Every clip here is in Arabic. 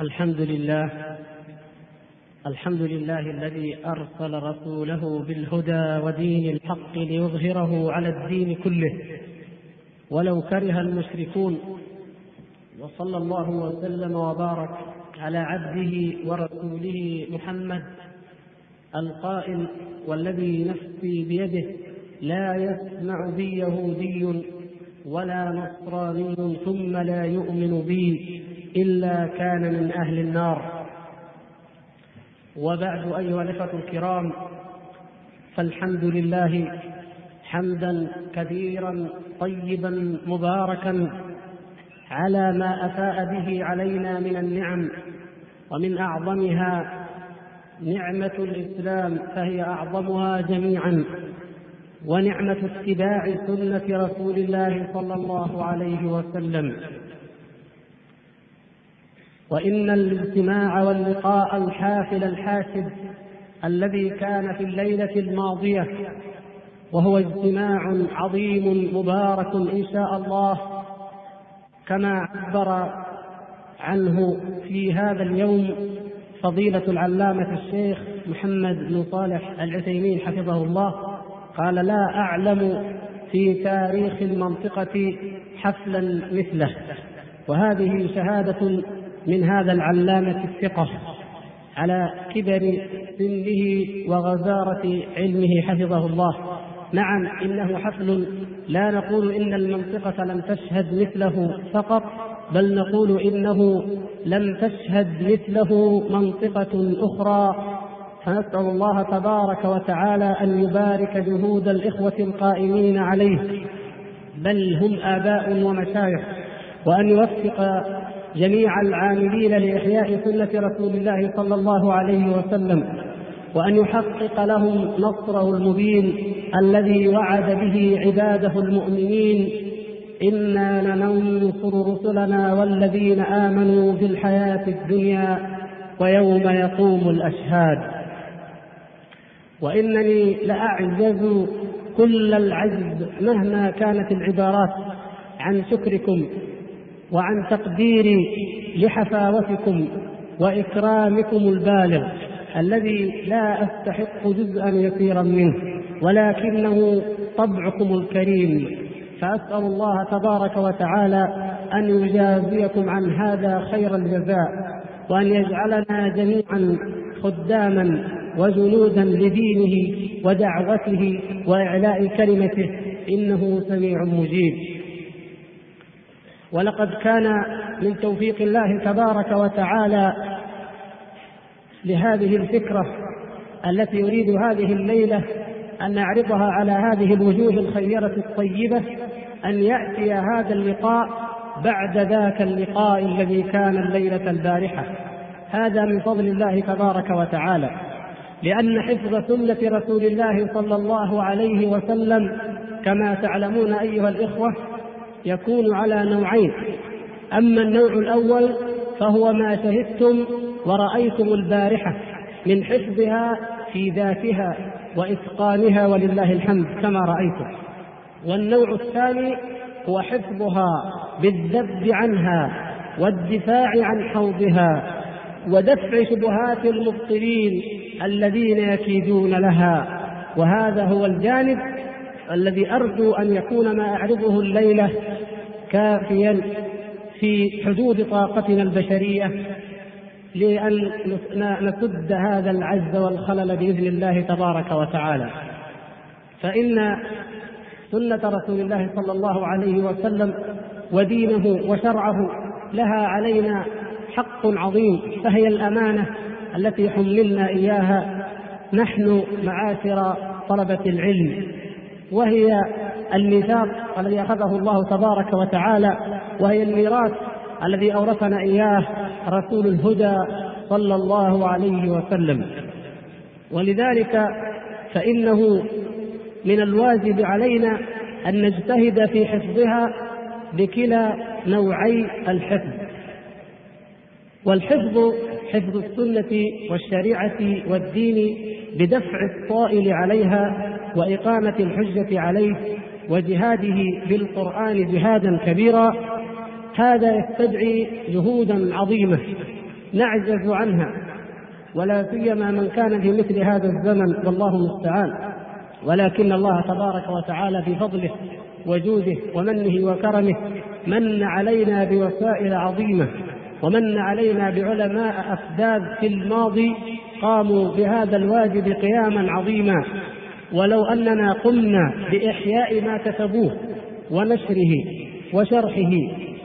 الحمد لله الحمد لله الذي أرسل رسوله بالهدى ودين الحق ليظهره على الدين كله. ولو كره المشركون وصلى الله وسلم وبارك على عبده ورسوله محمد القائل والذي نفسي بيده لا يسمع بي يهودي ولا نصراني ثم لا يؤمن بي. إلا كان من أهل النار. وبعد أيها الإخوة الكرام فالحمد لله حمدا كثيرا طيبا مباركا على ما أفاء به علينا من النعم ومن أعظمها نعمة الإسلام فهي أعظمها جميعا ونعمة اتباع سنة رسول الله صلى الله عليه وسلم. وإن الاجتماع واللقاء الحافل الحاسد الذي كان في الليلة الماضية وهو اجتماع عظيم مبارك إن شاء الله كما عبر عنه في هذا اليوم فضيلة العلامة الشيخ محمد بن صالح العثيمين حفظه الله قال لا أعلم في تاريخ المنطقة حفلا مثله وهذه شهادة من هذا العلامة الثقة على كبر سنه وغزارة علمه حفظه الله. نعم إنه حفل. لا نقول إن المنطقة لم تشهد مثله فقط بل نقول إنه لم تشهد مثله منطقة أخرى. فنسأل الله تبارك وتعالى أن يبارك جهود الإخوة القائمين عليه. بل هم آباء ومشايخ. وأن يوفق جميع العاملين لإحياء سنة رسول الله صلى الله عليه وسلم وأن يحقق لهم نصره المبين الذي وعد به عباده المؤمنين. إنا لننصر رسلنا والذين آمنوا في الحياة الدنيا ويوم يقوم الأشهاد. وإنني لأعجز كل العجز مهما كانت العبارات عن شكركم. وعن تقديري لحفاوتكم وإكرامكم البالغ الذي لا أستحق جزءا يسيرا منه ولكنه طبعكم الكريم. فأسأل الله تبارك وتعالى أن يجازيكم عن هذا خير الجزاء وأن يجعلنا جميعا خداما وجنودا لدينه ودعوته وإعلاء كلمته إنه سميع مجيب. ولقد كان من توفيق الله تبارك وتعالى لهذه الفكرة التي يريد هذه الليلة أن نعرضها على هذه الوجوه الخيرة الطيبة أن يأتي هذا اللقاء بعد ذاك اللقاء الذي كان الليلة البارحة. هذا من فضل الله تبارك وتعالى. لأن حفظ سنة رسول الله صلى الله عليه وسلم كما تعلمون أيها الإخوة يكون على نوعين. أما النوع الأول فهو ما شهدتم ورأيتم البارحة من حفظها في ذاتها وإتقانها ولله الحمد كما رأيتم. والنوع الثاني هو حفظها بالذب عنها والدفاع عن حوضها ودفع شبهات المبطلين الذين يكيدون لها. وهذا هو الجانب الذي أرجو أن يكون ما أعرضه الليلة كافيا في حدود طاقتنا البشرية لأن نسد هذا العجز والخلل بإذن الله تبارك وتعالى. فإن سنة رسول الله صلى الله عليه وسلم ودينه وشرعه لها علينا حق عظيم فهي الأمانة التي حملنا إياها. نحن معاشر طلبة العلم. وهي الميثاق الذي أخذه الله تبارك وتعالى وهي الميراث الذي أورثنا إياه رسول الهدى صلى الله عليه وسلم. ولذلك فإنه من الواجب علينا أن نجتهد في حفظها بكلا نوعي الحفظ. والحفظ حفظ السنة والشريعة والدين بدفع الطائل عليها وإقامة الحجة عليه وجهاده بالقرآن جهادا كبيرا هذا يستدعي جهودا عظيمة نعجز عنها ولا سيما من كان في مثل هذا الزمن والله المستعان ولكن الله تبارك وتعالى بفضله وجوده ومنه وكرمه من علينا بوسائل عظيمة ومن علينا بعلماء أفداد في الماضي قاموا بهذا الواجب قياما عظيما ولو أننا قمنا بإحياء ما كتبوه ونشره وشرحه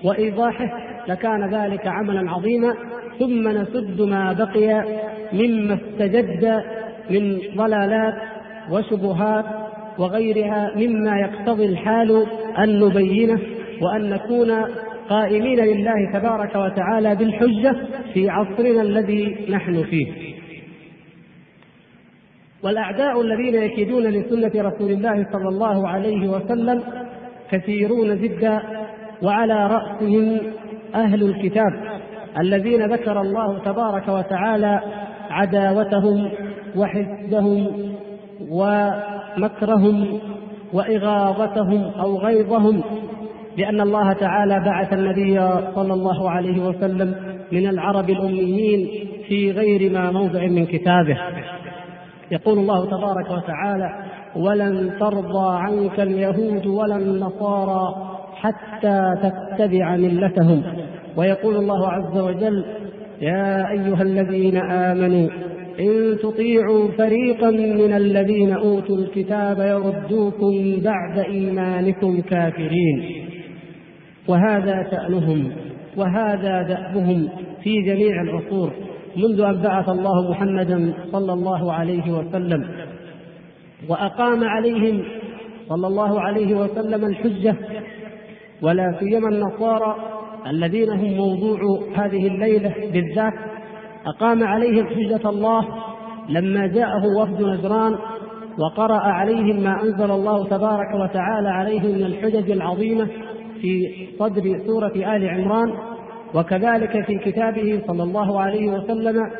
وإيضاحه لكان ذلك عملا عظيما ثم نسد ما بقي مما استجد من ضلالات وشبهات وغيرها مما يقتضي الحال أن نبينه وأن نكون قائمين لله تبارك وتعالى بالحجة في عصرنا الذي نحن فيه. والأعداء الذين يكيدون لسنة رسول الله صلى الله عليه وسلم كثيرون جدا وعلى رأسهم أهل الكتاب الذين ذكر الله تبارك وتعالى عداوتهم وحسدهم ومكرهم وإغاظتهم أو غيظهم لأن الله تعالى بعث النبي صلى الله عليه وسلم من العرب الأميين في غير ما موضع من كتابه. يقول الله تبارك وتعالى ولن ترضى عنك اليهود ولا النصارى حتى تتبع ملتهم ويقول الله عز وجل يا أيها الذين آمنوا إن تطيعوا فريقا من الذين أوتوا الكتاب يردوكم بعد إيمانكم كافرين وهذا شأنهم وهذا دأبهم في جميع العصور. منذ أن بعث الله محمدا صلى الله عليه وسلم. وأقام عليهم صلى الله عليه وسلم الحجة ولا سيما النصارى الذين هم موضوع هذه الليلة بالذات. أقام عليهم حجة الله لما جاءه وفد نجران وقرأ عليهم ما أنزل الله تبارك وتعالى عليهم من الحجج العظيمة في صدر سورة آل عمران. وكذلك في كتابه صلى الله عليه وسلم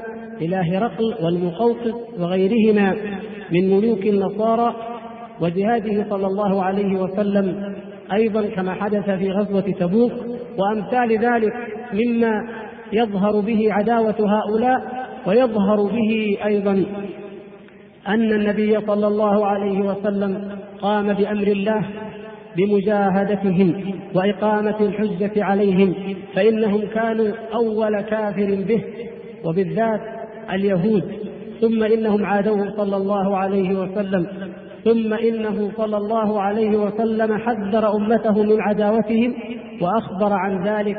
إلى هرقل والمقوقس وغيرهما من ملوك النصارى وجهاده صلى الله عليه وسلم أيضا كما حدث في غزوة تبوك وأمثال ذلك مما يظهر به عداوة هؤلاء ويظهر به أيضا أن النبي صلى الله عليه وسلم قام بأمر الله بمجاهدتهم وإقامة الحجة عليهم فإنهم كانوا أول كافر به. وبالذات اليهود ثم إنهم عادوه صلى الله عليه وسلم ثم إنه صلى الله عليه وسلم حذر أمته من عداوتهم وأخبر عن ذلك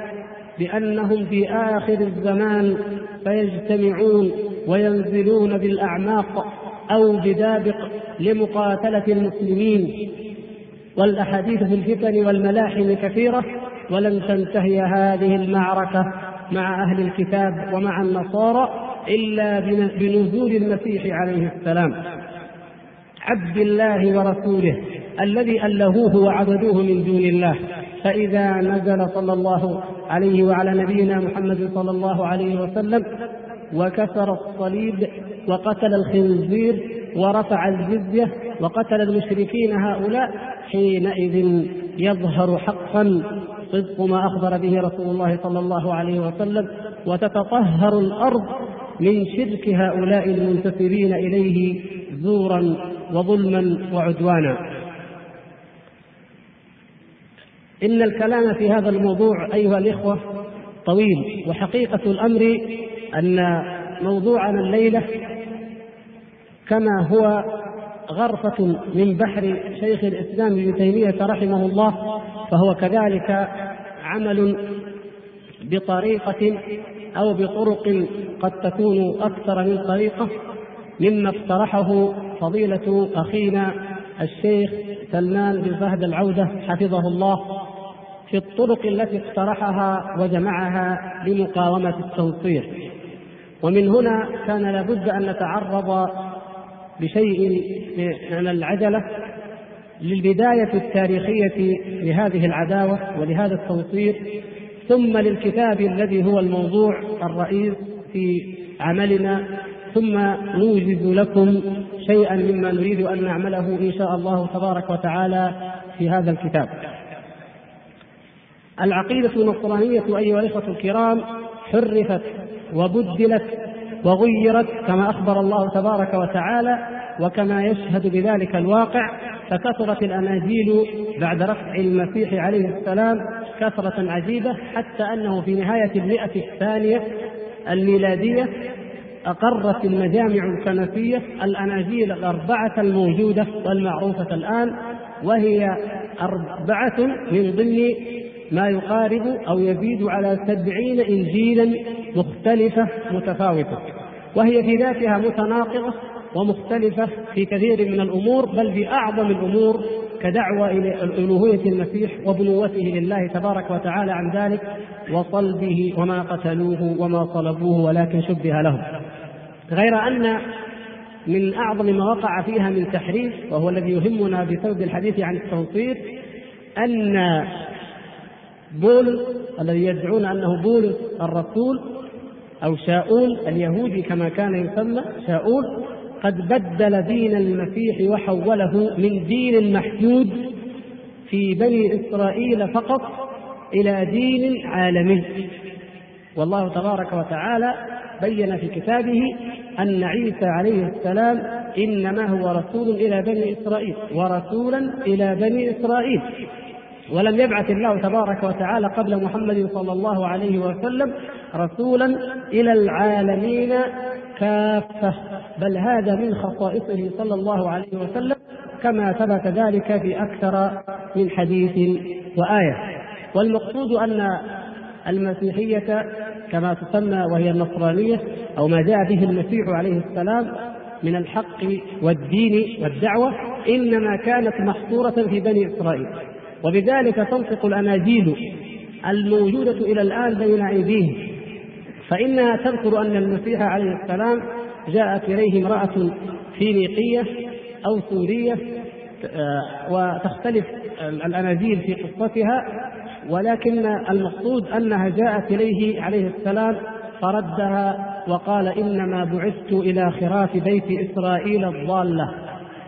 بأنهم في آخر الزمان فيجتمعون وينزلون بالأعماق أو بدابق لمقاتلة المسلمين. والأحاديث في الفتن والملاحم كثيرة ولن تنتهي هذه المعركة مع أهل الكتاب ومع النصارى إلا بنزول المسيح عليه السلام. عبد الله ورسوله الذي ألهوه وعبدوه من دون الله. فإذا نزل صلى الله عليه وعلى نبينا محمد صلى الله عليه وسلم وكسر الصليب وقتل الخنزير ورفع الجزية وقتل المشركين هؤلاء حينئذ يظهر حقا صدق ما أخبر به رسول الله صلى الله عليه وسلم وتتطهر الأرض من شرك هؤلاء المنتسبين إليه زورا وظلما وعدوانا. إن الكلام في هذا الموضوع أيها الإخوة طويل وحقيقة الأمر أن موضوعنا الليلة كما هو غرفة من بحر شيخ الإسلام ابن تيمية رحمه الله فهو كذلك عمل بطريقة أو بطرق قد تكون أكثر من طريقة مما اقترحه فضيلة أخينا الشيخ سلمان بن فهد العودة حفظه الله في الطرق التي اقترحها وجمعها لمقاومة التنصير ومن هنا كان لابد أن نتعرض بشيء من العجلة للبداية التاريخية لهذه العداوة ولهذا التنصير ثم للكتاب الذي هو الموضوع الرئيس في عملنا ثم نوجز لكم شيئا مما نريد أن نعمله إن شاء الله تبارك وتعالى في هذا الكتاب. العقيدة النصرانية أيها الإخوة الكرام حرفت وبدلت وغيرت كما أخبر الله تبارك وتعالى وكما يشهد بذلك الواقع فكثرت الأناجيل بعد رفع المسيح عليه السلام كثرة عجيبة حتى أنه في نهاية المئة الثانية الميلادية أقرت المجامع الكنسية الأناجيل الأربعة الموجودة والمعروفة الآن وهي أربعة من ضمن ما يقارب أو يزيد على سبعين إنجيلا مختلفة متفاوتة وهي في ذاتها متناقضة ومختلفة في كثير من الأمور بل في أعظم الأمور كدعوة إلى ألوهية المسيح وبنوته لله تبارك وتعالى عن ذلك وصلبه وما قتلوه وما صلبوه ولكن شبه لهم غير أن من أعظم ما وقع فيها من تحريف وهو الذي يهمنا بسبب الحديث عن التنصير أن بولس الذي يدعون أنه بولس الرسول أو شاؤول اليهودي كما كان يسمى شاؤول قد بدل دين المسيح وحوله من دين محدود في بني إسرائيل فقط إلى دين عالمي. والله تبارك وتعالى بين في كتابه أن عيسى عليه السلام إنما هو رسول إلى بني إسرائيل ورسولا إلى بني إسرائيل. ولم يبعث الله تبارك وتعالى قبل محمد صلى الله عليه وسلم رسولا إلى العالمين كافة بل هذا من خصائصه صلى الله عليه وسلم كما ثبت ذلك في أكثر من حديث وآية. والمقصود أن المسيحية كما تسمى وهي النصرانية أو ما جاء به المسيح عليه السلام من الحق والدين والدعوة إنما كانت محصورة في بني إسرائيل. وبذلك تنطق الأناجيل الموجودة إلى الآن بين أيديهم. فإنها تذكر أن المسيح عليه السلام جاءت إليه امرأة فينيقية أو سورية آه، وتختلف الأناجيل في قصتها ولكن المقصود أنها جاءت إليه عليه السلام فردها وقال إنما بعثت إلى خراف بيت إسرائيل الضالة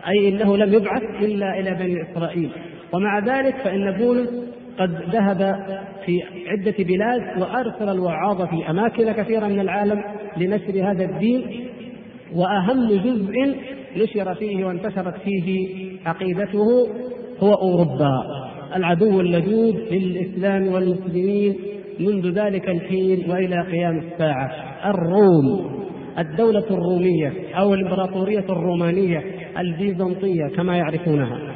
أي إنه لم يبعث إلا إلى بني إسرائيل. ومع ذلك فإن بولس قد ذهب في عدة بلاد وأرسل الوعاظ في أماكن كثيرة من العالم لنشر هذا الدين وأهم جزء نشر فيه وانتشرت فيه عقيدته هو أوروبا العدو اللدود للإسلام والمسلمين منذ ذلك الحين وإلى قيام الساعة الروم الدولة الرومية أو الإمبراطورية الرومانية البيزنطية كما يعرفونها.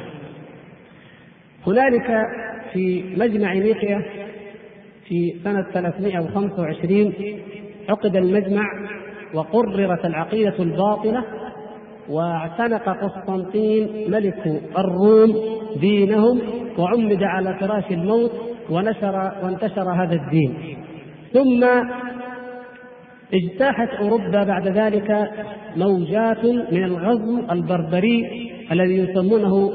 هنالك في مجمع نيقيا في سنة 325 عقد المجمع وقررت العقيدة الباطلة واعتنق قسطنطين ملك الروم دينهم وعمد على فراش الموت ونشر وانتشر هذا الدين. ثم اجتاحت أوروبا بعد ذلك موجات من الغزو البربري الذي يسمونه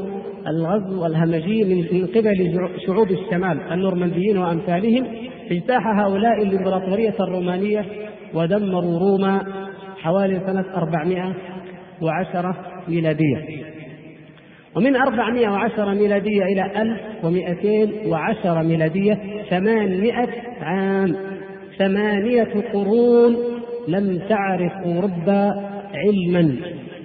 الغزو الهمجي من قبل شعوب الشمال النورمانديين وأمثالهم اجتاح هؤلاء الإمبراطورية الرومانية ودمروا روما حوالي سنة 410 ميلادية. ومن 410 ميلادية إلى 1210 ميلادية 800 عام ثمانية قرون لم تعرف أوروبا علما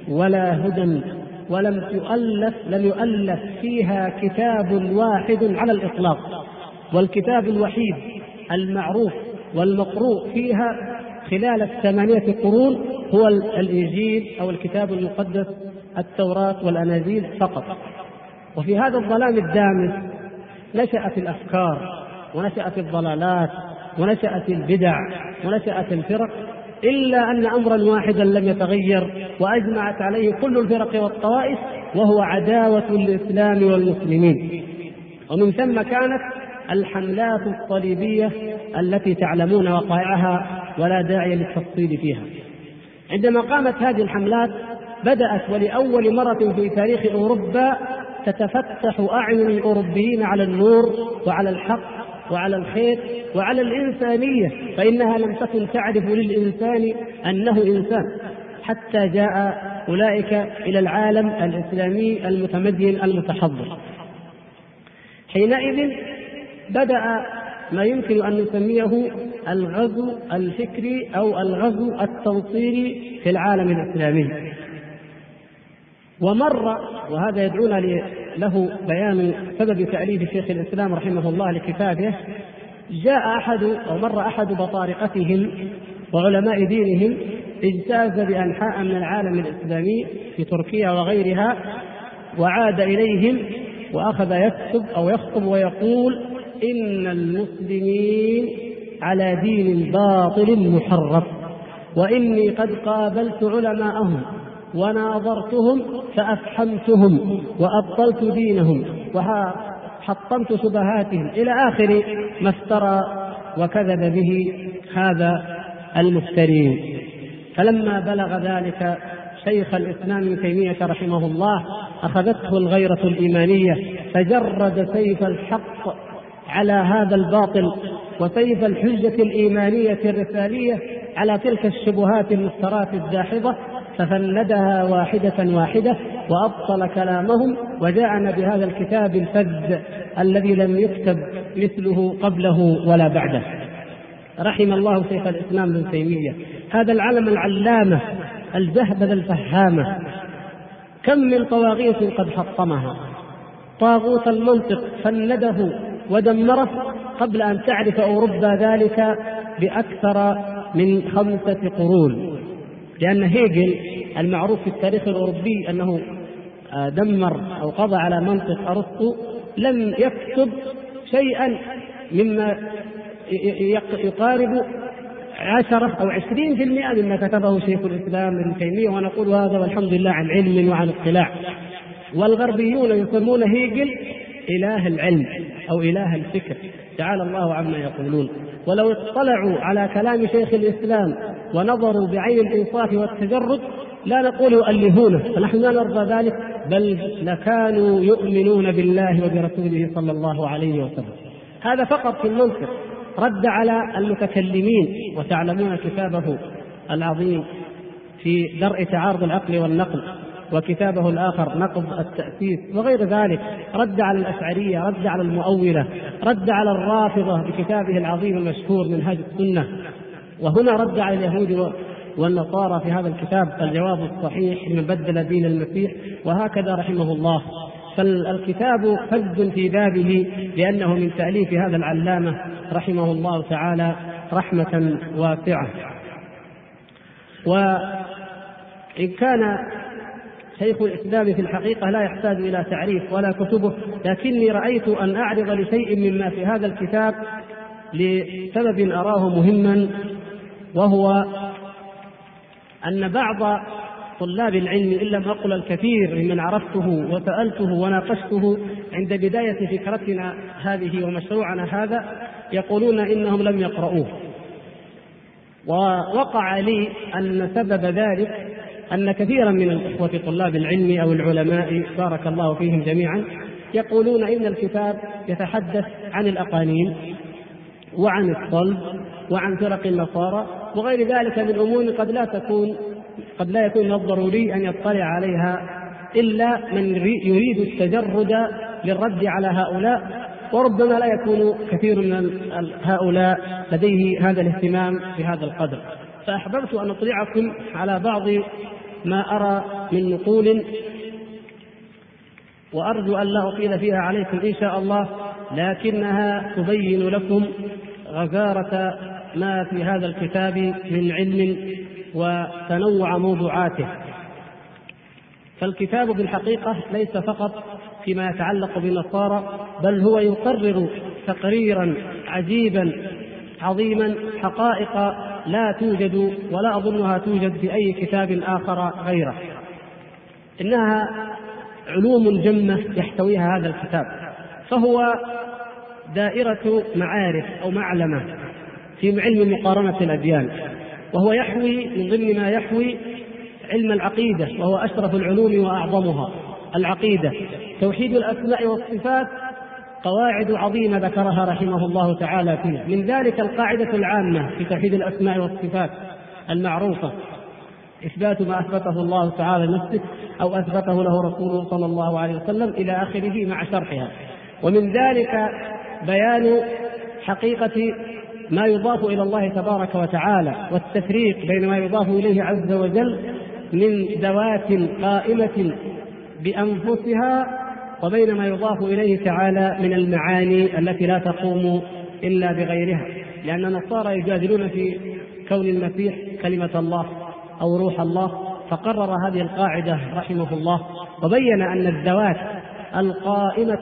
ولا هدى ولم تؤلف لم يؤلف فيها كتاب واحد على الإطلاق. والكتاب الوحيد المعروف والمقروء فيها خلال الثمانية قرون هو الإنجيل أو الكتاب المقدس التوراة والأناجيل فقط. وفي هذا الظلام الدامس نشأت الأفكار ونشأت الضلالات ونشأت البدع ونشأت الفرق. إلا أن أمرا واحدا لم يتغير وأجمعت عليه كل الفرق والطوائف وهو عداوة الإسلام والمسلمين. ومن ثم كانت الحملات الصليبية التي تعلمون وقائعها ولا داعي للتفصيل فيها. عندما قامت هذه الحملات بدأت ولأول مرة في تاريخ أوروبا تتفتح أعين الأوروبيين على النور وعلى الحق وعلى الخير وعلى الإنسانية فإنها لم تكن تعرف للإنسان أنه إنسان حتى جاء أولئك إلى العالم الإسلامي المتمدن المتحضر. حينئذ بدأ ما يمكن أن نسميه الغزو الفكري أو الغزو التنصيري في العالم الإسلامي. ومر وهذا يدعونا له بيان سبب تأليف شيخ الإسلام رحمه الله لكتابه جاء أحد أو مر أحد بطارقتهم وعلماء دينهم اجتاز بأنحاء من العالم الإسلامي في تركيا وغيرها وعاد إليهم وأخذ يكتب أو يخطب ويقول إن المسلمين على دين باطل محرف وإني قد قابلت علماءهم وناظرتهم فأفحمتهم وأبطلت دينهم وحطمت شبهاتهم إلى آخر ما افترى وكذب به هذا المفترين. فلما بلغ ذلك شيخ الإسلام ابن تيمية رحمه الله أخذته الغيرة الإيمانية فجرد سيف الحق على هذا الباطل وسيف الحجة الإيمانية الرسالية على تلك الشبهات المفترات الداحضة ففندها واحدة واحدة وأبطل كلامهم وجاءنا بهذا الكتاب الفذ الذي لم يكتب مثله قبله ولا بعده. رحم الله شيخ الإسلام ابن تيمية. هذا العلم العلامة الجهبذ الفهامة. كم من طواغيت قد حطمها. طاغوت المنطق فنده ودمره قبل أن تعرف أوروبا ذلك بأكثر من خمسة قرون. لأن هيجل المعروف في التاريخ الأوروبي أنه آه، دمر أو قضى على منطق أرسطو لم يكتب شيئا مما يقارب عشرة أو عشرين في المئة مما كتبه شيخ الإسلام ابن تيمية ونقول هذا والحمد لله عن علم وعن اطلاع والغربيون يسمون هيجل إله العلم أو إله الفكر. تعالى الله عما يقولون. ولو اطلعوا على كلام شيخ الإسلام ونظروا بعين الإنصاف والتجرد لا نقول يؤلهونه فنحن لا نرضى ذلك بل لكانوا يؤمنون بالله وبرسوله صلى الله عليه وسلم. هذا فقط في المنطق. رد على المتكلمين وتعلمون كتابه العظيم في درء تعارض العقل والنقل. وكتابه الآخر نقض التأسيس وغير ذلك رد على الأشعرية رد على المؤولة رد على الرافضة بكتابه العظيم المشهور منهاج السنة. وهنا رد على اليهود والنصارى في هذا الكتاب الجواب الصحيح لمن بدل دين المسيح وهكذا رحمه الله. فالكتاب فج في بابه لأنه من تأليف هذا العلامة رحمه الله تعالى رحمة واسعة. وإن كان شيخ الإسلام في الحقيقة لا يحتاج إلى تعريف ولا كتبه لكني رأيت أن أعرض لشيء مما في هذا الكتاب لسبب أراه مهما وهو أن بعض طلاب العلم إن لم أقل الكثير ممن عرفته وسألته وناقشته عند بداية فكرتنا هذه ومشروعنا هذا يقولون إنهم لم يقرؤوه. ووقع لي أن سبب ذلك أن كثيرا من الإخوة طلاب العلم أو العلماء بارك الله فيهم جميعا يقولون إن الكتاب يتحدث عن الأقانيم وعن الصلب وعن فرق النصارى وغير ذلك من أمور قد لا تكون قد لا يكون من الضروري أن يطلع عليها إلا من يريد التجرد للرد على هؤلاء وربما لا يكون كثير من هؤلاء لديه هذا الاهتمام بهذا القدر. فأحببت أن أطلعكم على بعض ما أرى من نقول وأرجو أن لا أطيل فيها عليكم إن شاء الله لكنها تبين لكم غزارة ما في هذا الكتاب من علم وتنوع موضوعاته. فالكتاب بالحقيقة ليس فقط فيما يتعلق بالنصارى بل هو يقرر تقريرا عجيبا عظيما حقائق لا توجد ولا أظنها توجد في أي كتاب آخر غيره. إنها علوم جمة يحتويها هذا الكتاب. فهو دائرة معارف أو معلمة في علم مقارنة الأديان. وهو يحوي من ضمن ما يحوي علم العقيدة وهو أشرف العلوم وأعظمها العقيدة. توحيد الأسماء والصفات قواعد عظيمة ذكرها رحمه الله تعالى فيه من ذلك القاعدة العامة في توحيد الأسماء والصفات المعروفة. إثبات ما أثبته الله تعالى لنفسه أو أثبته له رسوله صلى الله عليه وسلم إلى آخره مع شرحها. ومن ذلك بيان حقيقة ما يضاف إلى الله تبارك وتعالى والتفريق بين ما يضاف إليه عز وجل من ذوات قائمة بأنفسها وبين ما يضاف إليه تعالى من المعاني التي لا تقوم إلا بغيرها. لأن النصارى يجادلون في كون المسيح كلمة الله أو روح الله فقرر هذه القاعدة رحمه الله وبين أن الذوات القائمة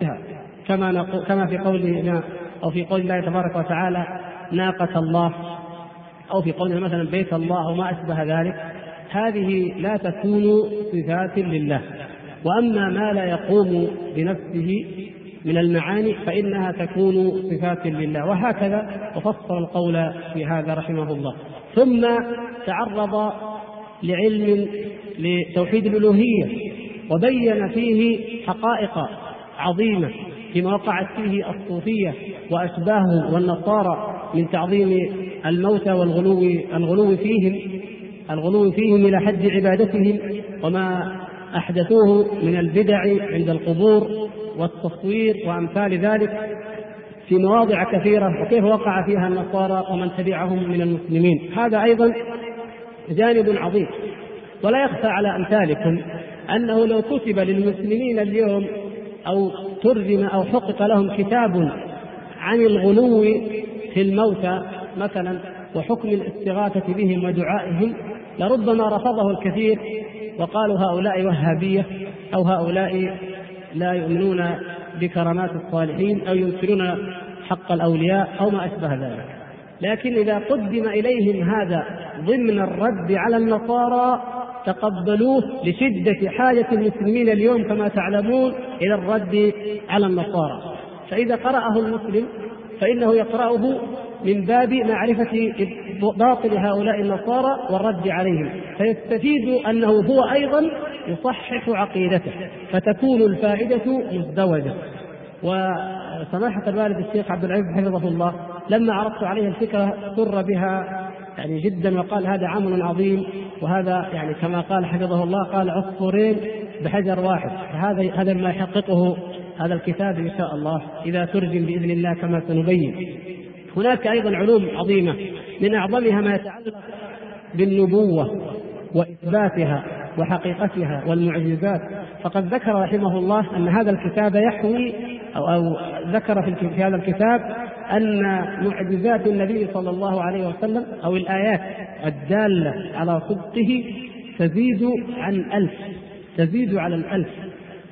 بها كما كما في قولنا أو في قول الله تبارك وتعالى ناقة الله أو في قولنا مثلا بيت الله أو ما أشبه ذلك هذه لا تكون صفات لله. وأما ما لا يقوم بنفسه من المعاني فإنها تكون صفات لله. وهكذا وفصل القول في هذا رحمه الله. ثم تعرض لعلم لتوحيد الألوهية وبين فيه حقائق عظيمة فيما وقعت فيه الصوفية واشباههم والنصارى من تعظيم الموتى والغلو الغلو فيهم الغلو فيهم إلى حد عبادتهم وما أحدثوه من البدع عند القبور والتصوير وأمثال ذلك في مواضع كثيرة وكيف وقع فيها النصارى ومن تبعهم من المسلمين. هذا أيضا جانب عظيم. ولا يخفى على أمثالكم أنه لو كتب للمسلمين اليوم أو ترجم أو حقق لهم كتاب عن الغلو في الموتى مثلا وحكم الاستغاثة بهم ودعائهم لربما رفضه الكثير وقالوا هؤلاء وهابية أو هؤلاء لا يؤمنون بكرامات الصالحين أو ينكرون حق الأولياء أو ما أشبه ذلك. لكن إذا قدم إليهم هذا ضمن الرد على النصارى تقبلوه لشدة حاجة المسلمين اليوم كما تعلمون إلى الرد على النصارى. فإذا قرأه المسلم فإنه يقرأه من باب معرفة باطل هؤلاء النصارى والرد عليهم. فيستفيد أنه هو أيضا يصحح عقيدته فتكون الفائدة مزدوجة. وسماحه الوالد الشيخ عبد العزيز حفظه الله لما عرضت عليه الفكرة سر بها يعني جدا وقال هذا عمل عظيم وهذا يعني كما قال حفظه الله قال عصفورين بحجر واحد. فهذا هذا ما يحققه هذا الكتاب إن شاء الله إذا ترجم بإذن الله كما سنبين. هناك أيضا علوم عظيمة من أعظمها ما يتعلق بالنبوة وإثباتها وحقيقتها والمعجزات. فقد ذكر رحمه الله أن هذا الكتاب يحوي أو, أو ذكر في هذا الكتاب أن معجزات النبي صلى الله عليه وسلم أو الآيات الدالة على صدقه تزيد عن ألف تزيد على الألف.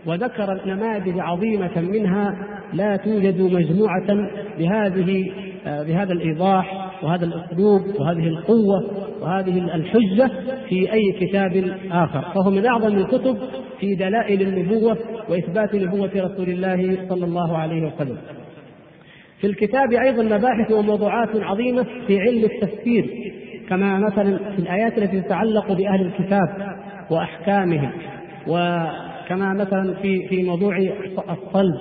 وذكر نماذج عظيمة منها لا توجد مجموعة بهذه بهذا الإيضاح وهذا الأسلوب وهذه القوة وهذه الحجة في أي كتاب آخر فهو من أعظم الكتب في دلائل النبوة وإثبات نبوة رسول الله صلى الله عليه وسلم. في الكتاب أيضا مباحث وموضوعات عظيمة في علم التفسير كما مثلا في الآيات التي تتعلق بأهل الكتاب وأحكامهم وكما مثلا في في موضوع الصلب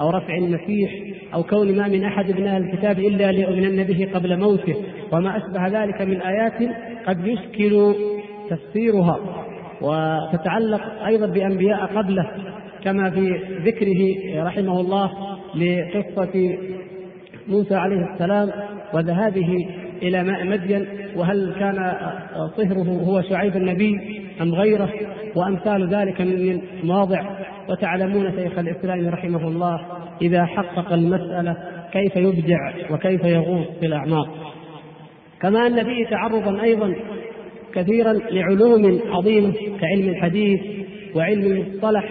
أو رفع المسيح أو كون ما من أحد من أهل الكتاب إلا ليؤمنن به قبل موته. وما أشبه ذلك من آيات قد يشكل تفسيرها وتتعلق أيضا بأنبياء قبله كما في ذكره رحمه الله لقصة موسى عليه السلام وذهابه إلى ماء مدين وهل كان صهره هو شعيب النبي أم غيره وأمثال ذلك من مواضع وتعلمون شيخ الإسلام رحمه الله إذا حقق المسألة كيف يبدع وكيف يغوص في الأعماق. كما أن فيه تعرضا أيضا كثيرا لعلوم عظيمة كعلم الحديث وعلم المصطلح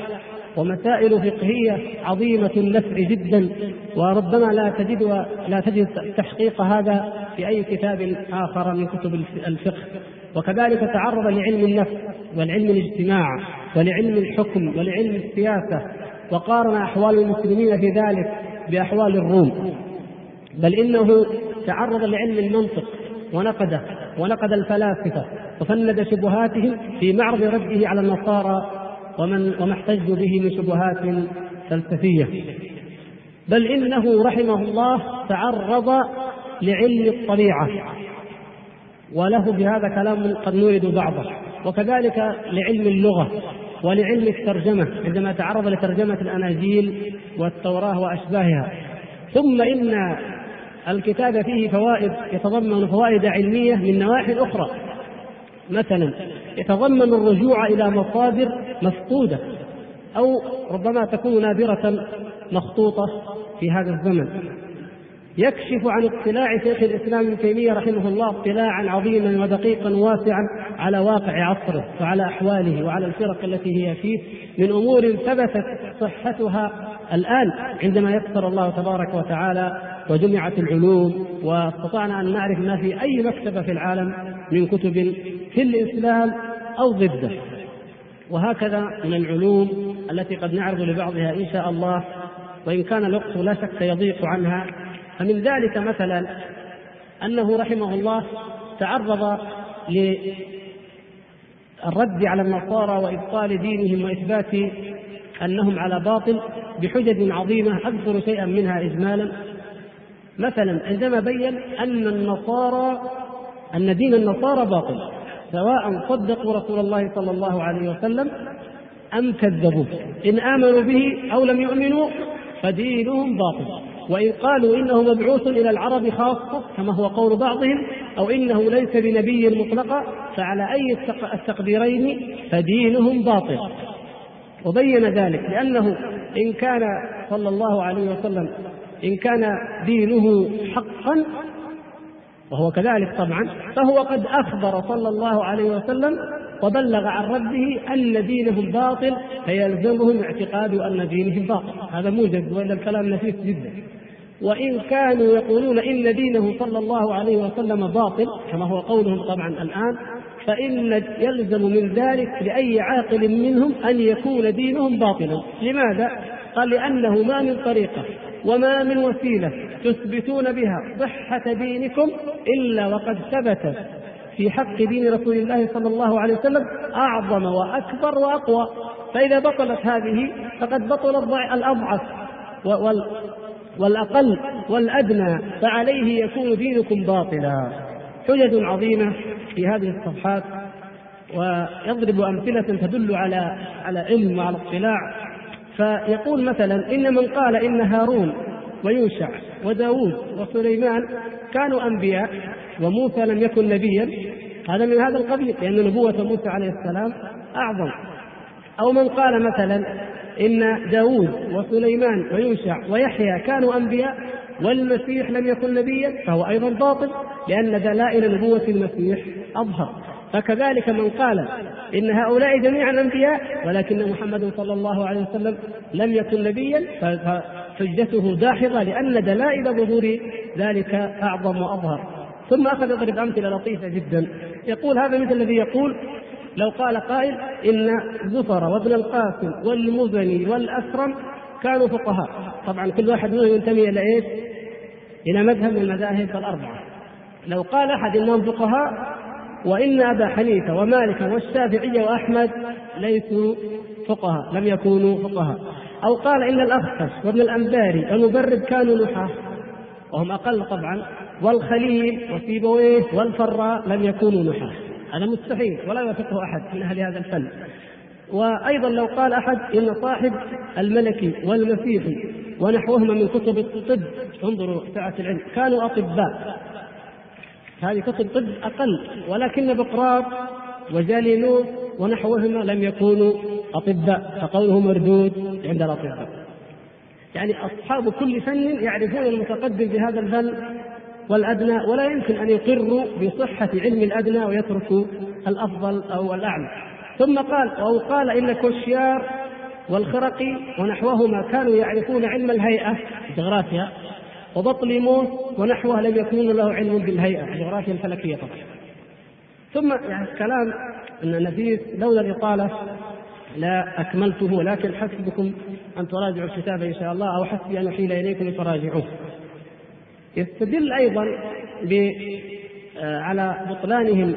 ومسائل فقهية عظيمة النفع جدا وربما لا تجد لا تجد تحقيق هذا في أي كتاب آخر من كتب الفقه. وكذلك تعرض لعلم النفس ولعلم الاجتماع. ولعلم الحكم ولعلم السياسة وقارن أحوال المسلمين في ذلك بأحوال الروم. بل إنه تعرض لعلم المنطق ونقده ونقد الفلاسفة وفند شبهاتهم في معرض رده على النصارى ومن وما احتجوا به من شبهات فلسفية. بل إنه رحمه الله تعرض لعلم الطبيعة. وله بهذا كلام قد نورد بعضه. وكذلك لعلم اللغة. ولعلم الترجمه عندما تعرض لترجمة الأناجيل والتوراة وأشباهها. ثم إن الكتاب فيه فوائد يتضمن فوائد علمية من نواحي أخرى. مثلا يتضمن الرجوع إلى مصادر مفقودة أو ربما تكون نادرة مخطوطة في هذا الزمن. يكشف عن اطلاع شيخ الإسلام ابن تيمية رحمه الله اطلاعا عظيما ودقيقا واسعا على واقع عصره وعلى أحواله وعلى الفرق التي هي فيه من أمور ثبتت صحتها الآن عندما يسر الله تبارك وتعالى وجمعت العلوم واستطعنا أن نعرف ما في أي مكتبة في العالم من كتب في الإسلام أو ضده. وهكذا من العلوم التي قد نعرض لبعضها إن شاء الله وإن كان الوقت لا شك يضيق عنها. فمن ذلك مثلا أنه رحمه الله تعرض للرد على النصارى وإبطال دينهم وإثبات أنهم على باطل بحجج عظيمة أذكر شيئا منها اجمالا. مثلا عندما بين أن النصارى أن دين النصارى باطل سواء صدقوا رسول الله صلى الله عليه وسلم أم كذبوه إن آمنوا به أو لم يؤمنوا فدينهم باطل. وإن قالوا إنه مبعوث إلى العرب خاصة كما هو قول بعضهم أو إنه ليس بنبي مطلقا فعلى أي التقديرين فدينهم باطل. وبين ذلك لأنه إن كان صلى الله عليه وسلم إن كان دينه حقا وهو كذلك طبعا فهو قد أخبر صلى الله عليه وسلم وبلغ عن ربه أن دينهم باطل فيلزمهم اعتقاد أن دينهم باطل. هذا موجز وإلا الكلام نفيس جدا. وإن كانوا يقولون إن دينه صلى الله عليه وسلم باطل كما هو قولهم طبعا الآن فإن يلزم من ذلك لأي عاقل منهم أن يكون دينهم باطلا لماذا؟ قال لأنه ما من طريقة وما من وسيلة تثبتون بها صحة دينكم إلا وقد ثبت في حق دين رسول الله صلى الله عليه وسلم أعظم وأكبر وأقوى فإذا بطلت هذه فقد بطل الأضعف والأقل والأدنى فعليه يكون دينكم باطلا. حجج عظيمة في هذه الصفحات ويضرب أمثلة تدل على على علم وعلى اطلاع. فيقول مثلا إن من قال إن هارون ويوشع وداود وسليمان كانوا أنبياء وموسى لم يكن نبيا هذا من هذا القبيل لأن نبوة موسى عليه السلام أعظم. أو من قال مثلا إن داود وسليمان ويوشع ويحيى كانوا أنبياء والمسيح لم يكن نبيا فهو أيضا باطل لأن دلائل نبوة المسيح أظهر. فكذلك من قال إن هؤلاء جميعا أنبياء ولكن محمد صلى الله عليه وسلم لم يكن نبيا فحجته داحضة لأن دلائل ظهور ذلك أعظم وأظهر. ثم أخذ يضرب أمثلة لطيفة جدا. يقول هذا مثل الذي يقول لو قال قائل إن زفر وابن القاسم والمزني والأسرم كانوا فقهاء. طبعا كل واحد منهم ينتمي إلى إيش؟ إلى مذهب من المذاهب الأربعة. لو قال أحد إنهم فقهاء وإن أبا حنيفة ومالكا والشافعية وأحمد ليسوا فقهاء لم يكونوا فقهاء. أو قال إن الأخفش وابن الأنباري والمبرد كانوا نحاة. وهم أقل طبعا. والخليل وسيبويه والفراء لم يكونوا نحاة. هذا مستحيل ولا يوافقه أحد من أهل هذا الفن. وأيضا لو قال أحد إن صاحب الملكي والمسيحي ونحوهما من كتب الطب انظروا سعه العلم كانوا أطباء. هذه كتب طب أقل ولكن بقراط وجالينوس ونحوهما لم يكونوا أطباء فقوله مردود عند الأطباء. يعني أصحاب كل فن يعرفون المتقدم في هذا الفن والأدنى ولا يمكن أن يقروا بصحة علم الأدنى ويتركوا الأفضل أو الأعلى. ثم قال أو قال إن كوشيار والخرقي ونحوهما كانوا يعرفون علم الهيئة جغرافيا وبطليموس ونحوه لم يكون له علم بالهيئة الجغرافيا الفلكية طبعا. ثم يعني كلام أن نفيس لولا الإطالة لا أكملته ولكن حسبكم أن تراجعوا الكتاب إن شاء الله أو حسبي أن أحيل إليكم فراجعوه. يستدل أيضا آه، على بطلانهم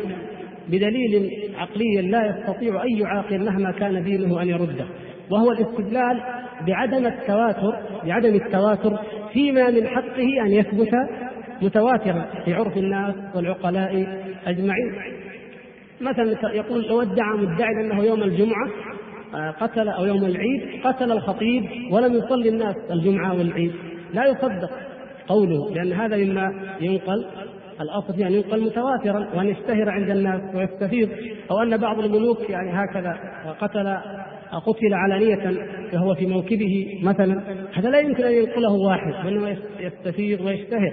بدليل عقلي لا يستطيع أي عاقل مهما كان دينه أن يرده وهو الاستدلال بعدم التواتر بعدم التواتر فيما من حقه أن يثبت متواترا في عرف الناس والعقلاء أجمعين. مثلا يقول لو ادعى مدعي أنه يوم الجمعة آه، قتل أو يوم العيد قتل الخطيب ولم يصلي الناس الجمعة والعيد لا يصدق. قوله لأن هذا مما ينقل الأصل أن ينقل متواترا وأن يشتهر عند الناس ويستفيض أو أن بعض الملوك يعني هكذا قتل قتل علانية وهو في موكبه مثلا. هذا لا يمكن أن ينقله واحد وإنما يستفيض ويشتهر.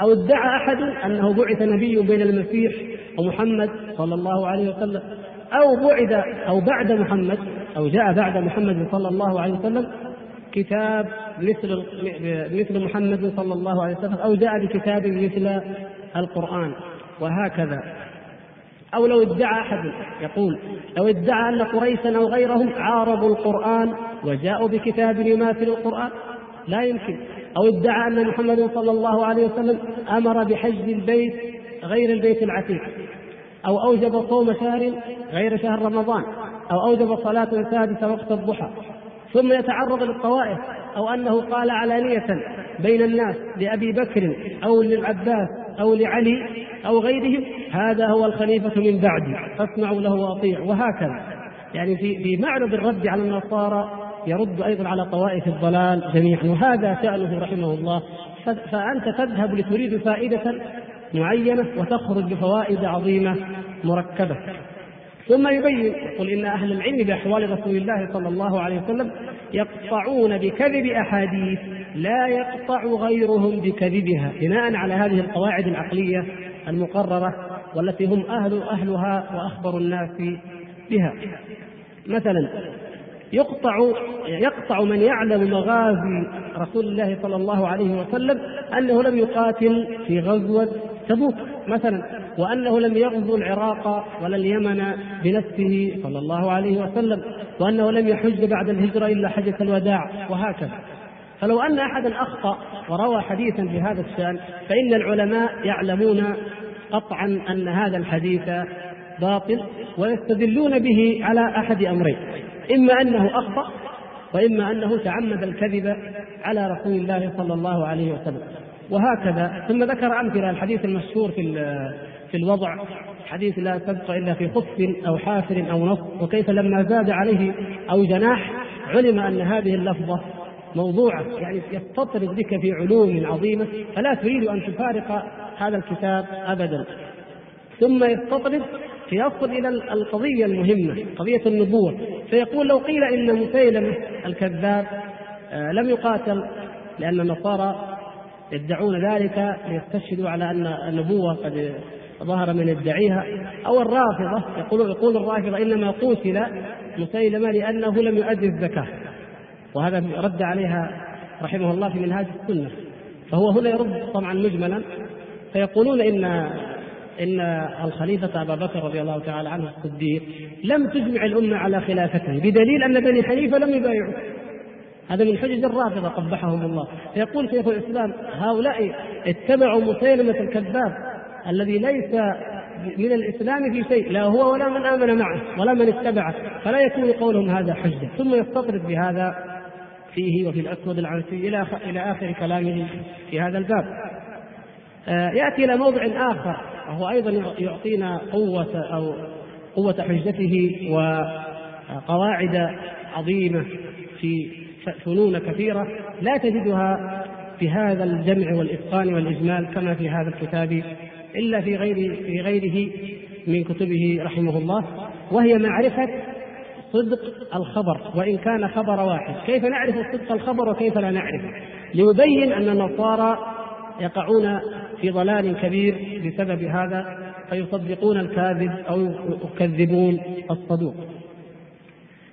أو ادعى أحد أنه بعث نبي بين المسيح ومحمد صلى الله عليه وسلم. أو بعد أو بعد محمد أو جاء بعد محمد صلى الله عليه وسلم. كتاب مثل مثل محمد صلى الله عليه وسلم أو جاء بكتاب مثل القرآن وهكذا. أو لو ادعى أحد يقول لو ادعى أن قريشا أو غيرهم عارضوا القرآن وجاءوا بكتاب يماثل القرآن لا يمكن. أو ادعى أن محمد صلى الله عليه وسلم أمر بحج البيت غير البيت العتيق أو أوجب صوم شهر غير شهر رمضان أو أوجب صلاة السادسة وقت الضحى. ثم يتعرض للطوائف أو أنه قال علانية بين الناس لأبي بكر أو للعباس أو لعلي أو غيرهم هذا هو الخليفة من بعدي فاسمعوا له وأطيعوا وهكذا. يعني في في معرض الرد على النصارى يرد أيضا على طوائف الضلال جميعا وهذا شأنه رحمه الله. فأنت تذهب لتريد فائدة معينة وتخرج بفوائد عظيمة مركبة. ثم يبين يقول إن أهل العلم بأحوال رسول الله صلى الله عليه وسلم يقطعون بكذب أحاديث لا يقطع غيرهم بكذبها بناء على هذه القواعد العقلية المقررة والتي هم أهل أهلها وأخبر الناس بها. مثلا يقطع يقطع من يعلم مغازي رسول الله صلى الله عليه وسلم أنه لم يقاتل في غزوة تبوك. مثلا وأنه لم يغزو العراق ولا اليمن بنفسه صلى الله عليه وسلم وأنه لم يحج بعد الهجرة إلا حجة الوداع وهكذا. فلو أن أحدا أخطأ وروى حديثا في هذا الشأن فإن العلماء يعلمون قطعا أن هذا الحديث باطل ويستدلون به على أحد أمرين. إما أنه أخطأ وإما أنه تعمد الكذب على رسول الله صلى الله عليه وسلم. وهكذا. ثم ذكر أمثلة الحديث المشهور في في الوضع حديث لا تبقى إلا في خف أو حافر أو نص وكيف لما زاد عليه أو جناح علم أن هذه اللفظة موضوعة يعني يستطرد بك في علوم عظيمة فلا تريد أن تفارق هذا الكتاب ابدا. ثم يستطرد فيصل إلى القضية المهمة قضية النبوة. فيقول لو قيل إن مسيلمه الكذاب آه، لم يقاتل لأن النصارى يدعون ذلك ليستشهدوا على أن النبوة قد ظهر من يدعيها أو الرافضة يقول يقول الرافضة إنما قتل مسيلمة لأنه لم يؤدي الزكاة. وهذا رد عليها رحمه الله في منهاج السنة. فهو هنا يرد طبعا مجملا فيقولون ان إن الخليفة أبا بكر رضي الله تعالى عنه الصديق لم تجمع الأمة على خلافته بدليل أن بني حنيفة لم يبايعوا. هذا من حجج الرافضة قبحهم الله فيقول شيخ الإسلام هؤلاء اتبعوا مسيلمة الكذاب الذي ليس من الإسلام في شيء لا هو ولا من آمن معه ولا من اتبعه فلا يكون قولهم هذا حجه ثم يستطرد بهذا فيه وفي الأسود العنسي إلى إلى آخر كلامه في هذا الباب. آه، يأتي إلى موضع آخر وهو أيضا يعطينا قوة أو قوة حجته وقواعد عظيمة في فنون كثيرة لا تجدها في هذا الجمع والإتقان والإجمال كما في هذا الكتاب إلا في غير في غيره من كتبه رحمه الله وهي معرفة صدق الخبر وإن كان خبر واحد، كيف نعرف صدق الخبر وكيف لا نعرف؟ ليبين أن النصارى يقعون في ضلال كبير بسبب هذا فيصدقون الكاذب أو يكذبون الصدوق.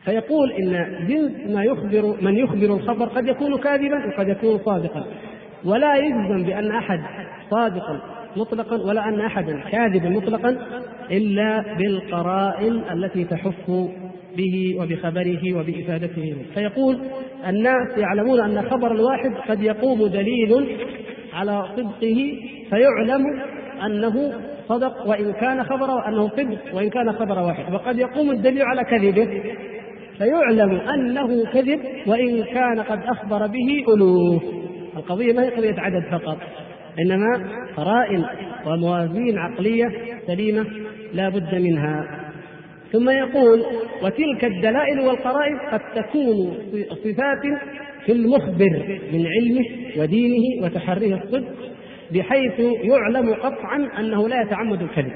فيقول إن جنس ما يخبر من يخبر الخبر قد يكون كاذبا وقد يكون صادقا. ولا يجزم بأن أحد صادق مطلقا ولا أن أحدا كاذبا مطلقا إلا بالقرائن التي تحف به وبخبره وبإفادته. فيقول الناس يعلمون أن خبر الواحد قد يقوم دليل على صدقه فيعلم أنه صدق وإن كان خبر أنه صدق وإن كان خبر واحد. وقد يقوم الدليل على كذبه. فيعلم أنه كذب وإن كان قد أخبر به الوف القضية ما هي قضية عدد فقط إنما قرائن وموازين عقلية سليمة لا بد منها. ثم يقول وتلك الدلائل والقرائن قد تكون صفات في المخبر من علمه ودينه وتحريه الصدق بحيث يعلم قطعا أنه لا يتعمد الكذب.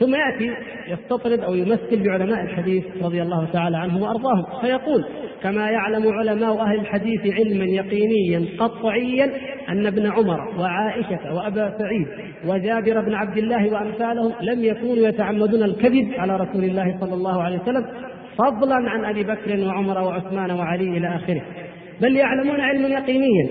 ثم يأتي يستطرد أو يمثل بعلماء الحديث رضي الله تعالى عنهم وأرضاهم فيقول كما يعلم علماء أهل الحديث علما يقينيا قطعيا أن ابن عمر وعائشة وأبا سعيد وجابر بن عبد الله وأمثالهم لم يكونوا يتعمدون الكذب على رسول الله صلى الله عليه وسلم فضلا عن أبي بكر وعمر وعثمان وعلي إلى آخره بل يعلمون علما يقينيا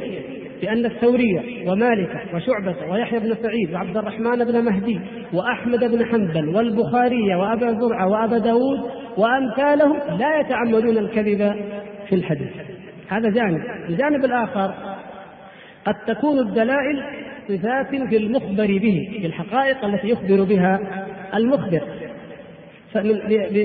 بأن الثوري ومالك وشعبة ويحيى بن سعيد وعبد الرحمن بن مهدي وأحمد بن حنبل والبخاري وأبا زرعة وأبا داود وأمثالهم لا يتعمدون الكذب في الحديث. هذا جانب. الجانب الآخر قد تكون الدلائل صفات في المخبر به في الحقائق التي يخبر بها المخبر.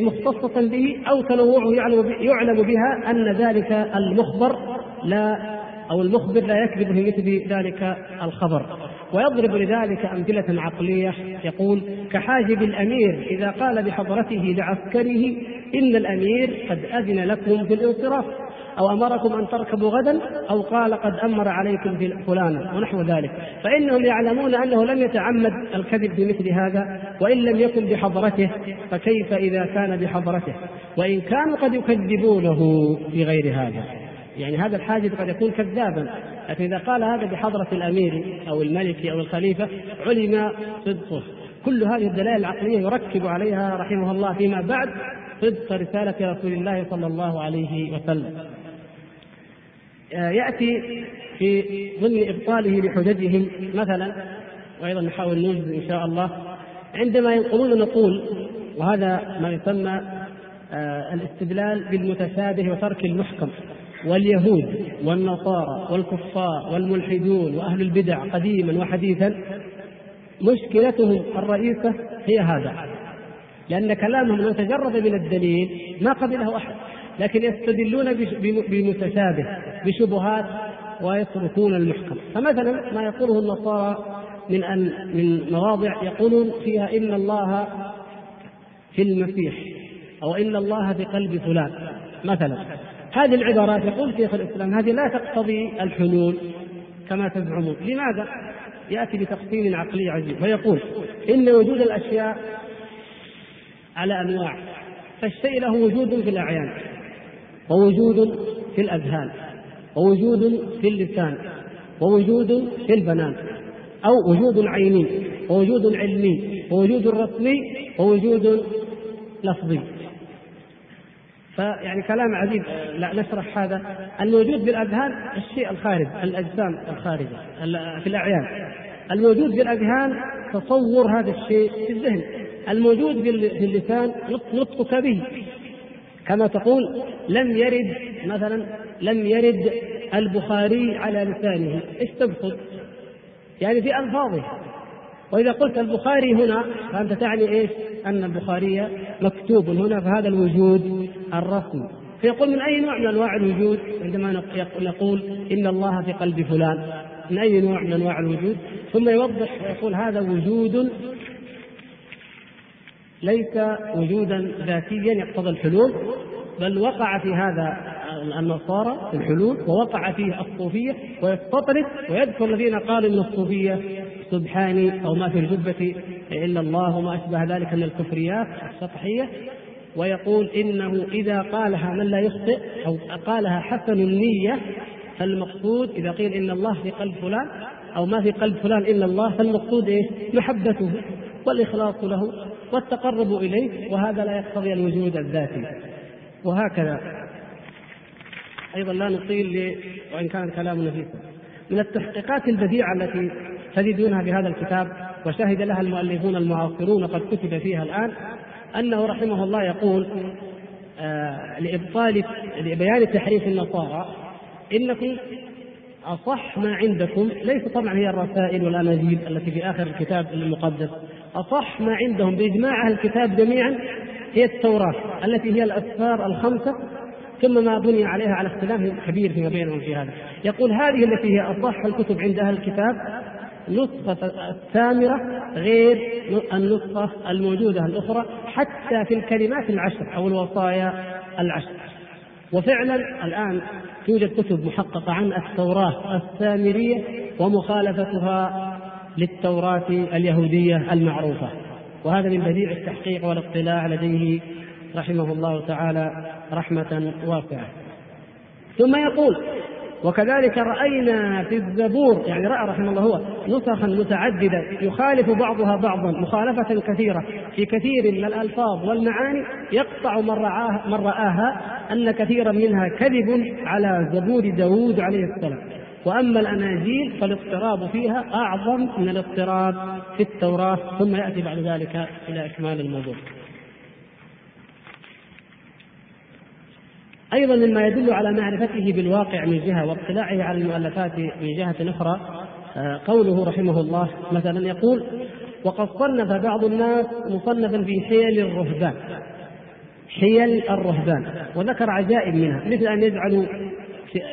مختصة به أو تنوعه يعلم بها أن ذلك المخبر لا أو المخبر لا يكذب في مثل ذلك الخبر. ويضرب لذلك أمثلة عقلية يقول كحاجب الأمير إذا قال بحضرته لعسكره إن الأمير قد أذن لكم في الانصراف أو أمركم أن تركبوا غدا أو قال قد أمر عليكم فلانا ونحو ذلك. فإنهم يعلمون أنه لم يتعمد الكذب بمثل هذا وإن لم يكن بحضرته فكيف إذا كان بحضرته؟ وإن كانوا قد يكذبونه في غير هذا. يعني هذا الحاجب قد يكون كذابا لكن إذا قال هذا بحضرة الأمير أو الملك أو الخليفة علم صدقه. كل هذه الدلائل العقلية يركب عليها رحمه الله فيما بعد صدق رسالة رسول الله صلى الله عليه وسلم. آه، يأتي في ضمن إبطاله لحججهم مثلا وأيضا نحاول نوجد إن شاء الله عندما ينقلون نقول وهذا ما يسمى آه، الاستدلال بالمتشابه وترك المحكم. واليهود والنصارى والكفار والملحدون وأهل البدع قديما وحديثا مشكلتهم الرئيسة هي هذا. لأن كلامهم لو تجرد من الدليل ما قبله أحد. لكن يستدلون بمتشابه بشبهات ويتركون المحكم. فمثلا ما يقوله النصارى من أن من مواضع يقولون فيها إن الله في المسيح أو إن الله في قلب فلان. مثلا هذه العبارات يقول شيخ الإسلام هذه لا تقتضي الحلول كما تزعمون لماذا؟ يأتي بتقسيم عقلي عجيب ويقول إن وجود الأشياء على أنواع فالشيء له وجود في الأعيان ووجود في الأذهان ووجود في اللسان ووجود في البنان أو وجود عيني ووجود علمي ووجود رسمي ووجود لفظي فيعني كلام عجيب. لا نشرح هذا. الموجود بالأذهان الشيء الخارج الأجسام الخارجة في الأعيان. الموجود بالأذهان تصور هذا الشيء في الذهن. الموجود في اللسان نطقك به. كما تقول لم يرد مثلا لم يرد البخاري على لسانه. إيش تقصد؟ يعني في ألفاظه. وإذا قلت البخاري هنا فأنت تعني إيش؟ أن البخاري مكتوب هنا فهذا الوجود الرسمي فيقول من أي نوع من أنواع الوجود؟ عندما نقول إن الله في قلب فلان. من أي نوع من أنواع الوجود؟ ثم يوضح ويقول هذا وجود ليس وجودا ذاتيا يقتضي الحلول بل وقع في هذا النصارى في الحلول ووقع فيه الصوفية ويستطرد ويذكر الذين قالوا إن الصوفية سبحاني أو ما في الجبة إلا الله وما أشبه ذلك من الكفريات السطحية ويقول إنه إذا قالها من لا يخطئ أو قالها حسن النية فالمقصود إذا قيل إن الله في قلب فلان أو ما في قلب فلان إلا الله فالمقصود إيش؟ محبته والإخلاص له والتقرب إليه وهذا لا يقتضي الوجود الذاتي وهكذا أيضا لا نطيل وإن كان الكلام نفيسا من التحقيقات البديعة التي تجدونها بهذا الكتاب وشهد لها المؤلفون المعاصرون قد كتب فيها الآن أنه رحمه الله يقول آه لإبطال لبيان تحريف النصارى إنكم أصح ما عندكم ليس طبعا هي الرسائل والاناجيل التي في آخر الكتاب المقدس أصح ما عندهم بإجماع أهل الكتاب جميعا هي التوراة التي هي الأسفار الخمسة ثم ما بني عليها على اختلاف كبير فيما بينهم في هذا. يقول هذه التي هي أصح الكتب عند أهل الكتاب نسخة الثامرة غير النسخة الموجودة الأخرى حتى في الكلمات العشر أو الوصايا العشر. وفعلا الآن توجد كتب محققة عن التوراة السامرية ومخالفتها للتوراة اليهودية المعروفة. وهذا من بديع التحقيق والاطلاع لديه رحمه الله تعالى رحمة واسعة. ثم يقول وكذلك رأينا في الزبور يعني رأى رحمه الله هو نسخا متعددة يخالف بعضها بعضا مخالفة كثيرة. في كثير من الألفاظ والمعاني يقطع من رآها, من رآها أن كثيرا منها كذب على زبور داود عليه السلام. وأما الأناجيل فالاضطراب فيها أعظم من الاضطراب في التوراة ثم يأتي بعد ذلك إلى إكمال الموضوع. أيضا مما يدل على معرفته بالواقع من جهة واطلاعه على المؤلفات من جهة أخرى آه، قوله رحمه الله مثلا يقول وقد صنف بعض الناس مصنفا في حيل الرهبان. حيل الرهبان. وذكر عجائب منها مثل أن يجعلوا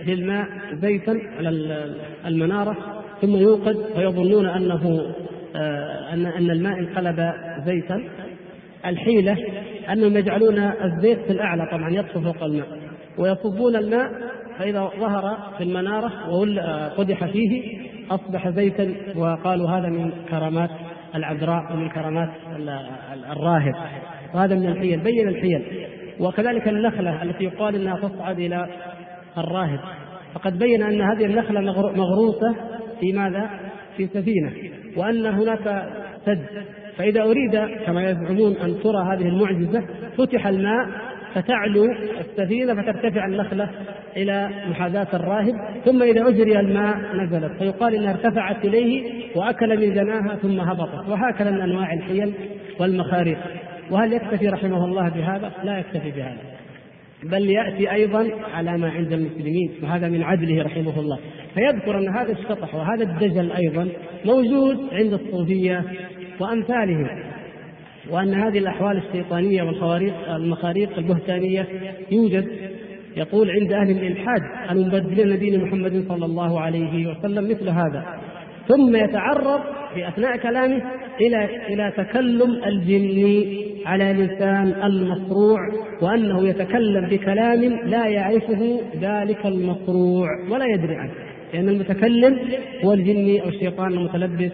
في الماء زيتا على المنارة ثم يوقد ويظنون أنه آه، أن أن الماء انقلب زيتا الحيلة أنهم يجعلون الزيت في الأعلى طبعا يطفو فوق الماء. ويصبون الماء فإذا ظهر في المنارة وقدح فيه أصبح زيتا وقالوا هذا من كرامات العذراء ومن كرامات الراهب. وهذا من الحيل بين الحيل. وكذلك النخلة التي يقال أنها تصعد إلى الراهب. فقد بين أن هذه النخلة مغروسة في ماذا؟ في سفينة. وأن هناك سد. فإذا أريد كما يزعمون أن ترى هذه المعجزة فتح الماء فتعلو السفينة فترتفع النخلة إلى محاذاة الراهب ثم إذا أجري الماء نزلت فيقال إنها ارتفعت إليه وأكل من جناها ثم هبطت وهكذا من أنواع الحيل والمخاريق وهل يكتفي رحمه الله بهذا؟ لا يكتفي بهذا. بل يأتي أيضا على ما عند المسلمين وهذا من عدله رحمه الله. فيذكر أن هذا الشطح وهذا الدجل أيضا موجود عند الصوفية وأمثالهم. وأن هذه الأحوال الشيطانية والخواريق المخاريق البهتانية يوجد يقول عند أهل الإلحاد المبدلين دين محمد صلى الله عليه وسلم مثل هذا. ثم يتعرض في أثناء كلامه إلى إلى تكلم الجن على لسان المصروع وأنه يتكلم بكلام لا يعرفه ذلك المصروع ولا يدري عنه. لأن المتكلم هو الجن أو الشيطان المتلبس.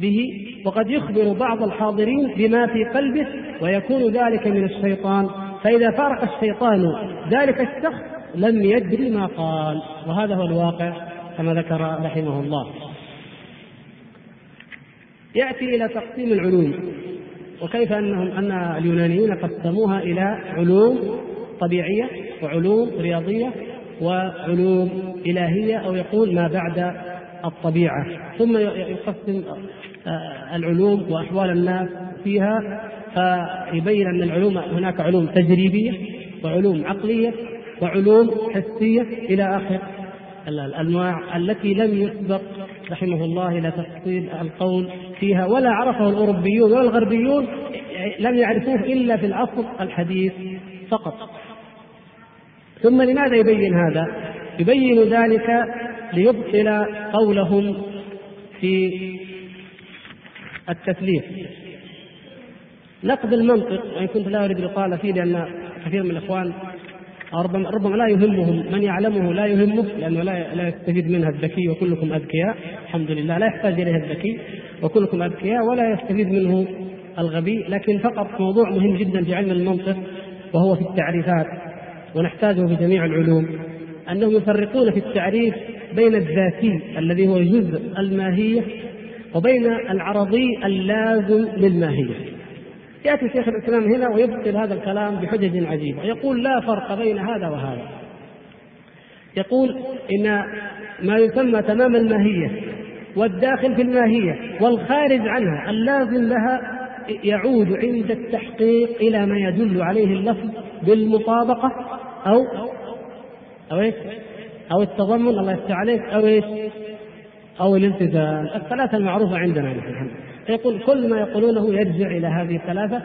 به وقد يخبر بعض الحاضرين بما في قلبه ويكون ذلك من الشيطان. فإذا فارق الشيطان ذلك الشخص لم يدري ما قال. وهذا هو الواقع كما ذكر رحمه الله. يأتي إلى تقسيم العلوم. وكيف أنهم أن اليونانيين قسموها إلى علوم طبيعية وعلوم رياضية وعلوم إلهية أو يقول ما بعد الطبيعة. ثم يقسم العلوم وأحوال الناس فيها فيبين أن العلوم هناك علوم تجريبية وعلوم عقلية وعلوم حسية إلى آخر الأنواع التي لم يسبق رحمه الله إلى تفصيل القول فيها ولا عرفه الأوروبيون ولا الغربيون لم يعرفوه إلا في العصر الحديث فقط ثم لماذا يبين هذا؟ يبين ذلك ليبطل قولهم في التثليث نقد المنطق وإن كنت لا أريد الاطاله فيه لأن كثير من الإخوان ربما ربما لا يهمهم. من يعلمه لا يهمه لأنه لا لا يستفيد منها الذكي وكلكم أذكياء. الحمد لله. لا يحتاج إليها الذكي وكلكم أذكياء ولا يستفيد منه الغبي. لكن فقط موضوع مهم جدا في علم المنطق وهو في التعريفات ونحتاجه في جميع العلوم. أنهم يفرقون في التعريف بين الذاتي الذي هو جزء الماهيه وبين العرضي اللازم للماهية يأتي شيخ الإسلام هنا ويبطل هذا الكلام بحجج عجيبة يقول لا فرق بين هذا وهذا يقول إن ما يسمى تمام الماهية والداخل في الماهية والخارج عنها اللازم لها يعود عند التحقيق إلى ما يدل عليه اللفظ بالمطابقة أو أو إيش؟ أو التضمن الله يفتح عليك أو إيش؟ أو الامتثال الثلاثة المعروفة عندنا نحن فيقول كل ما يقولونه يرجع إلى هذه الثلاثة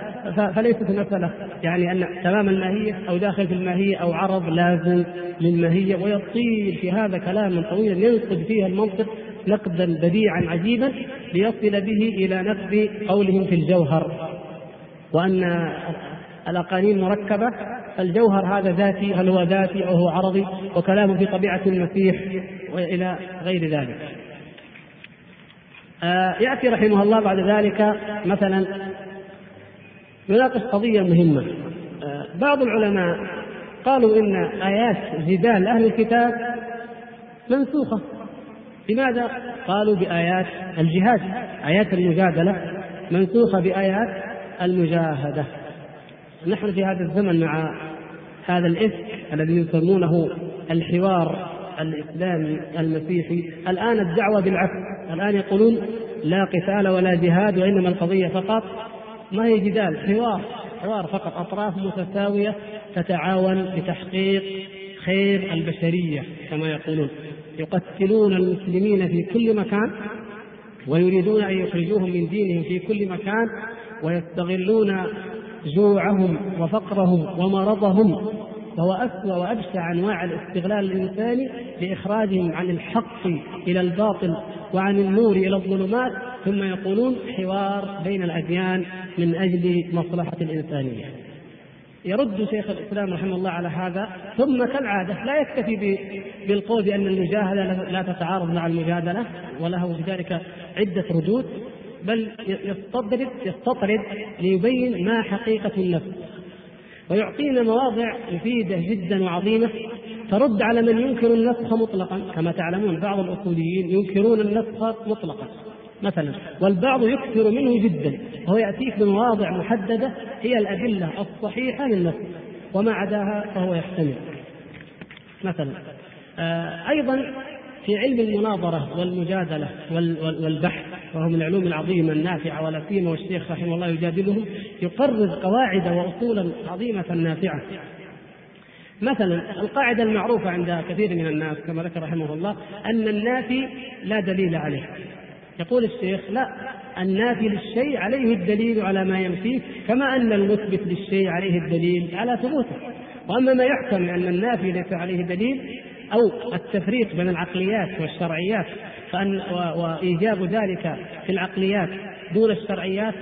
فليست المساله يعني أن تمام الماهية أو داخل في الماهية أو عرض لازم للماهية ويطيل في هذا كلاما طويلا ينقد فيه المنطق نقدا بديعا عجيبا ليصل به إلى نقد قولهم في الجوهر. وأن الأقانيم مركبة الجوهر هذا ذاتي هل هو ذاتي أو هو عرضي وكلامه في طبيعة المسيح وإلى غير ذلك. يأتي رحمه الله بعد ذلك مثلا يناقش قضية مهمة. آه بعض العلماء قالوا إن آيات جدال أهل الكتاب منسوخة. لماذا؟ قالوا بآيات الجهاد. آيات المجادلة منسوخة بآيات المجاهدة. نحن في هذا الزمن مع هذا الإفك الذي يسمونه الحوار الإسلامي المسيحي. الآن الدعوة بالعفو الآن يقولون لا قتال ولا جهاد وإنما القضية فقط. ما هي جدال؟ حوار. حوار فقط. أطراف متساوية تتعاون لتحقيق خير البشرية كما يقولون. يقتلون المسلمين في كل مكان ويريدون أن يخرجوهم من دينهم في كل مكان ويستغلون جوعهم وفقرهم ومرضهم فهو أسوأ وأبشع أنواع الاستغلال الإنساني لإخراجهم عن الحق إلى الباطل وعن النور إلى الظلمات ثم يقولون حوار بين الأديان من أجل مصلحة الإنسانية. يرد شيخ الإسلام رحمه الله على هذا ثم كالعادة لا يكتفي بالقول بأن المجاهدة لا تتعارض مع المجادلة وله في ذلك عدة ردود بل يستطرد يستطرد ليبين ما حقيقة النفس. ويعطينا مواضع مفيدة جدا وعظيمة ترد على من ينكر النسخ مطلقا. كما تعلمون بعض الأصوليين ينكرون النسخ مطلقا. مثلا والبعض يكثر منه جدا وهو يأتيك بمواضع محددة هي الأدلة الصحيحة للنسخ وما عداها فهو يحتمل مثلا آه أيضا في علم المناظرة والمجادلة والبحث وهو من العلوم العظيمة النافعة ولا سيما والشيخ رحمه الله يجادلهم يقرر قواعد واصولا عظيمة نافعة. مثلا القاعدة المعروفة عند كثير من الناس كما ذكر رحمه الله أن النافي لا دليل عليه. يقول الشيخ لا النافي للشيء عليه الدليل على ما ينفيه كما أن المثبت للشيء عليه الدليل على ثبوته. وأما ما يحكم أن النافي ليس عليه دليل أو التفريق بين العقليات والشرعيات فأن وإيجاب ذلك في العقليات دون الشرعيات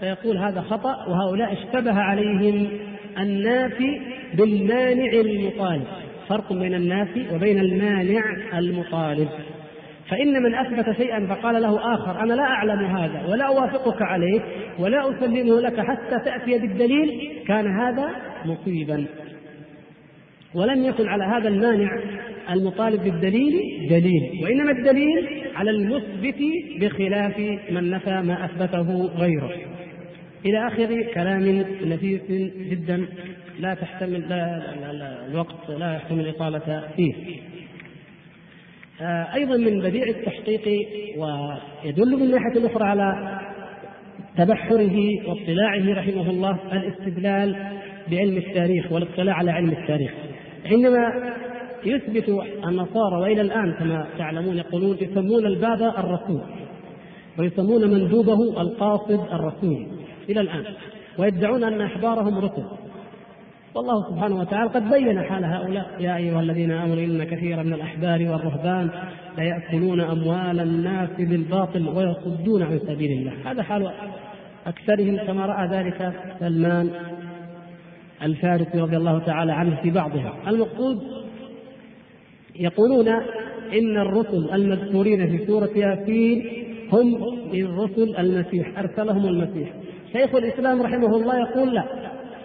فيقول هذا خطأ وهؤلاء اشتبه عليهم النافي بالمانع المطالب. فرق بين النافي وبين المانع المطالب. فإن من أثبت شيئا فقال له آخر أنا لا أعلم هذا ولا أوافقك عليه ولا أسلمه لك حتى تأتي بالدليل كان هذا مصيبا. ولم يكن على هذا المانع المطالب بالدليل دليل وإنما الدليل على المثبت بخلاف من نفى ما أثبته غيره. إلى آخر كلام نفيس جدا لا تحتمل لا, لا, لا الوقت لا يحتمل الإطالة فيه. آه، أيضا من بديع التحقيق ويدل من ناحية أخرى على تبحره واطلاعه رحمه الله الاستدلال بعلم التاريخ والاطلاع على علم التاريخ. عندما يثبت النصارى وإلى الآن كما تعلمون يقولون يسمون الباب الرسول ويسمون مندوبه القاصد الرسول إلى الآن ويدعون أن أحبارهم رسل والله سبحانه وتعالى قد بين حال هؤلاء يا أيها الذين آمنوا إن كثيرا من الأحبار والرهبان ليأكلون أموال الناس بالباطل ويصدون عن سبيل الله. هذا حال أكثرهم كما رأى ذلك سلمان الفارسي رضي الله تعالى عنه في بعضها. المقصود يقولون إن الرسل المذكورين في سورة ياسين هم من رسل المسيح أرسلهم المسيح. شيخ الإسلام رحمه الله يقول لا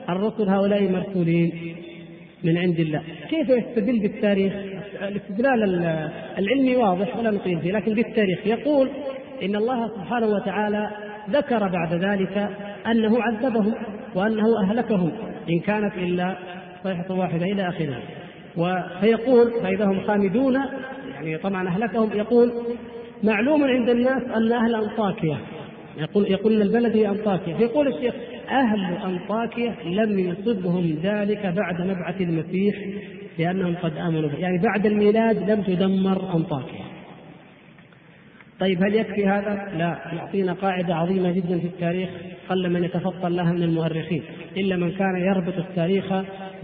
الرسل هؤلاء مرسولين من عند الله. كيف يستدل بالتاريخ؟ الاستدلال العلمي واضح ولا نقيم فيه لكن بالتاريخ. يقول إن الله سبحانه وتعالى ذكر بعد ذلك أنه عذبهم وأنه أهلكهم. إن كانت إلا صيحة واحدة إلى اخره فيقول فإذا هم خامدون يعني طبعا أهلكهم يقول معلوم عند الناس أن أهل أنطاكيا. يقول يقول البلد هي أنطاكيا. فيقول الشيخ أهل أنطاكيا لم يصبهم ذلك بعد مبعث المسيح لأنهم قد آمنوا به. يعني بعد الميلاد لم تدمر أنطاكيا. طيب هل يكفي هذا؟ لا يعطينا قاعدة عظيمة جدا في التاريخ قل من يتفطن لها من المؤرخين إلا من كان يربط التاريخ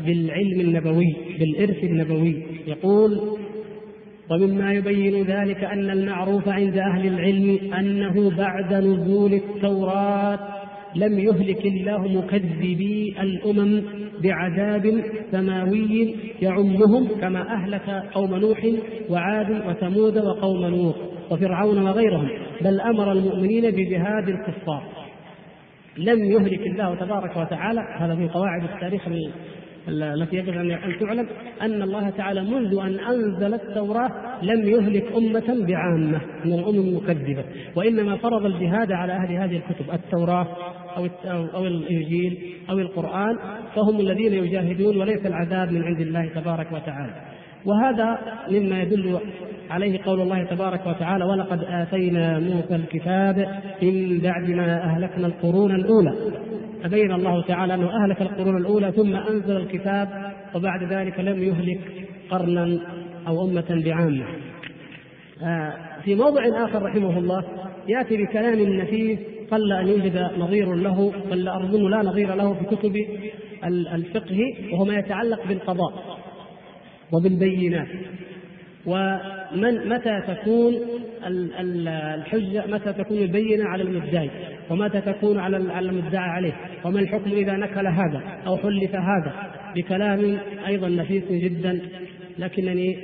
بالعلم النبوي بالإرث النبوي يقول ومما يبين ذلك أن المعروف عند أهل العلم أنه بعد نزول التوراة لم يهلك الله مكذبي الأمم بعذاب سماوي يعمهم كما أهلك قوم نوح وعاد وثمود وقوم لوط وفرعون وغيرهم بل أمر المؤمنين بجهاد الكفار. لم يهلك الله تبارك وتعالى هذا من قواعد التاريخ التي يجب أن تعلم أن الله تعالى منذ أن أنزل التوراة لم يهلك أمة بعامة من الأمم المكذبة. وإنما فرض الجهاد على أهل هذه الكتب التوراة أو أو الإنجيل أو القرآن فهم الذين يجاهدون وليس العذاب من عند الله تبارك وتعالى. وهذا مما يدل عليه قول الله تبارك وتعالى ولقد آتينا موسى الكتاب من بعد ما أهلكنا القرون الأولى. فبين الله تعالى أنه أهلك القرون الأولى ثم أنزل الكتاب وبعد ذلك لم يهلك قرنا أو أمة بعامة. آه، في موضع آخر رحمه الله يأتي بكلام نفيس قل أن يوجد نظير له بل أظن لا نظير له في كتب الفقه وهو ما يتعلق بالقضاء وبالبينات ومن متى تكون الحجة متى تكون البينة على المدعي ومتى تكون على المدعى عليه؟ وما الحكم إذا نكل هذا أو حلف هذا؟ بكلام أيضا نفيس جدا لكنني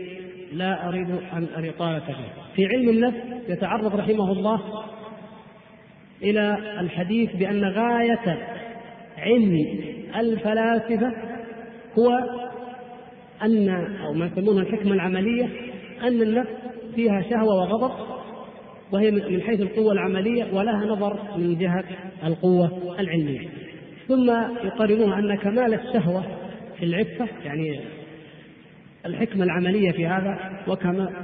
لا أريد أن الإطالة فيه في علم النفس يتعرض رحمه الله إلى الحديث بأن غاية علم الفلاسفة هو أن أو ما يسمونه الحكمة العملية أن النفس فيها شهوة وغضب وهي من حيث القوة العملية ولها نظر من جهة القوة العلمية. ثم يقارنون أن كمال الشهوة في العفة يعني الحكمة العملية في هذا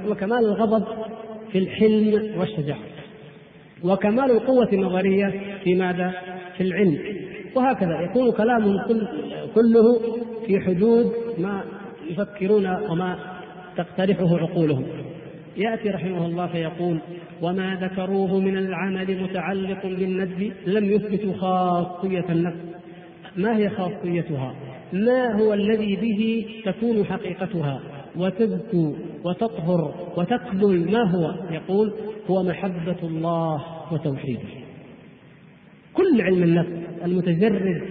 وكمال الغضب في الحلم والشجاعة. وكمال القوة النظرية في ماذا؟ في العلم. وهكذا يكون كلامهم كله في حدود ما يفكرون وما تقترحه عقولهم. يأتي رحمه الله فيقول وما ذكروه من العمل متعلق بالندب لم يثبتوا خاصية النفس. ما هي خاصيتها؟ ما هو الذي به تكون حقيقتها؟ وتزكو وتطهر وتقبل ما هو؟ يقول هو محبة الله وتوحيده. كل علم النفس المتجرد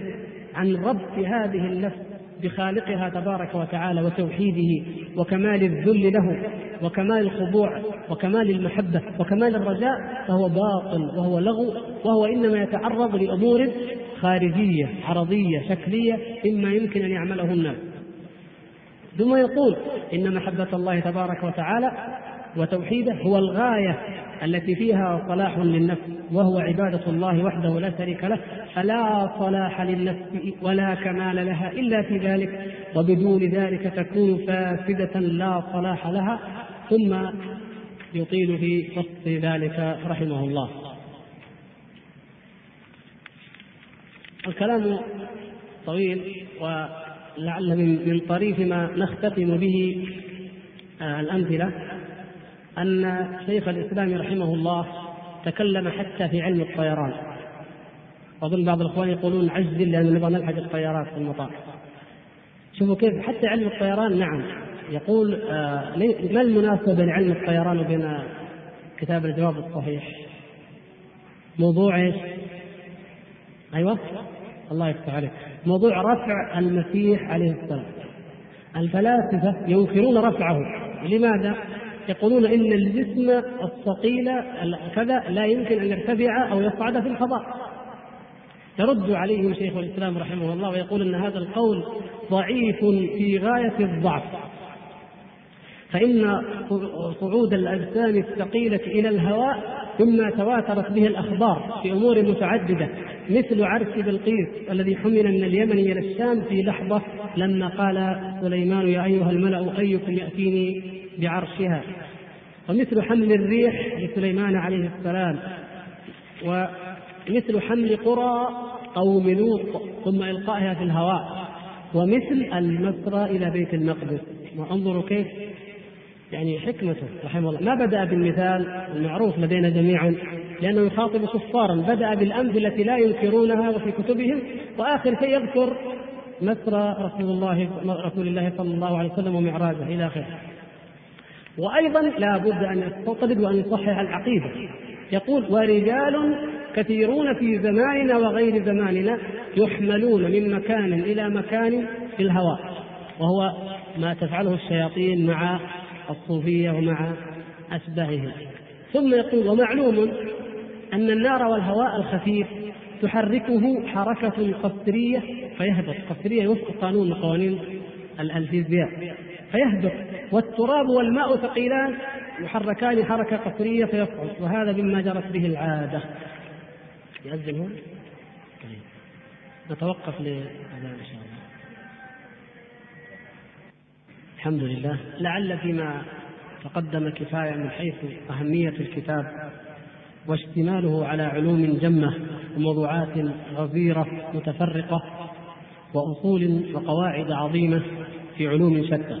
عن ربط هذه النفس بخالقها تبارك وتعالى وتوحيده وكمال الذل له وكمال الخضوع وكمال المحبة وكمال الرجاء فهو باطل وهو لغو وهو إنما يتعرض لأمور خارجية عرضية شكلية مما يمكن أن يعمله الناس ثم يقول إن محبة الله تبارك وتعالى وتوحيده هو الغاية التي فيها صلاح للنفس وهو عبادة الله وحده لا شريك له فلا صلاح للنفس ولا كمال لها إلا في ذلك وبدون ذلك تكون فاسدة لا صلاح لها ثم يطيل في وصف ذلك رحمه الله. الكلام طويل ولعل من طريف ما نختتم به الأمثلة. أن شيخ الإسلام رحمه الله تكلم حتى في علم الطيران. أظن بعض الإخوان يقولون عجل لأن نبغى نلحق الطيارات في المطار. شوفوا كيف حتى علم الطيران نعم. يقول آه ما المناسبة بين علم الطيران وبين كتاب الجواب الصحيح؟ موضوع إيش؟ أيوه. الله يفتح عليك. موضوع رفع المسيح عليه السلام. الفلاسفة ينكرون رفعه. لماذا؟ يقولون إن الجسم الثقيل كذا لا يمكن أن يرتفع أو يصعد في الفضاء. يرد عليهم شيخ الإسلام رحمه الله ويقول إن هذا القول ضعيف في غاية الضعف. فإن صعود الأجسام الثقيلة إلى الهواء مما تواترت به الأخبار في أمور متعددة مثل عرش بلقيس الذي حمل من اليمن إلى الشام في لحظة لما قال سليمان يا أيها الملأ أيكم يأتيني بعرشها. ومثل حمل الريح لسليمان عليه السلام ومثل حمل قرى قوم لوط ثم إلقائها في الهواء ومثل المسرى إلى بيت المقدس. وانظروا كيف يعني حكمته رحمه الله. ما بدأ بالمثال المعروف لدينا جميعا لأنه يخاطب كفارا. بدأ بالأمثلة التي لا ينكرونها وفي كتبهم وآخر شيء يذكر مسرى رسول الله رسول الله صلى الله عليه وسلم ومعراجه إلى آخره. وأيضا لا بد أن يستطرد وأن يصحح العقيدة. يقول ورجال كثيرون في زماننا وغير زماننا يحملون من مكان إلى مكان في الهواء. وهو ما تفعله الشياطين مع الصوفية ومع أشباههم ثم يقول ومعلوم أن النار والهواء الخفيف تحركه حركة قصرية فيهبط. قصرية وفق قانون قوانين الفيزياء فيهبط. والتراب والماء ثقيلان يحركان حركة قصرية فيصعد وهذا مما جرت به العادة. يأذن هون؟ طيب. نتوقف لأذان إن شاء الله الحمد لله. لعل فيما تقدم كفاية من حيث أهمية الكتاب واشتماله على علوم جمة وموضوعات غزيرة متفرقة وأصول وقواعد عظيمة في علوم شتى.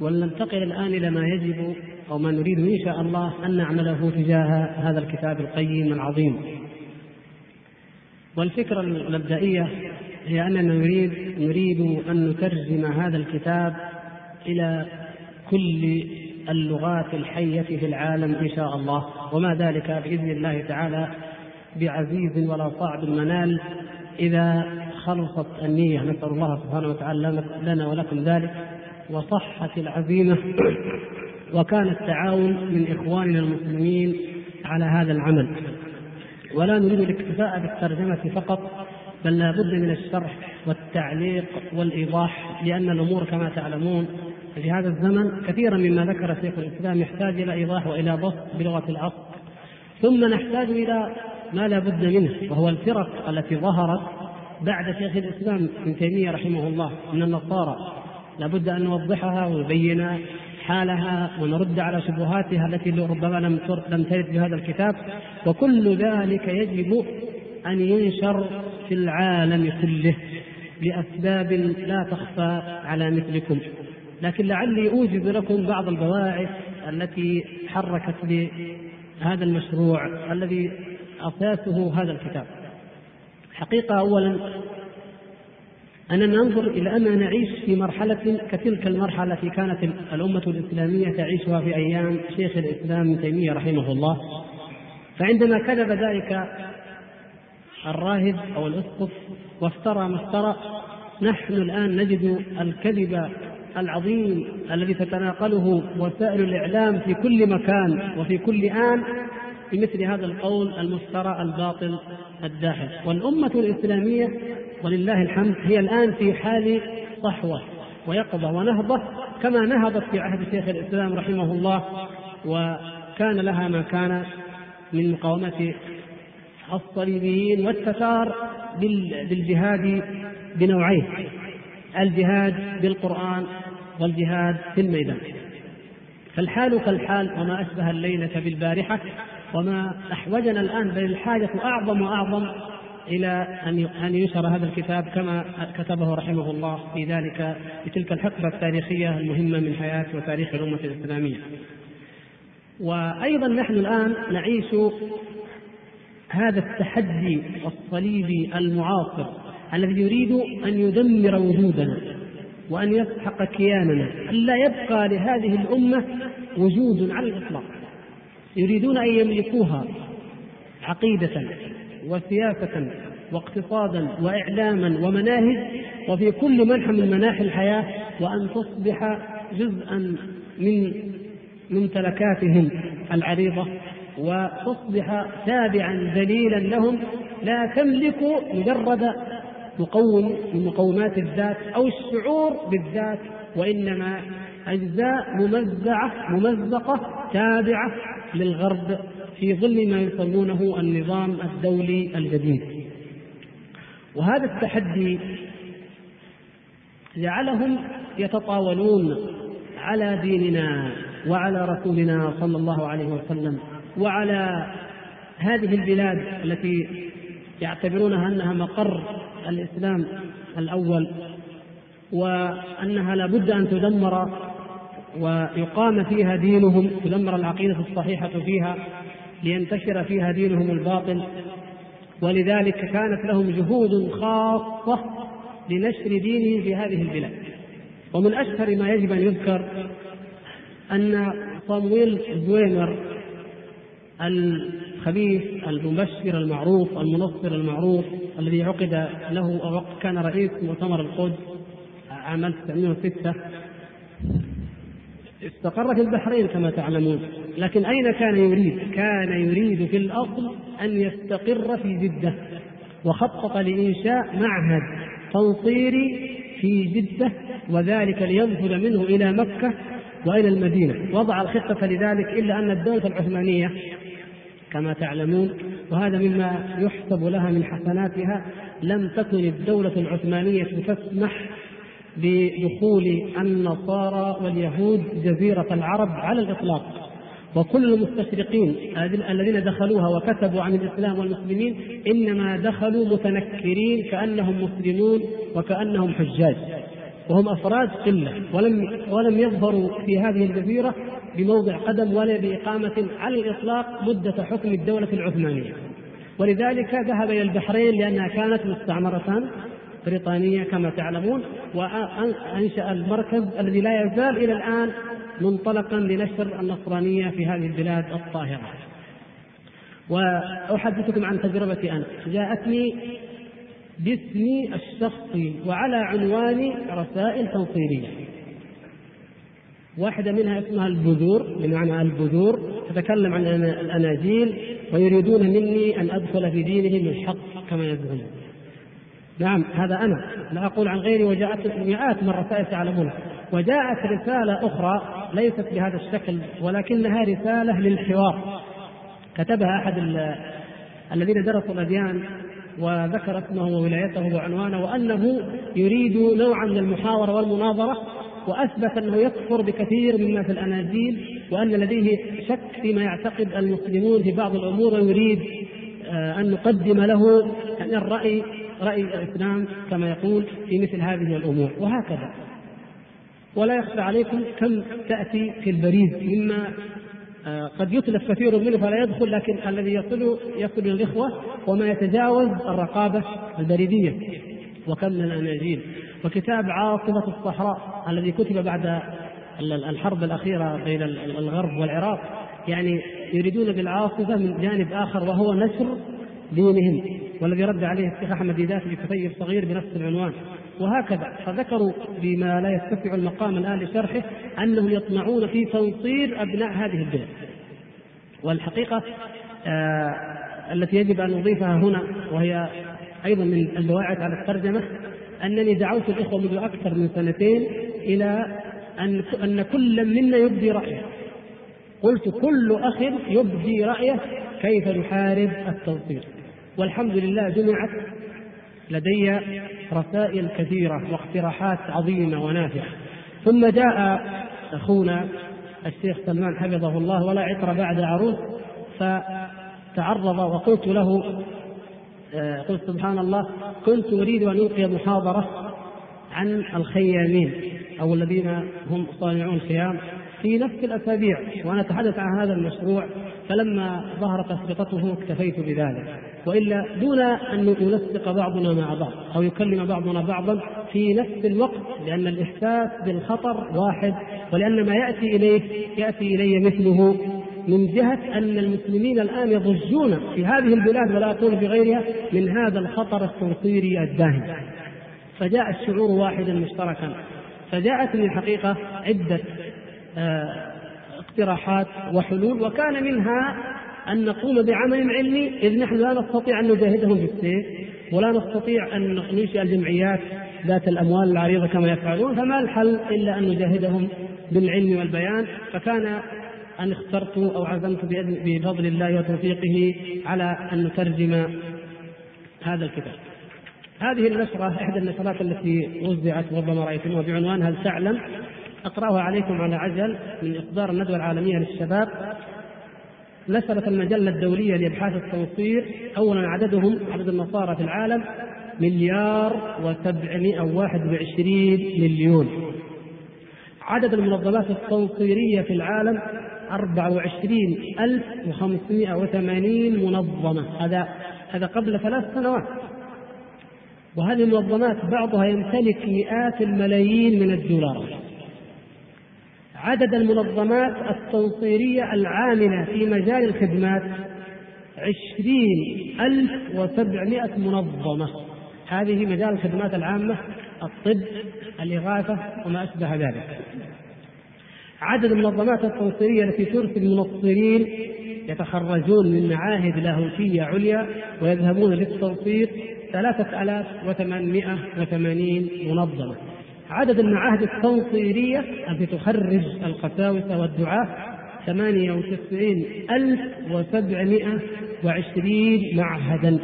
ولننتقل الآن إلى ما يجب أو ما نريد إن شاء الله أن نعمله تجاه هذا الكتاب القيم العظيم. والفكرة المبدئية هي أننا نريد نريد أن نترجم هذا الكتاب إلى كل اللغات الحية في العالم إن شاء الله. وما ذلك بإذن الله تعالى بعزيز ولا صعب المنال. إذا خلصت النية نسأل الله سبحانه وتعالى لنا ولكم ذلك وصحت العزيمة. وكان التعاون من إخواننا المسلمين على هذا العمل. ولا نريد الاكتفاء بالترجمة فقط بل لا بد من الشرح والتعليق والإيضاح لأن الأمور كما تعلمون في هذا الزمن كثيرا مما ذكر شيخ الإسلام يحتاج إلى إيضاح وإلى بسط بلغة العصر ثم نحتاج إلى ما لا بد منه وهو الفرق التي ظهرت بعد شيخ الإسلام ابن تيمية رحمه الله من النصارى. لابد أن نوضحها ونبين حالها ونرد على شبهاتها التي ربما لم لم ترد بهذا الكتاب. وكل ذلك يجب أن ينشر في العالم كله لأسباب لا تخفى على مثلكم. لكن لعلي أوجد لكم بعض البواعث التي حركت بهذا المشروع الذي أساسه هذا الكتاب. حقيقة أولا أننا ننظر إلى أننا نعيش في مرحلة كتلك المرحلة التي كانت الأمة الإسلامية تعيشها في أيام شيخ الإسلام ابن تيمية رحمه الله. فعندما كذب ذلك الراهب أو الأسقف وافترى ما افترى. نحن الآن نجد الكذب العظيم الذي تتناقله وسائل الإعلام في كل مكان وفي كل آن بمثل هذا القول المفترى الباطل الداحر. والأمة الإسلامية ولله الحمد هي الآن في حال صحوة ويقظة ونهضة كما نهضت في عهد شيخ الإسلام رحمه الله وكان لها ما كان من مقاومة الصليبيين والتتار بالجهاد بنوعين الجهاد بالقرآن والجهاد في الميدان فالحال كالحال وما أشبه الليلة بالبارحة وما أحوجنا الآن بل الحاجة أعظم وأعظم إلى أن أن ينشر هذا الكتاب كما كتبه رحمه الله في ذلك في تلك الحقبة التاريخية المهمة من حياة وتاريخ الأمة الإسلامية. وأيضا نحن الآن نعيش هذا التحدي الصليبي المعاصر الذي يريد أن يدمر وجودنا وأن يسحق كياننا ألا يبقى لهذه الأمة وجود على الإطلاق. يريدون أن يملكوها عقيدة وسياسة واقتصادا وإعلاما ومناهج وفي كل منحى من مناحي الحياة وأن تصبح جزءا من ممتلكاتهم العريضة. وتصبح تابعا ذليلا لهم لا تملك مجرد مقوم من مقومات الذات أو الشعور بالذات وإنما أجزاء ممزعة ممزقة تابعة للغرب في ظل ما يسمونه النظام الدولي الجديد. وهذا التحدي جعلهم يتطاولون على ديننا وعلى رسولنا صلى الله عليه وسلم. وعلى هذه البلاد التي يعتبرونها أنها مقر الإسلام الأول وأنها لابد أن تدمر ويقام فيها دينهم تدمر العقيدة الصحيحة فيها لينتشر فيها دينهم الباطل. ولذلك كانت لهم جهود خاصة لنشر دينهم في هذه البلاد. ومن أشهر ما يجب أن يذكر أن صامويل زويمر الخبيث المبشر المعروف المنصر المعروف الذي عقد له أو كان رئيس مؤتمر القدس عام 1906 استقر في البحرين كما تعلمون. لكن أين كان يريد؟ كان يريد في الأصل أن يستقر في جدة وخطط لإنشاء معهد تنصيري في جدة وذلك لينفذ منه إلى مكة وإلى المدينة. وضع الخطة لذلك إلا أن الدولة العثمانية كما تعلمون وهذا مما يحسب لها من حسناتها. لم تكن الدولة العثمانية تسمح بدخول النصارى واليهود جزيرة العرب على الإطلاق. وكل المستشرقين الذين دخلوها وكتبوا عن الإسلام والمسلمين إنما دخلوا متنكرين كأنهم مسلمون وكأنهم حجاج. وهم أفراد قلة ولم ولم يظهروا في هذه الجزيرة بموضع قدم ولا بإقامة على الإطلاق مدة حكم الدولة العثمانية. ولذلك ذهب إلى البحرين لأنها كانت مستعمرة بريطانية كما تعلمون وأنشأ المركز الذي لا يزال إلى الآن منطلقا لنشر النصرانية في هذه البلاد الطاهرة. وأحدثكم عن تجربتي أنا. جاءتني باسمي الشخصي وعلى عنوان رسائل تنصيرية واحدة منها اسمها البذور بمعنى البذور تتكلم عن الأناجيل ويريدون مني أن أدخل في دينهم الحق كما يزعمون. نعم هذا أنا لا أقول عن غيري وجاءت مئات من الرسائل تعلمونها وجاءت رسالة أخرى ليست بهذا الشكل ولكنها رسالة للحوار. كتبها أحد الذين درسوا الأديان وذكر اسمه وولايته وعنوانه وأنه يريد نوعا من المحاورة والمناظرة وأثبت أنه يكفر بكثير مما في الأناجيل وأن لديه شك فيما يعتقد المسلمون في بعض الأمور ويريد آه، أن نقدم له الرأي رأي الإسلام كما يقول في مثل هذه الأمور وهكذا. ولا يخفى عليكم كم تأتي في البريد مما آه، قد يتلف كثير منه فلا يدخل لكن الذي يصل يصل الإخوة وما يتجاوز الرقابة البريدية وكم من الأناجيل. وكتاب عاصمة الصحراء الذي كتب بعد الحرب الأخيرة بين الغرب والعراق. يعني يريدون بالعاصفه من جانب آخر وهو نشر دينهم. والذي رد عليه الشيخ أحمد ديدات بكتيب صغير بنفس العنوان. وهكذا فذكروا بما لا يتسع المقام الآن لشرحه أنهم يطمعون في تنصير أبناء هذه البلاد والحقيقة آه التي يجب أن نضيفها هنا وهي أيضا من البواعث على الترجمة أنني دعوت الإخوة منذ أكثر من سنتين إلى أن أن كل منا يبدي رأيه. قلت كل أخ يبدي رأيه كيف نحارب التنصير والحمد لله جمعت لدي رسائل كثيرة واقتراحات عظيمة ونافعة. ثم جاء أخونا الشيخ سلمان حفظه الله ولا عطر بعد عروس فتعرض وقلت له قلت سبحان الله كنت أريد أن ألقي محاضرة عن الخيامين أو الذين هم صانعون الخيام في نفس الأسابيع وأنا أتحدث عن هذا المشروع فلما ظهرت أسرطته اكتفيت بذلك وإلا دون أن يلصق بعضنا مع بعض أو يكلم بعضنا بعضا في نفس الوقت لأن الإحساس بالخطر واحد ولأن ما يأتي إليه يأتي إلي مثله من جهة أن المسلمين الآن يضجون في هذه البلاد ولا أقول في غيرها من هذا الخطر التنصيري الداهم. فجاء الشعور واحدا مشتركا. فجاءتني الحقيقة عدة آه، اقتراحات وحلول وكان منها أن نقوم بعمل علمي إذ نحن لا نستطيع أن نجاهدهم بالسيف ولا نستطيع أن ننشئ الجمعيات ذات الأموال العريضة كما يفعلون فما الحل إلا أن نجاهدهم بالعلم والبيان. فكان أن اخترت أو عزمت بفضل الله وتوفيقه على أن نترجم هذا الكتاب. هذه النشرة إحدى النشرات التي وزعت ربما رأيتموها بعنوان هل تعلم؟ أقرأها عليكم على عجل من إصدار الندوة العالمية للشباب. نشرت المجلة الدولية لإبحاث التنصير أولا عددهم عدد النصارى في العالم مليار وسبعمائة وواحد وعشرين مليون. عدد المنظمات التنصيرية في العالم أربعة وعشرين ألف وخمسمائة وثمانين منظمة. هذا هذا قبل ثلاث سنوات. وهذه المنظمات بعضها يمتلك مئات الملايين من الدولارات عدد المنظمات التنصيرية العاملة في مجال الخدمات عشرين ألف وسبعمائة منظمة. هذه مجال الخدمات العامة الطب الإغاثة وما أشبه ذلك. عدد المنظمات التنصيرية التي ترسل منصرين يتخرجون من معاهد لاهوتية عليا ويذهبون للتنصير ثلاثة آلاف وثمانمائة وثمانين منظمة. عدد المعاهد التنصيرية التي تخرج ألف وسبعمائة وعشرين معهدا.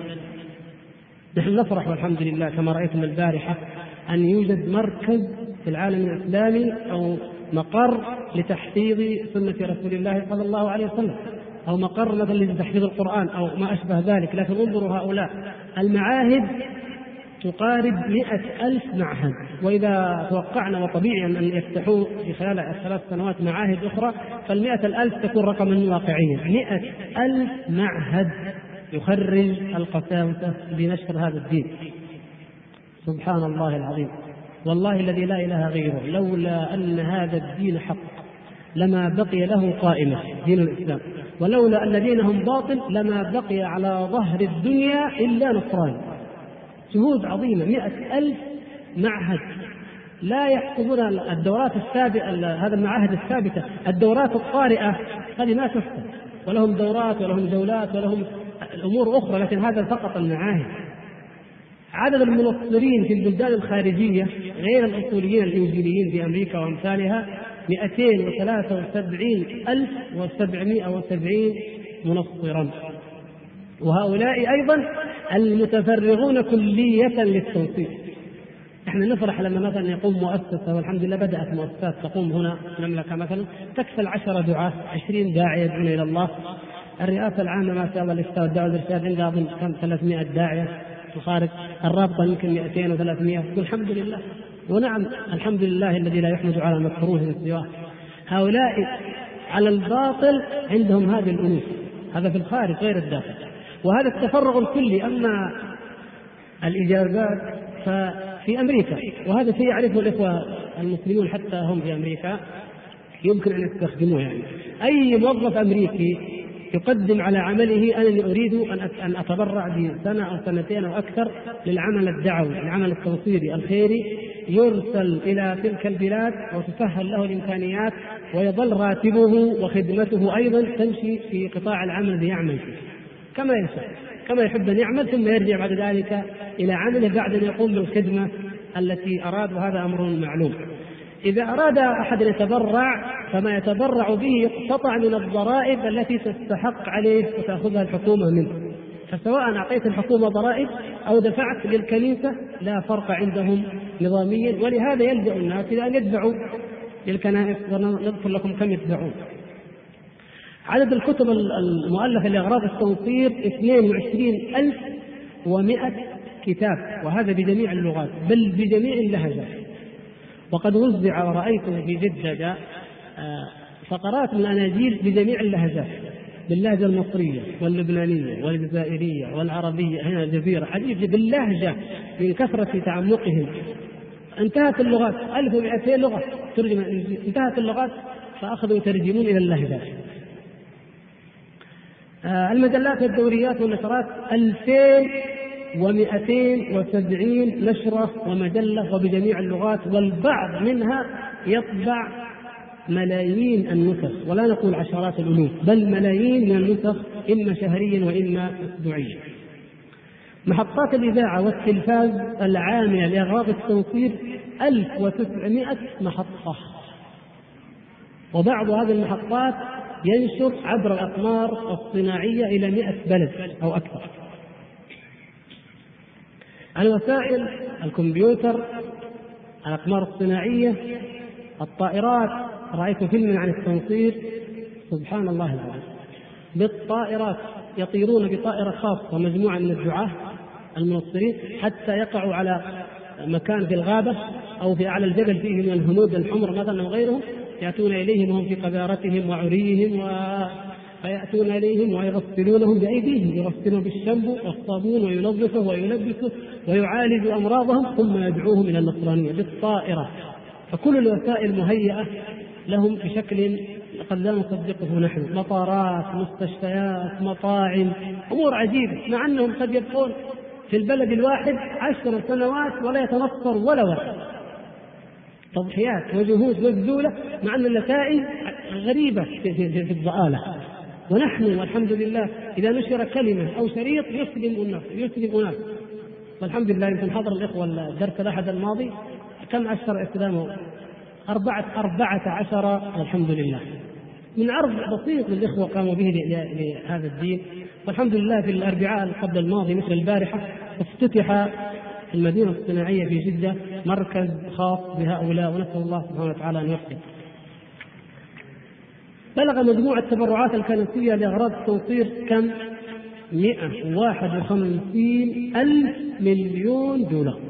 نحن نفرح والحمد لله كما رأيتم البارحة أن يوجد مركز في العالم الإسلامي أو مقر لتحفيظ سنة رسول الله صلى الله عليه وسلم أو مقر مثلا لتحفيظ القرآن أو ما أشبه ذلك. لكن انظروا هؤلاء المعاهد تقارب مئة ألف معهد. وإذا توقعنا وطبيعي أن يفتحوا في خلال الثلاث سنوات معاهد أخرى فالمئة الألف تكون رقما واقعيا مئة ألف معهد يخرج القساوسة بنشر هذا الدين. سبحان الله العظيم. والله الذي لا إله غيره لولا أن هذا الدين حق لما بقي له قائمة دين الإسلام. ولولا أن دينهم باطل لما بقي على ظهر الدنيا إلا نصران. جهود عظيمة مئة ألف معهد. لا يحسبون الدورات السابقة هذا المعاهد الثابتة الدورات الطارئة هذه ما تحسب ولهم دورات ولهم جولات ولهم الأمور أخرى لكن هذا فقط المعاهد. عدد المنصرين في البلدان الخارجية غير الأصوليين الانجيليين في أمريكا وأمثالها 273770 منصرا. وهؤلاء أيضا المتفرغون كلية للتنصير إحنا نفرح لما مثلا يقوم مؤسسة والحمد لله بدأت مؤسسات تقوم هنا في المملكة مثلا تكفى العشرة دعاة 20 داعية يدعون إلى الله. الرئاسة العامة ما شاء الله الافتاء والدعوه والارشاد عندها أظن كم؟ 300 داعية. الخارج الرابطة يمكن 200 و300 الحمد لله. ونعم الحمد لله الذي لا يحمد على مكروه سواه هؤلاء على الباطل عندهم هذه الأنوثة. هذا في الخارج غير الداخل. وهذا التفرغ الكلي. أما الإجابات ففي أمريكا. وهذا شيء يعرفه الإخوة المسلمون حتى هم في أمريكا. يمكن أن يستخدموه يعني. أي موظف أمريكي يقدم على عمله انني أريد أن أتبرع بسنة أو سنتين أو أكثر للعمل الدعوي، العمل التوصيلي الخيري يرسل إلى تلك البلاد وتسهل له الإمكانيات ويظل راتبه وخدمته أيضا تمشي في قطاع العمل الذي يعمل فيه. كما يشاء، كما يحب ان يعمل ثم يرجع بعد ذلك إلى عمله بعد أن يقوم بالخدمة التي أراد وهذا أمر معلوم. إذا أراد أحد أن يتبرع فما يتبرع به يقتطع من الضرائب التي تستحق عليه وتأخذها الحكومة منه. فسواء أعطيت الحكومة ضرائب أو دفعت للكنيسة لا فرق عندهم نظاميا ولهذا يلجأ الناس إلى أن يدفعوا للكنائس ونذكر لكم كم يدفعون. عدد الكتب المؤلفة لأغراض التنصير 22100 كتاب وهذا بجميع اللغات بل بجميع اللهجات. وقد وزع ورأيته في جدة آه، فقرات من الأناجيل بجميع اللهجات باللهجة المصرية واللبنانية والجزائرية والعربية هنا الجزيرة عجيب باللهجة من كثرة تعمقهم. انتهت اللغات 1200 لغة ترجم انتهت اللغات فأخذوا يترجمون إلى اللهجات آه، المجلات والدوريات والنشرات 2000 و270 نشرة ومجلة وبجميع اللغات والبعض منها يطبع ملايين النسخ. ولا نقول عشرات الألوف بل ملايين من النسخ إما شهريا وإما أسبوعيا. محطات الإذاعة والتلفاز العاملة لأغراض التنصير 1900 محطة. وبعض هذه المحطات ينشر عبر الأقمار الصناعية إلى 100 بلد أو أكثر. الوسائل الكمبيوتر الأقمار الصناعية الطائرات. رأيت فيلما عن التنصير. سبحان الله العظيم. بالطائرات يطيرون بطائرة خاصة مجموعة من الدعاة المنصرين حتى يقعوا على مكان في الغابة أو في أعلى الجبل فيه من الهنود الحمر مثلا أو غيرهم. يأتون إليهم وهم في قذارتهم وعريهم فيأتون إليهم ويغسلونهم بأيديهم يغسلون بالشامبو والصابون وينظفه ويلبسه ويعالج أمراضهم ثم يدعوهم إلى النصرانية بالطائرة. فكل الوسائل مهيئة لهم بشكل وقد لا نصدقه نحن. مطارات مستشفيات مطاعم أمور عجيبة مع أنهم قد يبقون في البلد الواحد عشر سنوات ولا يتنصر ولا واحد تضحيات وجهود مبذولة مع أن النتائج غريبة في الضآلة. ونحن والحمد لله إذا نشر كلمة أو شريط يسلم الناس يسلم أناس. والحمد لله يمكن حضر الإخوة الدرس الأحد الماضي كم أشهر إسلامه؟ أربعة أربعة عشر والحمد لله. من عرض بسيط للإخوة قاموا به لهذا الدين. والحمد لله في الأربعاء قبل الماضي مثل البارحة افتتح المدينة الصناعية في جدة مركز خاص بهؤلاء ونسأل الله سبحانه وتعالى أن يوفق بلغ مجموع التبرعات الكنسية لأغراض التنصير كم؟ 151 ألف مليون دولار.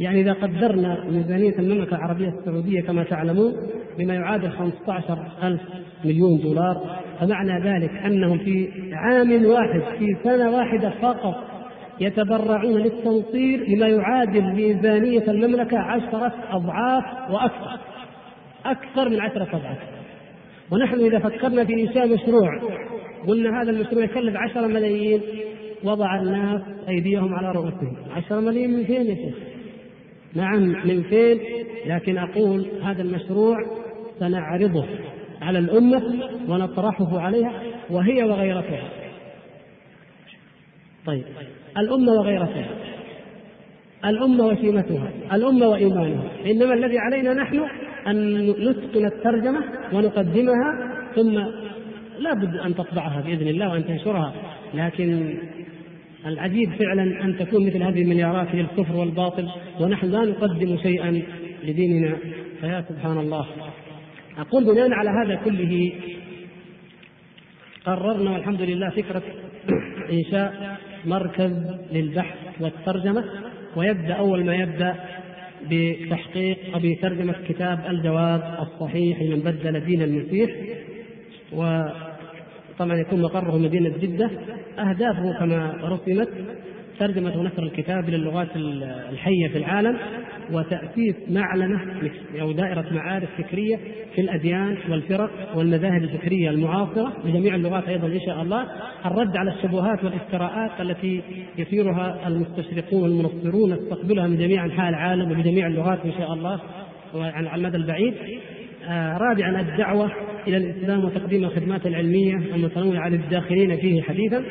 يعني إذا قدرنا ميزانية المملكة العربية السعودية كما تعلمون بما يعادل 15 ألف مليون دولار فمعنى ذلك أنهم في عام واحد في سنة واحدة فقط يتبرعون للتنصير بما يعادل ميزانية المملكة عشرة أضعاف وأكثر. أكثر من عشرة أضعاف. ونحن إذا فكرنا في إنشاء مشروع قلنا هذا المشروع يكلف عشرة ملايين وضع الناس أيديهم على رؤوسهم. عشرة ملايين من فين يا شيخ؟ نعم من فين؟ لكن أقول هذا المشروع سنعرضه على الأمة ونطرحه عليها وهي وغيرتها. طيب الأمة وغيرتها الأمة وشيمتها الأمة وإيمانها. إنما الذي علينا نحن أن نتقن الترجمة ونقدمها ثم لا بد أن تطبعها بإذن الله وأن تنشرها. لكن العجيب فعلا أن تكون مثل هذه المليارات هي الكفر والباطل ونحن لا نقدم شيئا لديننا. فيا سبحان الله. أقول بناء على هذا كله قررنا والحمد لله فكرة إنشاء مركز للبحث والترجمة ويبدأ أول ما يبدأ بتحقيق أو بترجمة كتاب الجواب الصحيح لمن بدل دين المسيح وطبعا يكون مقره مدينة جدة أهدافه كما رسمت ترجمة ونشر الكتاب للغات الحية في العالم وتأسيس معلمة أو دائرة معارف فكرية في الأديان والفرق والمذاهب الفكرية المعاصرة بجميع اللغات أيضا إن شاء الله. الرد على الشبهات والافتراءات التي يثيرها المستشرقون والمنصرون نستقبلها من جميع أنحاء العالم وبجميع اللغات إن شاء الله على المدى البعيد. آه رابعا الدعوة إلى الإسلام وتقديم الخدمات العلمية المتنوعة للداخلين فيه حديثا.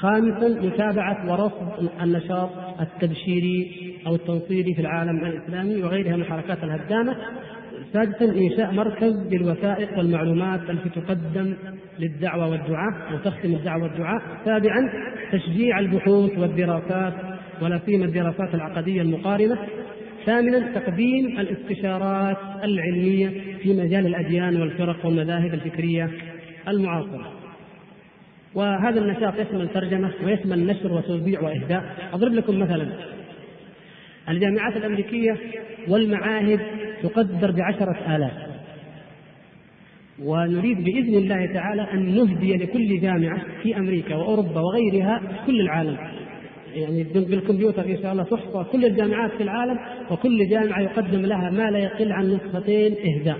خامسا متابعة ورصد النشاط التبشيري أو التنصيري في العالم الإسلامي وغيرها من الحركات الهدامة. سادسا إنشاء مركز للوثائق والمعلومات التي تقدم للدعوة والدعاء أو تخدم الدعوة والدعاء. سابعا تشجيع البحوث والدراسات ولا سيما الدراسات العقدية المقارنة. ثامنا تقديم الاستشارات العلمية في مجال الأديان والفرق والمذاهب الفكرية المعاصرة. وهذا النشاط يشمل ترجمة ويشمل نشر وتوزيع وإهداء. أضرب لكم مثلا. الجامعات الأمريكية والمعاهد تقدر بعشرة آلاف. ونريد بإذن الله تعالى أن نهدي لكل جامعة في أمريكا وأوروبا وغيرها كل العالم. يعني بالكمبيوتر إن شاء الله تحصى كل الجامعات في العالم وكل جامعة يقدم لها ما لا يقل عن نسختين إهداء.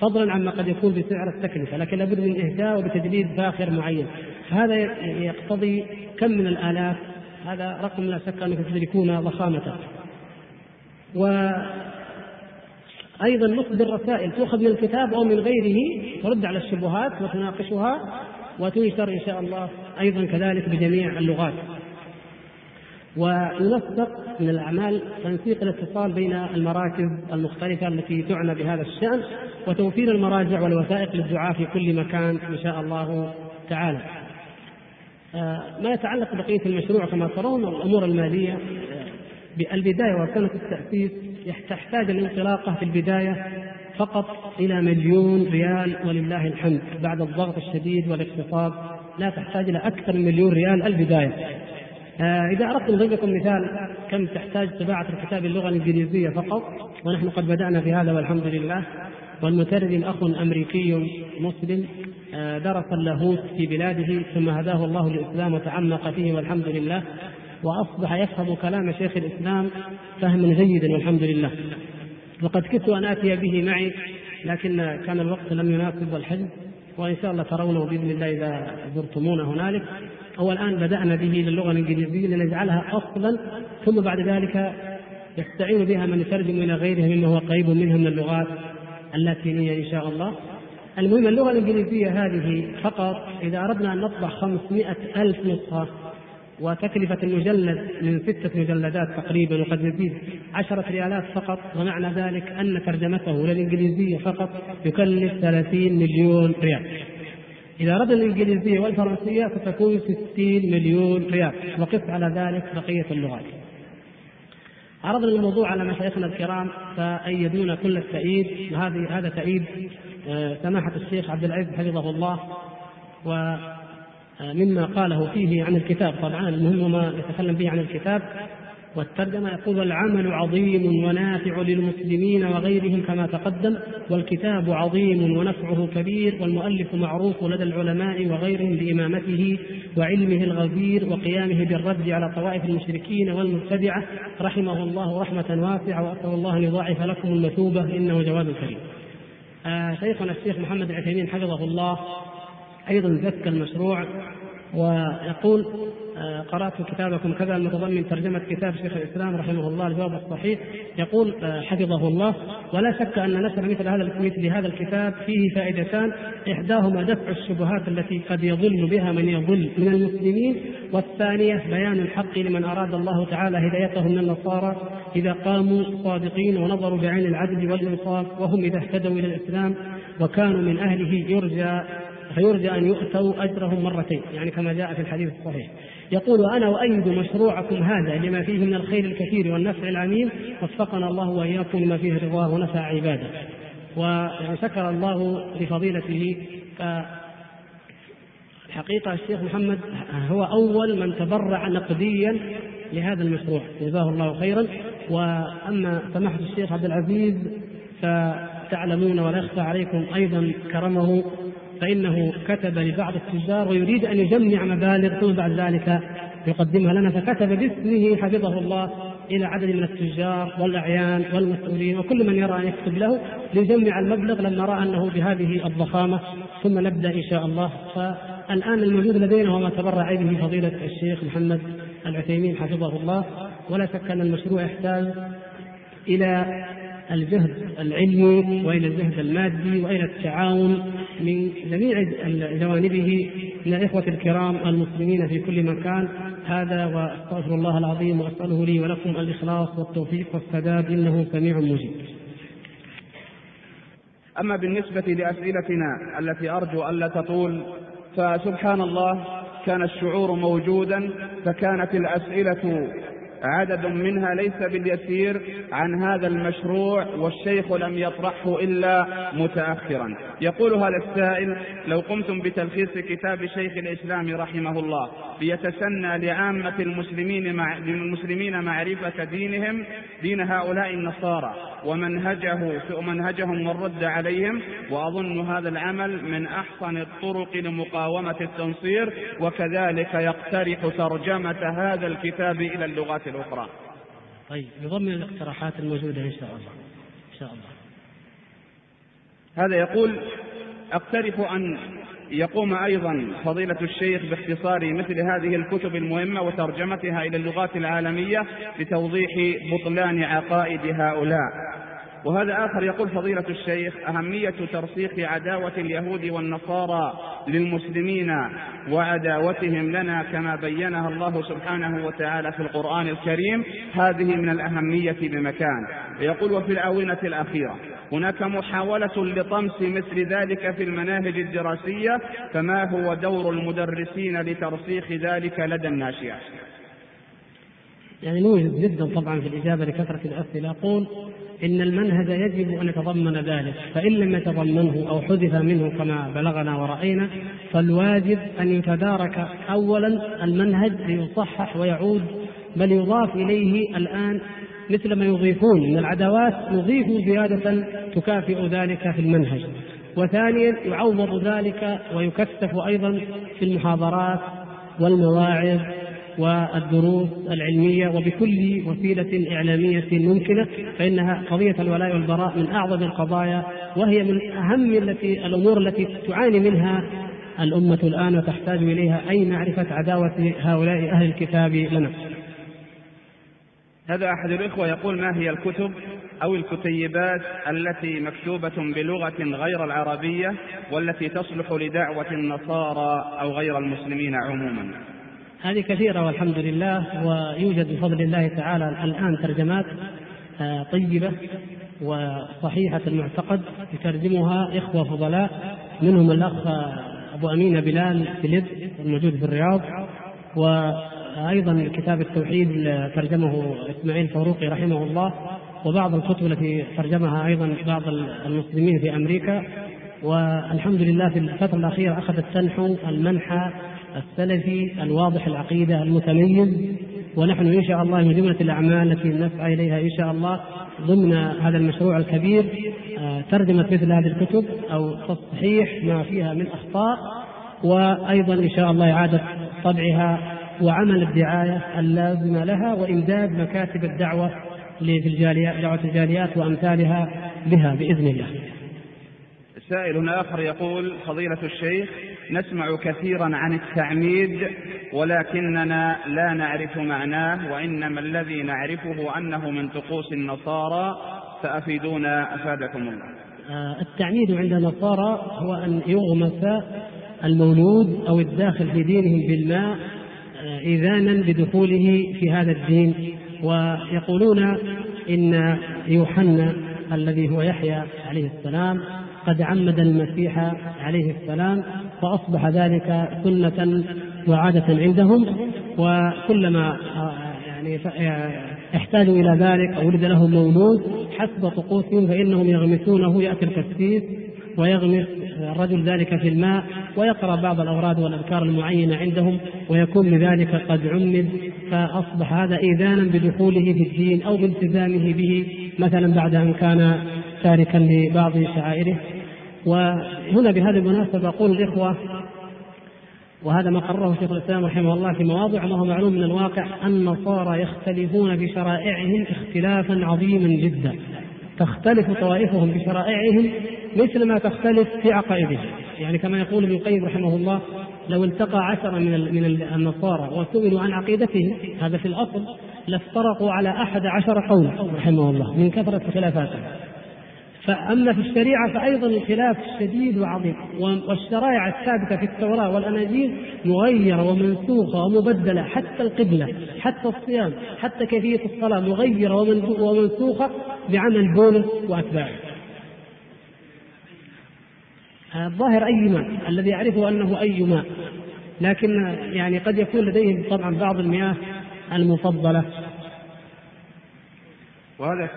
فضلا عما قد يكون بسعر التكلفة لكن لابد من إهداء وبتجديد فاخر معين. هذا يقتضي كم من الآلاف هذا رقم لا شك انكم تدركون ضخامته و أيضا نصدر رسائل تؤخذ من الكتاب أو من غيره ترد على الشبهات وتناقشها وتنشر إن شاء الله أيضا كذلك بجميع اللغات. وننسق من الأعمال تنسيق الاتصال بين المراكز المختلفة التي تعنى بهذا الشأن وتوفير المراجع والوثائق للدعاء في كل مكان إن شاء الله تعالى. آه، ما يتعلق بقية المشروع كما ترون الأمور المالية. آه، البدايه وسنة التأسيس تحتاج الانطلاقة في البداية فقط إلى مليون ريال ولله الحمد. بعد الضغط الشديد والاقتصاد لا تحتاج إلى أكثر من مليون ريال البداية. إذا أردت نضرب لكم مثال كم تحتاج طباعة الكتاب اللغة الإنجليزية فقط ونحن قد بدأنا في هذا والحمد لله. والمترجم أخ أمريكي مسلم آه درس اللاهوت في بلاده ثم هداه الله للإسلام وتعمق فيه والحمد لله. وأصبح يفهم كلام شيخ الإسلام فهما جيدا والحمد لله. وقد كدت أن آتي به معي لكن كان الوقت لم يناسب الحج وإن شاء الله ترونه بإذن الله إذا زرتمونا هنالك. هو الآن بدأنا به للغة الإنجليزية لنجعلها أصلا ثم بعد ذلك يستعين بها من يترجم إلى غيره مما هو قريب منها من اللغات اللاتينية إن شاء الله. المهم اللغة الإنجليزية هذه فقط إذا أردنا أن نطبع 500 ألف نسخة وتكلفة المجلد من ستة مجلدات تقريبا وقد يزيد عشرة ريالات فقط ومعنى ذلك أن ترجمته للإنجليزية فقط يكلف 30 مليون ريال. إذا أردنا الإنجليزية والفرنسية ستكون 60 مليون ريال. وقف على ذلك بقية اللغات. عرضنا الموضوع على مشايخنا الكرام فأيدونا كل التأييد. وهذه هذا تأييد آه، سماحة الشيخ عبد العزيز حفظه الله. ومما قاله فيه عن الكتاب. طبعا المهم ما يتكلم به عن الكتاب. والترجمة يقول العمل عظيم ونافع للمسلمين وغيرهم كما تقدم والكتاب عظيم ونفعه كبير والمؤلف معروف لدى العلماء وغيرهم بإمامته وعلمه الغزير وقيامه بالرد على طوائف المشركين والمبتدعة رحمه الله رحمة واسعة وأسأل الله أن يضاعف لكم المثوبة إنه جواد كريم. آه شيخنا الشيخ محمد العثيمين حفظه الله أيضا زكى المشروع ويقول آه، قرأت كتابكم كذا المتضمن ترجمة كتاب شيخ الإسلام رحمه الله الجواب الصحيح. يقول آه، حفظه الله. ولا شك أن نشر مثل هذا مثل هذا الكتاب فيه فائدتان. إحداهما دفع الشبهات التي قد يضل بها من يضل من المسلمين. والثانية بيان الحق لمن أراد الله تعالى هدايته من النصارى إذا قاموا صادقين ونظروا بعين العدل والإنصاف وهم إذا اهتدوا إلى الإسلام وكانوا من أهله يرجى. فيرجى أن يؤتوا أجرهم مرتين يعني كما جاء في الحديث الصحيح. يقول أنا أؤيد مشروعكم هذا لما فيه من الخير الكثير والنفع العميم وفقنا الله وإياكم لما فيه رضاه ونفع عباده. وشكر الله لفضيلته الحقيقة الشيخ محمد هو أول من تبرع نقديا لهذا المشروع. جزاه الله خيرا. وأما سماحة الشيخ عبد العزيز فتعلمون ولا يخفى عليكم أيضا كرمه فإنه كتب لبعض التجار ويريد أن يجمع مبالغ ثم بعد ذلك يقدمها لنا فكتب باسمه حفظه الله إلى عدد من التجار والأعيان والمسؤولين وكل من يرى أن يكتب له ليجمع المبلغ لما رأى أنه بهذه الضخامة. ثم نبدأ إن شاء الله. فالآن الموجود لدينا هو ما تبرع به فضيلة الشيخ محمد العثيمين حفظه الله. ولا شك أن المشروع يحتاج إلى الجهد العلمي وإلى الجهد المادي وإلى التعاون من جميع جوانبه من الاخوه الكرام المسلمين في كل مكان هذا وأستغفر الله العظيم وأسأله لي ولكم الإخلاص والتوفيق والسداد إنه سميع مجيب. أما بالنسبة لأسئلتنا التي أرجو الا تطول فسبحان الله كان الشعور موجودا فكانت الأسئلة عدد منها ليس باليسير عن هذا المشروع والشيخ لم يطرحه إلا متأخرا. يقول هذا السائل لو قمتم بتلخيص كتاب شيخ الإسلام رحمه الله ليتسنى لعامة المسلمين مع المسلمين معرفة دينهم دين هؤلاء النصارى ومنهجه ومنهجهم والرد عليهم وأظن هذا العمل من أحسن الطرق لمقاومة التنصير وكذلك يقترح ترجمة هذا الكتاب إلى اللغات الأخرى. طيب يضمن الاقتراحات الموجودة إن شاء الله. إن شاء الله. هذا يقول أقترح أن يقوم أيضا فضيلة الشيخ باختصار مثل هذه الكتب المهمة وترجمتها إلى اللغات العالمية لتوضيح بطلان عقائد هؤلاء. وهذا آخر يقول فضيلة الشيخ أهمية ترسيخ عداوة اليهود والنصارى للمسلمين وعداوتهم لنا كما بينها الله سبحانه وتعالى في القرآن الكريم هذه من الأهمية بمكان. يقول وفي الآونة الأخيرة هناك محاولة لطمس مثل ذلك في المناهج الدراسية فما هو دور المدرسين لترسيخ ذلك لدى الناشئة؟ يعني نوجد جدا طبعا في الإجابة لكثرة الأسئلة. أقول إن المنهج يجب أن يتضمن ذلك فإن لم يتضمنه أو حذف منه كما بلغنا ورأينا فالواجب أن يتدارك أولا المنهج ليصحح ويعود بل يضاف إليه الآن مثل ما يضيفون من العداوات نضيف زيادة تكافئ ذلك في المنهج. وثانيا يعوض ذلك ويكثف أيضا في المحاضرات والمواعظ والدروس العلمية وبكل وسيلة إعلامية ممكنة فإنها قضية الولاء والبراء من أعظم القضايا وهي من أهم التي الأمور التي تعاني منها الأمة الآن وتحتاج إليها. أي معرفة عداوة هؤلاء أهل الكتاب لنا؟ هذا أحد الإخوة يقول ما هي الكتب أو الكتيبات التي مكتوبة بلغة غير العربية والتي تصلح لدعوة النصارى أو غير المسلمين عموما؟ هذه كثيرة والحمد لله ويوجد بفضل الله تعالى الآن ترجمات آه، طيبة وصحيحة المعتقد يترجمها إخوة فضلاء منهم الأخ أبو أمين بلال فيليب الموجود في الرياض وأيضا كتاب التوحيد ترجمه إسماعيل فاروقي رحمه الله وبعض الكتب التي ترجمها أيضا بعض المسلمين في أمريكا والحمد لله في الفترة الأخيرة أخذت تنحو المنحى السلفي الواضح العقيدة المتميز ونحن إن شاء الله من جملة الأعمال التي نسعى إليها إن شاء الله ضمن هذا المشروع الكبير آه، ترجمة مثل هذه الكتب أو تصحيح ما فيها من أخطاء وأيضا إن شاء الله إعادة طبعها وعمل الدعاية اللازمة لها وإمداد مكاتب الدعوة في الجاليات دعوة الجاليات وأمثالها بها بإذن الله. سائل آخر يقول فضيلة الشيخ نسمع كثيرا عن التعميد ولكننا لا نعرف معناه وإنما الذي نعرفه أنه من طقوس النصارى. فأفيدونا أفادكم الله. آه، التعميد عند النصارى هو أن يغمس المولود أو الداخل في دينهم بالماء آه، إذانا بدخوله في هذا الدين. ويقولون إن يوحنا الذي هو يحيى عليه السلام قد عمد المسيح عليه السلام فأصبح ذلك سنة وعادة عندهم وكلما يعني احتاجوا إلى ذلك أو ولد له مولود حسب طقوسهم فإنهم يغمسونه يأتي القسيس ويغمس الرجل ذلك في الماء ويقرأ بعض الأوراد والأذكار المعينة عندهم ويكون بذلك قد عمد فأصبح هذا إيذانا بدخوله في الدين أو بالتزامه به مثلا بعد أن كان تاركا لبعض شعائره. وهنا بهذه المناسبة أقول الإخوة وهذا ما قرره شيخ الإسلام رحمه الله في مواضع وهو معلوم من الواقع أن النصارى يختلفون بشرائعهم اختلافا عظيما جدا. تختلف طوائفهم بشرائعهم مثل ما تختلف في عقائدهم. يعني كما يقول ابن القيم رحمه الله لو التقى عشرة من من النصارى وسئلوا عن عقيدتهم هذا في الأصل لافترقوا على أحد عشر قول رحمه الله من كثرة خلافاتهم. فأما في الشريعة فأيضا الخلاف شديد وعظيم والشرائع الثابتة في التوراة والأناجيل مغيرة ومنسوخة ومبدلة حتى القبلة حتى الصيام حتى كيفية الصلاة مغيرة ومنسوخة بعمل بولس وأتباعه الظاهر أي ماء الذي يعرفه أنه أي ماء لكن يعني قد يكون لديهم طبعا بعض المياه المفضلة. وهذا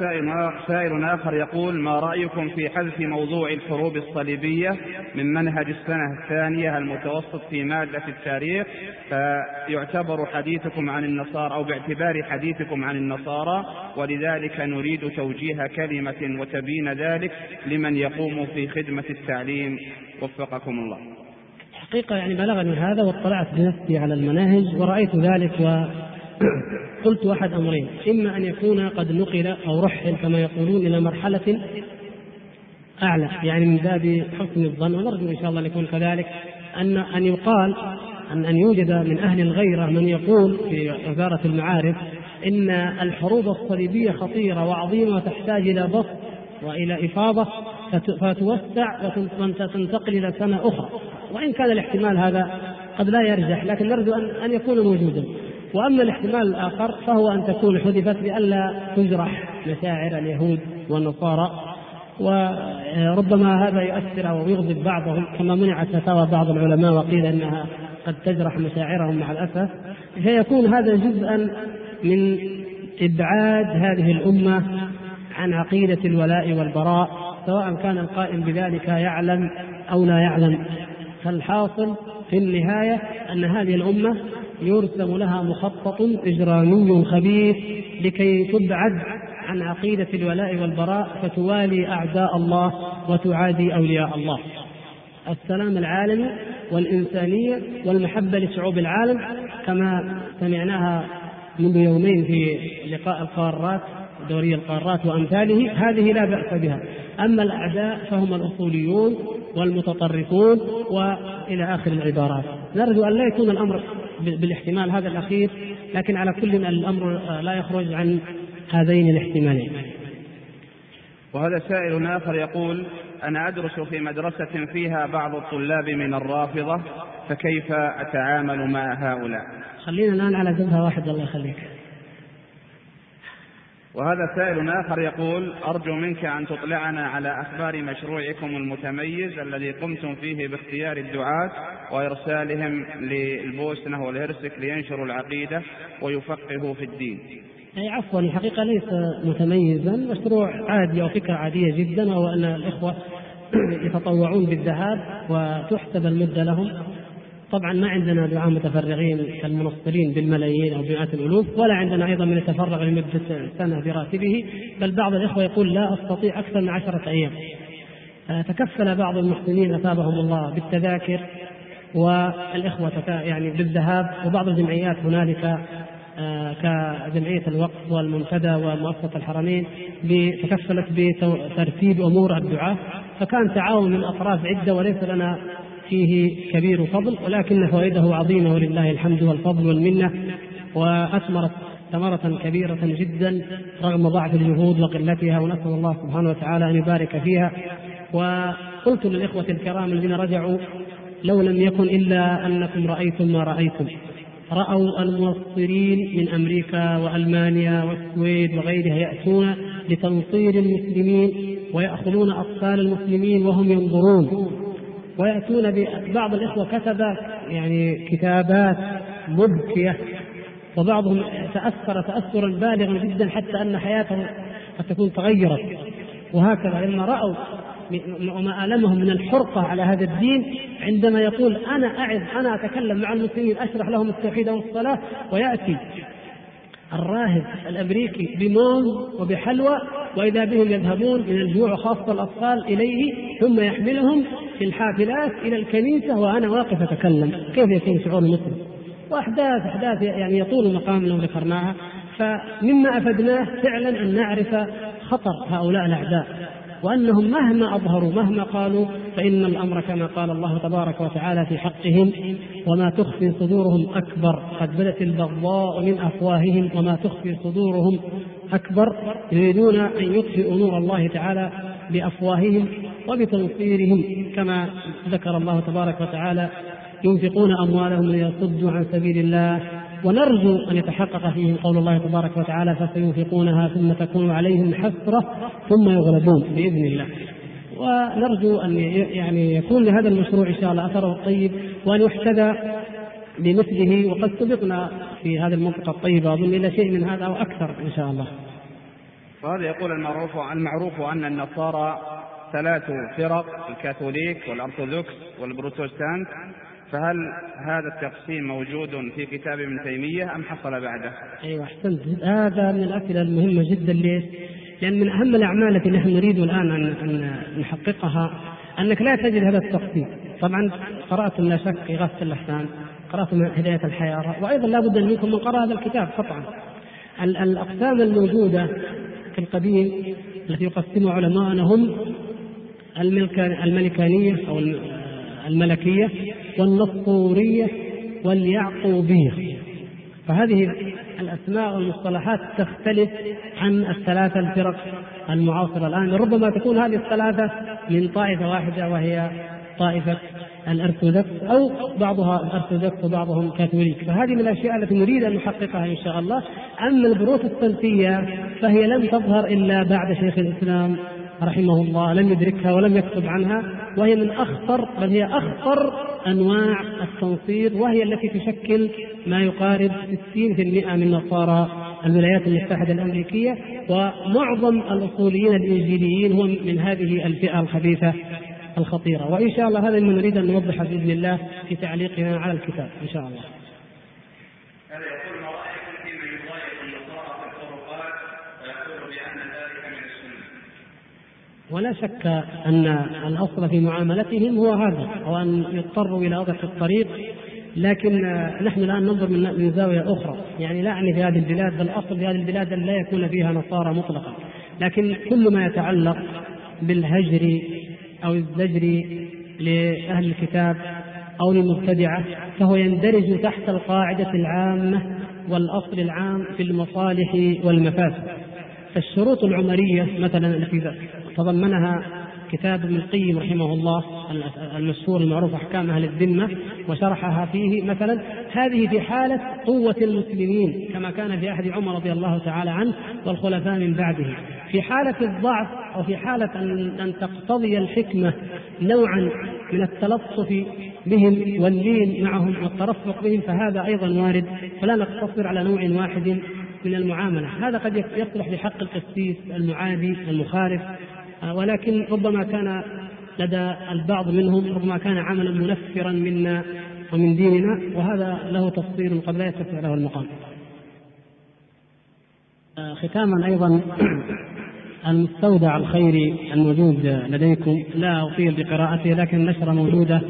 سائل آخر يقول ما رأيكم في حذف موضوع الحروب الصليبية من منهج السنة الثانية المتوسط في مادة التاريخ؟ فيعتبر حديثكم عن النصارى أو باعتبار حديثكم عن النصارى ولذلك نريد توجيه كلمة وتبين ذلك لمن يقوم في خدمة التعليم. وفقكم الله. حقيقة يعني بلغني هذا واطلعت بنفسي على المناهج ورأيت ذلك و قلت أحد أمرين. إما أن يكون قد نقل أو رحل كما يقولون إلى مرحلة أعلى يعني من باب حسن الظن. ونرجو إن شاء الله أن يكون كذلك. أن أن يقال أن أن يوجد من أهل الغيرة من يقول في وزارة المعارف إن الحروب الصليبية خطيرة وعظيمة وتحتاج إلى بسط وإلى إفاضة فتوسع وتنتقل إلى سنة أخرى. وإن كان الاحتمال هذا قد لا يرجح لكن نرجو أن أن يكون موجودا. وأما الاحتمال الآخر فهو أن تكون حذفت لئلا تجرح مشاعر اليهود والنصارى. وربما هذا يؤثر أو يغضب بعضهم كما منعت فتاوى بعض العلماء وقيل إنها قد تجرح مشاعرهم مع الأسف. فيكون هذا جزءا من إبعاد هذه الأمة عن عقيدة الولاء والبراء سواء كان القائم بذلك يعلم أو لا يعلم. فالحاصل في النهاية أن هذه الأمة يرسم لها مخطط إجرامي خبيث لكي تبعد عن عقيدة الولاء والبراء فتوالي أعداء الله وتعادي أولياء الله. السلام العالمي والإنسانية والمحبة لشعوب العالم كما سمعناها منذ يومين في لقاء القارات دوري القارات وأمثاله. هذه لا بأس بها. أما الأعداء فهم الأصوليون والمتطرفون وإلى آخر العبارات. نرجو أن لا يكون الأمر بالاحتمال هذا الأخير لكن على كل الأمر لا يخرج عن هذين الاحتمالين. وهذا سائل آخر يقول أنا أدرس في مدرسة فيها بعض الطلاب من الرافضة فكيف أتعامل مع هؤلاء؟ خلينا الآن على جبهة واحدة الله يخليك. وهذا سائل آخر يقول أرجو منك أن تطلعنا على أخبار مشروعكم المتميز الذي قمتم فيه باختيار الدعاة وإرسالهم للبوسنة والهرسك لينشروا العقيدة ويفقهوا في الدين. أي عفوا الحقيقة ليس متميزا. مشروع عادي أو فكرة عادية جدا وهو أن الإخوة يتطوعون بالذهاب وتحسب المدة لهم. طبعا ما عندنا دعاة متفرغين كالمنصرين بالملايين أو بمئات الألوف ولا عندنا أيضا من يتفرغ لمدة سنة براتبه بل بعض الإخوة يقول لا أستطيع أكثر من عشرة أيام. تكفل بعض المحسنين أثابهم الله بالتذاكر والإخوة يعني بالذهاب وبعض الجمعيات هنالك آه، كجمعية الوقف والمنتدى ومؤسسة الحرمين تكفلت بترتيب أمور الدعاة فكان تعاون من أطراف عدة وليس لنا فيه كبير فضل ولكن فوائده عظيمة ولله الحمد والفضل والمنة وأثمرت ثمرة كبيرة جدا رغم ضعف الجهود وقلتها ونسأل الله سبحانه وتعالى أن يبارك فيها. وقلت للإخوة الكرام الذين رجعوا لو لم يكن إلا أنكم رأيتم ما رأيتم. رأوا المنصرين من أمريكا وألمانيا والسويد وغيرها يأتون لتنصير المسلمين ويأخذون أطفال المسلمين وهم ينظرون. ويأتون بعض الإخوة كتب يعني كتابات مبكية وبعضهم تأثر تأثرا بالغا جدا حتى أن حياته قد تكون تغيرت. وهكذا لما رأوا وما ألمهم من الحرقة على هذا الدين عندما يقول أنا أعظ أنا أتكلم مع المسلمين أشرح لهم التوحيد والصلاة ويأتي الراهب الأمريكي بموز وبحلوى وإذا بهم يذهبون من الجوع خاصة الأطفال إليه ثم يحملهم في الحافلات إلى الكنيسة وأنا واقف أتكلم. كيف يكون شعور المسلم واحداث أحداث يعني يطول المقام لو ذكرناها. فمما أفدناه فعلا أن نعرف خطر هؤلاء الأعداء وأنهم مهما أظهروا مهما قالوا فإن الأمر كما قال الله تبارك وتعالى في حقهم وما تخفي صدورهم أكبر قد بدت البغضاء من أفواههم وما تخفي صدورهم أكبر يريدون أن يطفئوا نور الله تعالى بافواههم وبتنصيرهم كما ذكر الله تبارك وتعالى ينفقون أموالهم ليصدوا عن سبيل الله ونرجو أن يتحقق فيهم قول الله تبارك وتعالى فسينفقونها ثم تكون عليهم حسرة ثم يغلبون بإذن الله. ونرجو أن يعني يكون لهذا المشروع إن شاء الله أثره طيب وأن يحتذى بمثله وقد سبقنا في هذه المنطقة الطيبه اظن إلى شيء من هذا أو أكثر إن شاء الله. وهذا يقول المعروف المعروف أن النصارى ثلاث فرق الكاثوليك والأرثوذكس والبروتستانت. فهل هذا التقسيم موجود في كتاب ابن تيمية أم حصل بعده؟ أيوة أحسنت. هذا من الأسئلة المهمة جدا. ليش؟ لأن من أهم الأعمال التي نحن نريد الآن أن نحققها أنك لا تجد هذا التقسيم طبعا قرأت لا شك إغاثة الأحسان قرأت هداية الحياة وأيضا لا بد منكم من قراءة هذا الكتاب قطعا الأقسام الموجودة في القديم التي يقسمها علماءنا هم الملكانية أو الملكية والنسطورية واليعقوبية. فهذه الأسماء والمصطلحات تختلف عن الثلاثة الفرق المعاصرة الآن. ربما تكون هذه الثلاثة من طائفة واحدة وهي طائفة الارثوذكس أو بعضها الارثوذكس وبعضهم كاثوليك. فهذه من الأشياء التي نريد أن نحققها إن شاء الله. أما البروتستانتيه فهي لم تظهر إلا بعد شيخ الإسلام رحمه الله لم يدركها ولم يكتب عنها وهي من أخطر بل هي أخطر أنواع التنصير وهي التي تشكل ما يقارب 60% من نصارى الولايات المتحدة الأمريكية ومعظم الأصوليين الإنجيليين هم من هذه الفئة الخبيثة. الخطيرة. وإن شاء الله هذا ما نريد أن نوضحه بإذن الله في تعليقنا على الكتاب إن شاء الله. ولا شك أن الأصل في معاملتهم هو هذا أو أن يضطروا إلى وضع الطريق لكن نحن الآن ننظر من من زاوية أخرى. يعني لا أعني في هذه البلاد بل أصل في هذه البلاد أن لا يكون فيها نصارى مطلقا. لكن كل ما يتعلق بالهجر أو الزجر لأهل الكتاب أو للمبتدعة فهو يندرج تحت القاعدة العامة والأصل العام في المصالح والمفاسد. فالشروط العمرية مثلا التي تضمنها كتاب ابن القيم رحمه الله المشهور المعروف أحكام أهل الذمة وشرحها فيه مثلا هذه في حالة قوة المسلمين كما كان في عهد عمر رضي الله تعالى عنه والخلفاء من بعده. في حالة الضعف أو في حالة ان أن تقتضي الحكمة نوعا من التلطف بهم واللين معهم والترفق بهم فهذا أيضا وارد فلا نقتصر على نوع واحد من المعاملة، هذا قد يصلح لحق القسيس المعادي المخالف ولكن ربما كان لدى البعض منهم ربما كان عملا منفرا منا ومن ديننا وهذا له تفصيل قد لا يتسع له المقام. ختاما أيضا المستودع الخيري الموجود لديكم. لا أطيل بقراءته لكن النشرة موجودة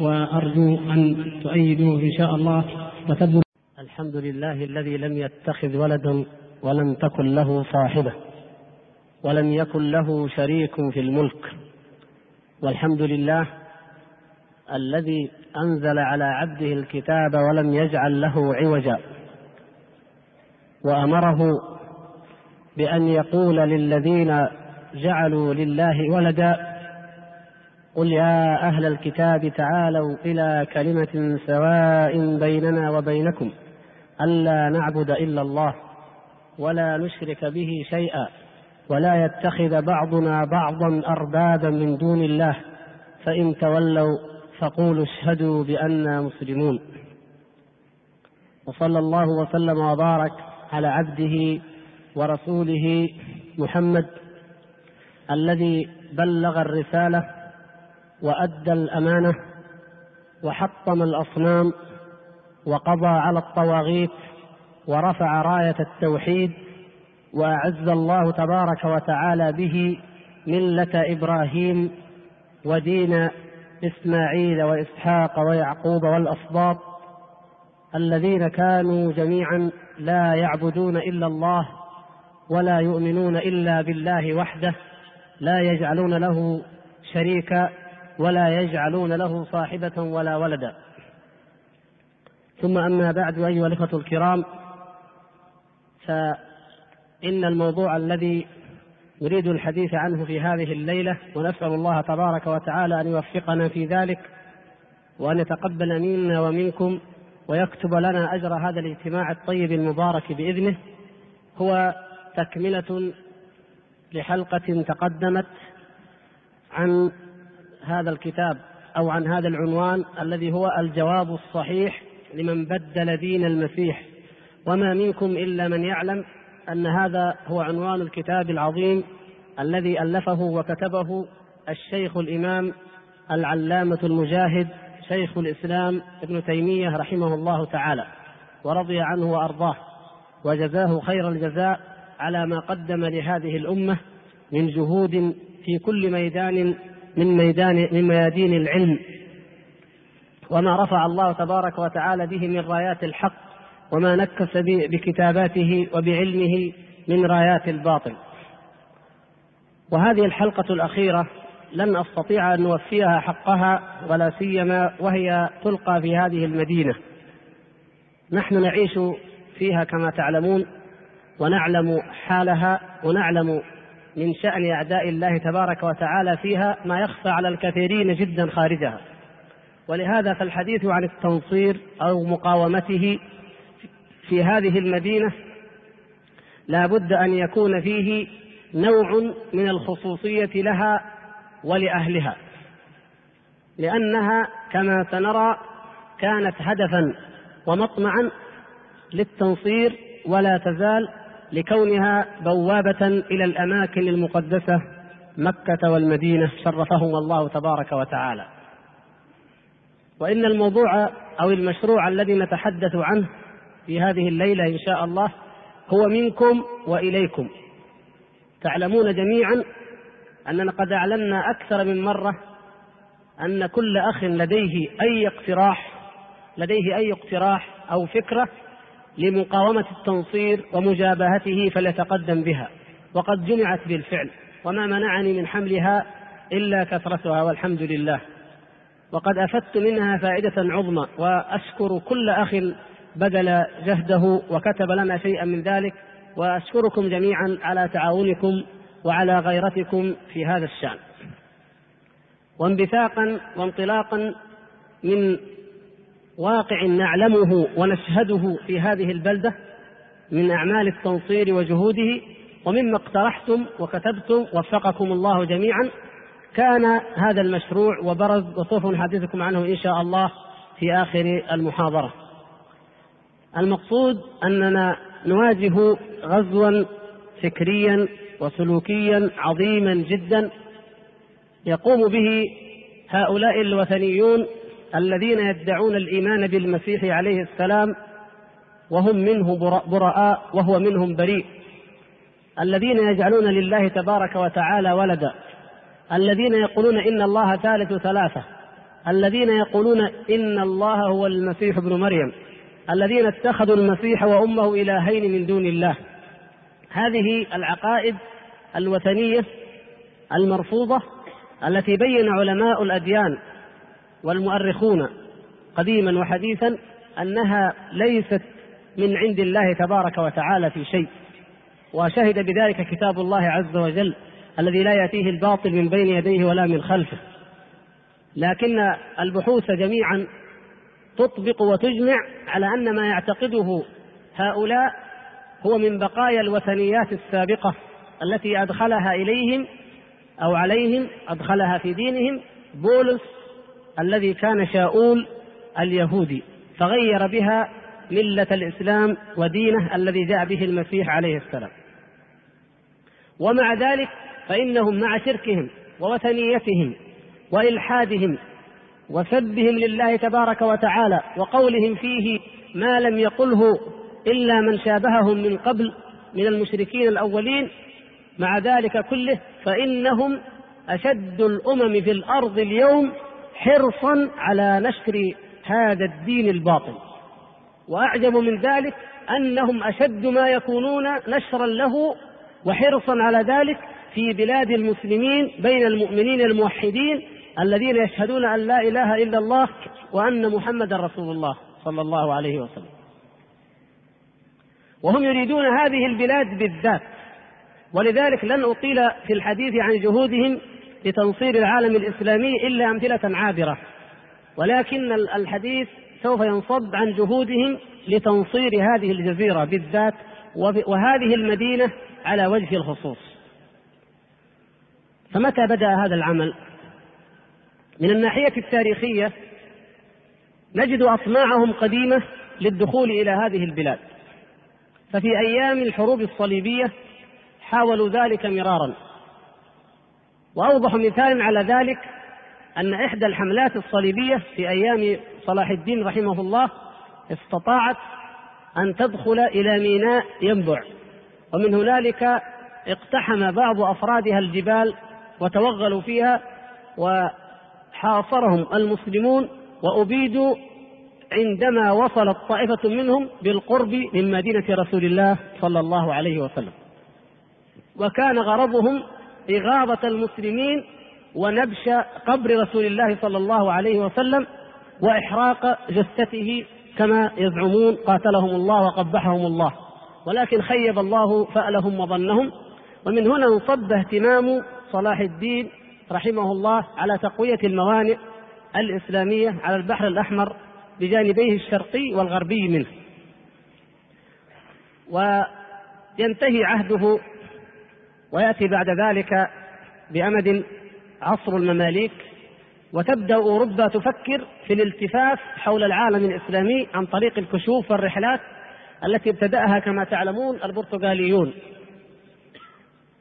وأرجو أن تؤيدوه إن شاء الله وتبذل الحمد لله الذي لم يتخذ ولدا ولم تكن له صاحبة ولم يكن له شريك في الملك. والحمد لله الذي أنزل على عبده الكتاب ولم يجعل له عوجا وأمره بأن يقول للذين جعلوا لله ولدا قل يا أهل الكتاب تعالوا إلى كلمة سواء بيننا وبينكم ألا نعبد إلا الله ولا نشرك به شيئا ولا يتخذ بعضنا بعضا أربابا من دون الله فإن تولوا فقولوا اشهدوا بانا مسلمون وصلى الله وسلم وبارك على عبده ورسوله محمد الذي بلغ الرسالة وأدى الأمانة وحطم الأصنام وقضى على الطواغيت ورفع راية التوحيد وأعز الله تبارك وتعالى به ملة إبراهيم ودين إسماعيل وإسحاق ويعقوب والاسباط الذين كانوا جميعا لا يعبدون إلا الله ولا يؤمنون إلا بالله وحده لا يجعلون له شريكا ولا يجعلون له صاحبة ولا ولدا. ثم أما بعد أيها الإخوة الكرام ف إن الموضوع الذي نريد الحديث عنه في هذه الليلة ونسأل الله تبارك وتعالى أن يوفقنا في ذلك وأن يتقبل منا ومنكم ويكتب لنا أجر هذا الاجتماع الطيب المبارك بإذنه هو تكملة لحلقة تقدمت عن هذا الكتاب أو عن هذا العنوان الذي هو الجواب الصحيح لمن بدل دين المسيح. وما منكم إلا من يعلم أن هذا هو عنوان الكتاب العظيم الذي ألفه وكتبه الشيخ الإمام العلامة المجاهد شيخ الإسلام ابن تيمية رحمه الله تعالى ورضي عنه وأرضاه. وجزاه خير الجزاء على ما قدم لهذه الأمة من جهود في كل ميدان من ميدان من ميادين العلم. وما رفع الله تبارك وتعالى به من رايات الحق وما نكس بكتاباته وبعلمه من رايات الباطل. وهذه الحلقة الأخيرة لن أستطيع أن نوفيها حقها ولا سيما وهي تلقى في هذه المدينة. نحن نعيش فيها كما تعلمون ونعلم حالها ونعلم من شأن أعداء الله تبارك وتعالى فيها ما يخفى على الكثيرين جدا خارجها. ولهذا فالحديث عن التنصير أو مقاومته في هذه المدينة لا بد أن يكون فيه نوع من الخصوصية لها ولأهلها. لأنها كما سنرى كانت هدفا ومطمعا للتنصير ولا تزال لكونها بوابة إلى الأماكن المقدسة مكة والمدينة شرفهم الله تبارك وتعالى. وإن الموضوع أو المشروع الذي نتحدث عنه في هذه الليلة إن شاء الله هو منكم وإليكم. تعلمون جميعا أننا قد أعلنا أكثر من مرة أن كل أخ لديه أي اقتراح لديه أي اقتراح أو فكرة لمقاومة التنصير ومجابهته فليتقدم بها. وقد جمعت بالفعل وما منعني من حملها إلا كثرتها والحمد لله. وقد أفدت منها فائدة عظمى وأشكر كل أخ بذل جهده وكتب لنا شيئا من ذلك وأشكركم جميعا على تعاونكم وعلى غيرتكم في هذا الشأن. وانبثاقا وانطلاقا من واقع نعلمه ونشهده في هذه البلدة من أعمال التنصير وجهوده ومما اقترحتم وكتبتم وفقكم الله جميعا كان هذا المشروع وبرز وسوف نحدثكم عنه إن شاء الله في آخر المحاضرة. المقصود أننا نواجه غزوا فكريا وسلوكيا عظيما جدا يقوم به هؤلاء الوثنيون الذين يدعون الإيمان بالمسيح عليه السلام وهم منه براء وهو منهم بريء. الذين يجعلون لله تبارك وتعالى ولدا. الذين يقولون إن الله ثالث ثلاثة. الذين يقولون إن الله هو المسيح ابن مريم. الذين اتخذوا المسيح وأمه إلهين من دون الله. هذه العقائد الوثنية المرفوضة التي بين علماء الأديان والمؤرخون قديما وحديثا أنها ليست من عند الله تبارك وتعالى في شيء وشهد بذلك كتاب الله عز وجل الذي لا يأتيه الباطل من بين يديه ولا من خلفه. لكن البحوث جميعا تطبق وتجمع على أن ما يعتقده هؤلاء هو من بقايا الوثنيات السابقة التي أدخلها إليهم أو عليهم أدخلها في دينهم بولس الذي كان شاؤول اليهودي فغير بها ملة الإسلام ودينه الذي جاء به المسيح عليه السلام. ومع ذلك فإنهم مع شركهم ووثنيتهم وإلحادهم وسبهم لله تبارك وتعالى وقولهم فيه ما لم يقله إلا من شابههم من قبل من المشركين الأولين. مع ذلك كله فإنهم أشد الأمم في الأرض اليوم حرصا على نشر هذا الدين الباطل. وأعجب من ذلك أنهم أشد ما يكونون نشرا له وحرصا على ذلك في بلاد المسلمين بين المؤمنين الموحدين الذين يشهدون أن لا إله إلا الله وأن محمدا رسول الله صلى الله عليه وسلم. وهم يريدون هذه البلاد بالذات. ولذلك لن أطيل في الحديث عن جهودهم لتنصير العالم الإسلامي إلا أمثلة عابرة. ولكن الحديث سوف ينصب عن جهودهم لتنصير هذه الجزيرة بالذات وهذه المدينة على وجه الخصوص. فمتى بدأ هذا العمل؟ من الناحية التاريخية نجد اطماعهم قديمة للدخول إلى هذه البلاد. ففي أيام الحروب الصليبية حاولوا ذلك مرارا. وأوضح مثال على ذلك أن إحدى الحملات الصليبية في أيام صلاح الدين رحمه الله استطاعت أن تدخل إلى ميناء ينبع ومن هنالك اقتحم بعض أفرادها الجبال وتوغلوا فيها وحاصرهم المسلمون وأبيدوا عندما وصلت طائفة منهم بالقرب من مدينة رسول الله صلى الله عليه وسلم. وكان غرضهم إغاظة المسلمين ونبش قبر رسول الله صلى الله عليه وسلم وإحراق جثته كما يزعمون قاتلهم الله وقبحهم الله. ولكن خيب الله فألهم وظنهم. ومن هنا انصب اهتمام صلاح الدين رحمه الله على تقوية الموانئ الإسلامية على البحر الأحمر بجانبيه الشرقي والغربي منه. وينتهي عهده ويأتي بعد ذلك بأمد عصر المماليك وتبدأ أوروبا تفكر في الالتفاف حول العالم الإسلامي عن طريق الكشوف والرحلات التي ابتدأها كما تعلمون البرتغاليون.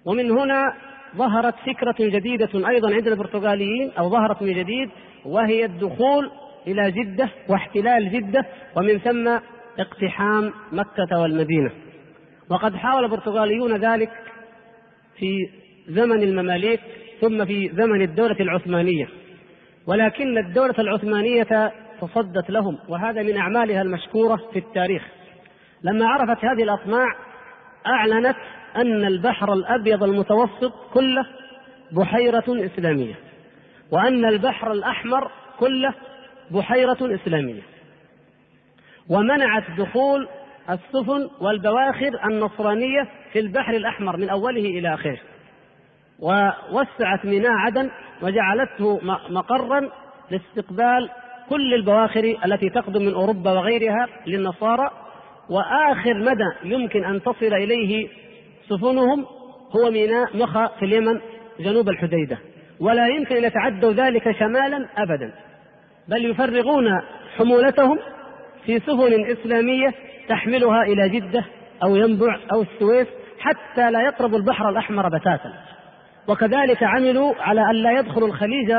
ومن هنا ظهرت فكرة جديدة أيضا عند البرتغاليين أو ظهرت من جديد وهي الدخول إلى جدة واحتلال جدة ومن ثم اقتحام مكة والمدينة. وقد حاول البرتغاليون ذلك في زمن المماليك ثم في زمن الدولة العثمانية. ولكن الدولة العثمانية تصدت لهم وهذا من أعمالها المشكورة في التاريخ. لما عرفت هذه الأطماع أعلنت أن البحر الأبيض المتوسط كله بحيرة إسلامية وأن البحر الأحمر كله بحيرة إسلامية. ومنعت دخول السفن والبواخر النصرانية في البحر الأحمر من أوله إلى آخره. ووسعت ميناء عدن وجعلته مقرا لاستقبال كل البواخر التي تقدم من أوروبا وغيرها للنصارى. وآخر مدى يمكن أن تصل إليه سفنهم هو ميناء مخا في اليمن جنوب الحديدة. ولا يمكن أن يتعدوا ذلك شمالا أبدا. بل يفرغون حمولتهم في سفن إسلامية تحملها إلى جدة أو ينبع أو السويس حتى لا يقربوا البحر الأحمر بتاتا. وكذلك عملوا على أن لا يدخلوا الخليج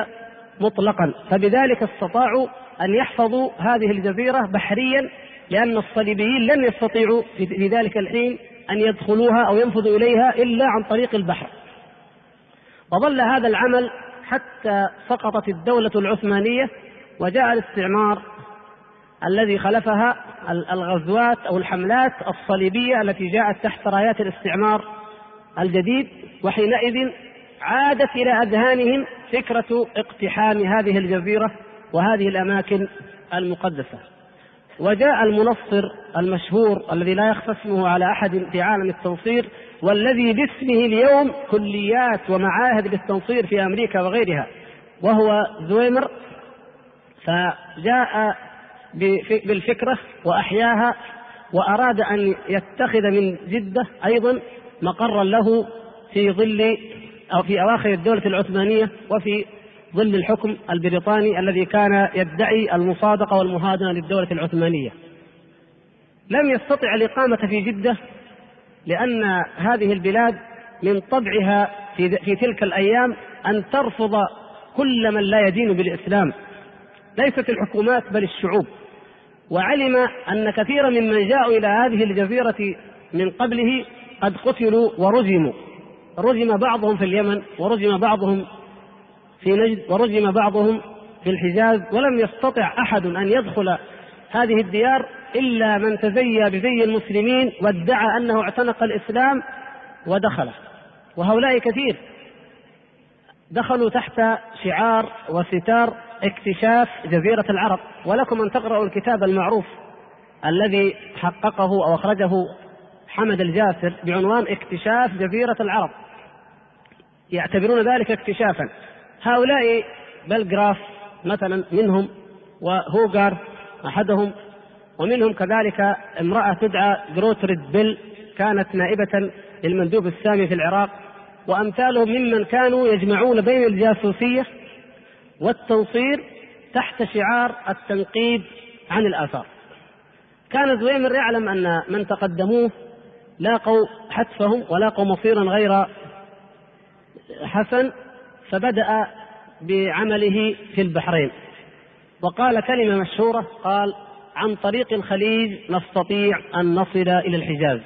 مطلقا. فبذلك استطاعوا أن يحفظوا هذه الجزيرة بحريا لأن الصليبيين لن يستطيعوا في ذلك الحين أن يدخلوها أو ينفذوا إليها إلا عن طريق البحر. وظل هذا العمل حتى سقطت الدولة العثمانية وجاء الاستعمار الذي خلفها الغزوات أو الحملات الصليبية التي جاءت تحت رايات الاستعمار الجديد وحينئذ عادت إلى أذهانهم فكرة اقتحام هذه الجزيرة وهذه الأماكن المقدسة. وجاء المنصر المشهور الذي لا يخفى اسمه على أحد في عالم التنصير والذي باسمه اليوم كليات ومعاهد للتنصير في أمريكا وغيرها وهو زويمر. فجاء بالفكرة وأحياها وأراد أن يتخذ من جدة أيضا مقرا له في ظل أو في أواخر الدولة العثمانية وفي ظل الحكم البريطاني الذي كان يدعي المصادقة والمهادنة للدولة العثمانية. لم يستطع الإقامة في جدة لأن هذه البلاد من طبعها في, في تلك الأيام أن ترفض كل من لا يدين بالإسلام. ليست الحكومات بل الشعوب. وعلم أن كثيرا ممن جاءوا إلى هذه الجزيرة من قبله قد قتلوا ورجموا رجم بعضهم في اليمن ورجم بعضهم في نجد ورجم بعضهم في الحجاز ولم يستطع أحد أن يدخل هذه الديار إلا من تزيى بزي المسلمين وادعى أنه اعتنق الإسلام ودخله. وهؤلاء كثير دخلوا تحت شعار وستار اكتشاف جزيرة العرب. ولكم أن تقرأوا الكتاب المعروف الذي حققه أو أخرجه حمد الجاسر بعنوان اكتشاف جزيرة العرب. يعتبرون ذلك اكتشافا. هؤلاء بلغراف مثلا منهم وهوغار أحدهم ومنهم كذلك امرأة تدعى جروتريد بيل كانت نائبة للمندوب السامي في العراق وأمثالهم ممن كانوا يجمعون بين الجاسوسية والتنصير تحت شعار التنقيب عن الآثار. كان زويمر يعلم أن من تقدموه لاقوا حتفهم ولاقوا مصيرا غير حسن فبدأ بعمله في البحرين. وقال كلمة مشهورة قال عن طريق الخليج نستطيع أن نصل إلى الحجاز.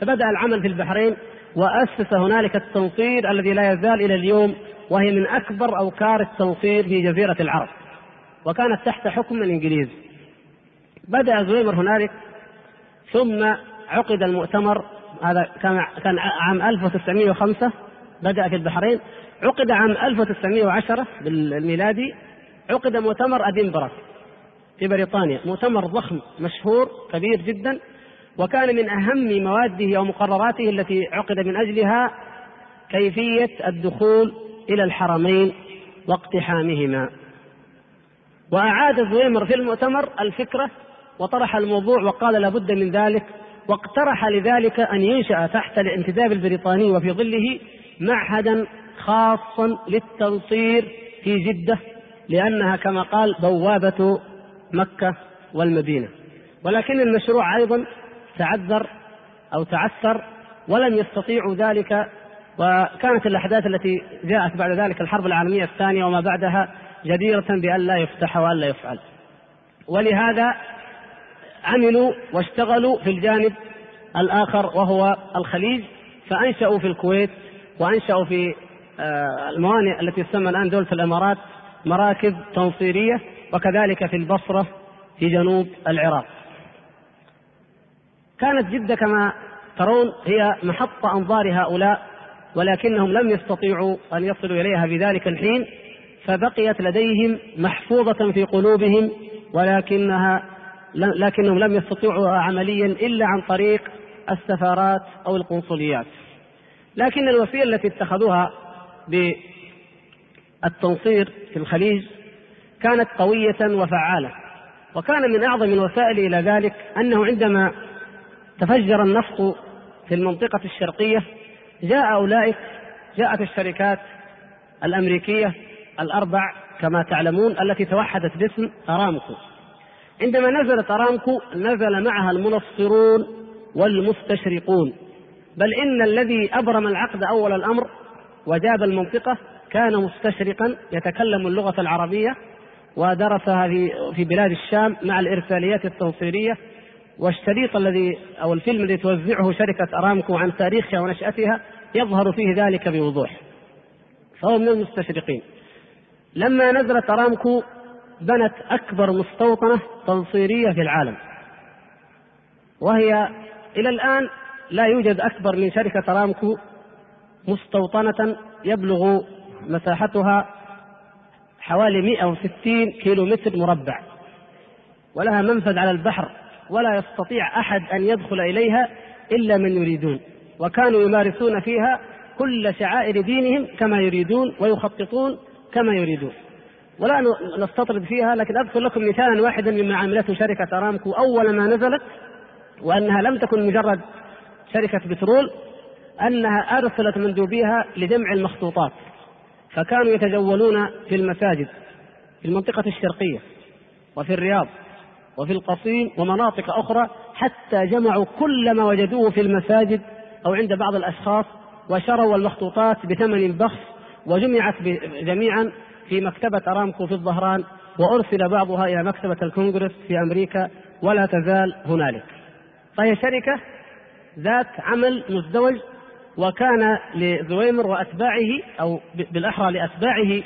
فبدأ العمل في البحرين وأسس هنالك التنصير الذي لا يزال إلى اليوم وهي من أكبر أوكار التنصير في جزيرة العرب وكانت تحت حكم الإنجليز. بدأ زويمر هنالك ثم عقد المؤتمر هذا كان كان عام 1905 بدأ في البحرين. عقد عام 1910 بالميلادي عقد مؤتمر أدنبرا في بريطانيا. مؤتمر ضخم مشهور كبير جدا وكان من أهم مواده أو مقرراته التي عقد من أجلها كيفية الدخول إلى الحرمين واقتحامهما. وأعاد زويمر في المؤتمر الفكرة وطرح الموضوع وقال لابد من ذلك واقترح لذلك أن ينشأ تحت الانتداب البريطاني وفي ظله معهدا خاصا للتنصير في جدة لأنها كما قال بوابة مكة والمدينة. ولكن المشروع أيضا تعذر أو تعثر ولم يستطيعوا ذلك وكانت الأحداث التي جاءت بعد ذلك الحرب العالمية الثانية وما بعدها جديرة بأن لا يفتح وأن لا يفعل. ولهذا عملوا واشتغلوا في الجانب الآخر وهو الخليج فأنشأوا في الكويت وأنشأوا في آه، الموانئ التي تسمى الآن دولة الإمارات مراكز تنصيرية وكذلك في البصرة في جنوب العراق. كانت جدة كما ترون هي محط أنظار هؤلاء ولكنهم لم يستطيعوا أن يصلوا إليها في ذلك الحين فبقيت لديهم محفوظة في قلوبهم ولكنها لكنهم لم يستطيعوا عمليا إلا عن طريق السفارات أو القنصليات. لكن الوسيلة التي اتخذوها بالتنصير في الخليج كانت قوية وفعالة وكان من أعظم الوسائل إلى ذلك أنه عندما تفجر النفط في المنطقة الشرقية جاء أولئك جاءت الشركات الأمريكية الأربع كما تعلمون التي توحدت باسم أرامكو. عندما نزلت أرامكو نزل معها المنصرون والمستشرقون. بل إن الذي أبرم العقد أول الأمر وجاب المنطقة كان مستشرقا يتكلم اللغة العربية ودرسها في في بلاد الشام مع الإرساليات التنصيرية. والشريط الذي أو الفيلم الذي توزعه شركة أرامكو عن تاريخها ونشأتها يظهر فيه ذلك بوضوح. فهو من المستشرقين. لما نزلت أرامكو بنت أكبر مستوطنة تنصيرية في العالم. وهي إلى الآن لا يوجد أكبر من شركة أرامكو مستوطنة يبلغ مساحتها حوالي 160 كيلو متر مربع. ولها منفذ على البحر ولا يستطيع أحد أن يدخل إليها إلا من يريدون. وكانوا يمارسون فيها كل شعائر دينهم كما يريدون ويخططون كما يريدون. ولا نستطرد فيها لكن أذكر لكم مثالا واحدا مما عملته شركة أرامكو. أول ما نزلت وأنها لم تكن مجرد شركة بترول أنها أرسلت مندوبيها لجمع المخطوطات. فكانوا يتجولون في المساجد في المنطقة الشرقية وفي الرياض وفي القصيم ومناطق أخرى حتى جمعوا كل ما وجدوه في المساجد أو عند بعض الأشخاص وشروا المخطوطات بثمن بخس وجمعت جميعا في مكتبة أرامكو في الظهران وأرسل بعضها إلى مكتبة الكونغرس في أمريكا ولا تزال هنالك. فهي شركة ذات عمل مزدوج وكان لزويمر وأتباعه أو بالأحرى لأتباعه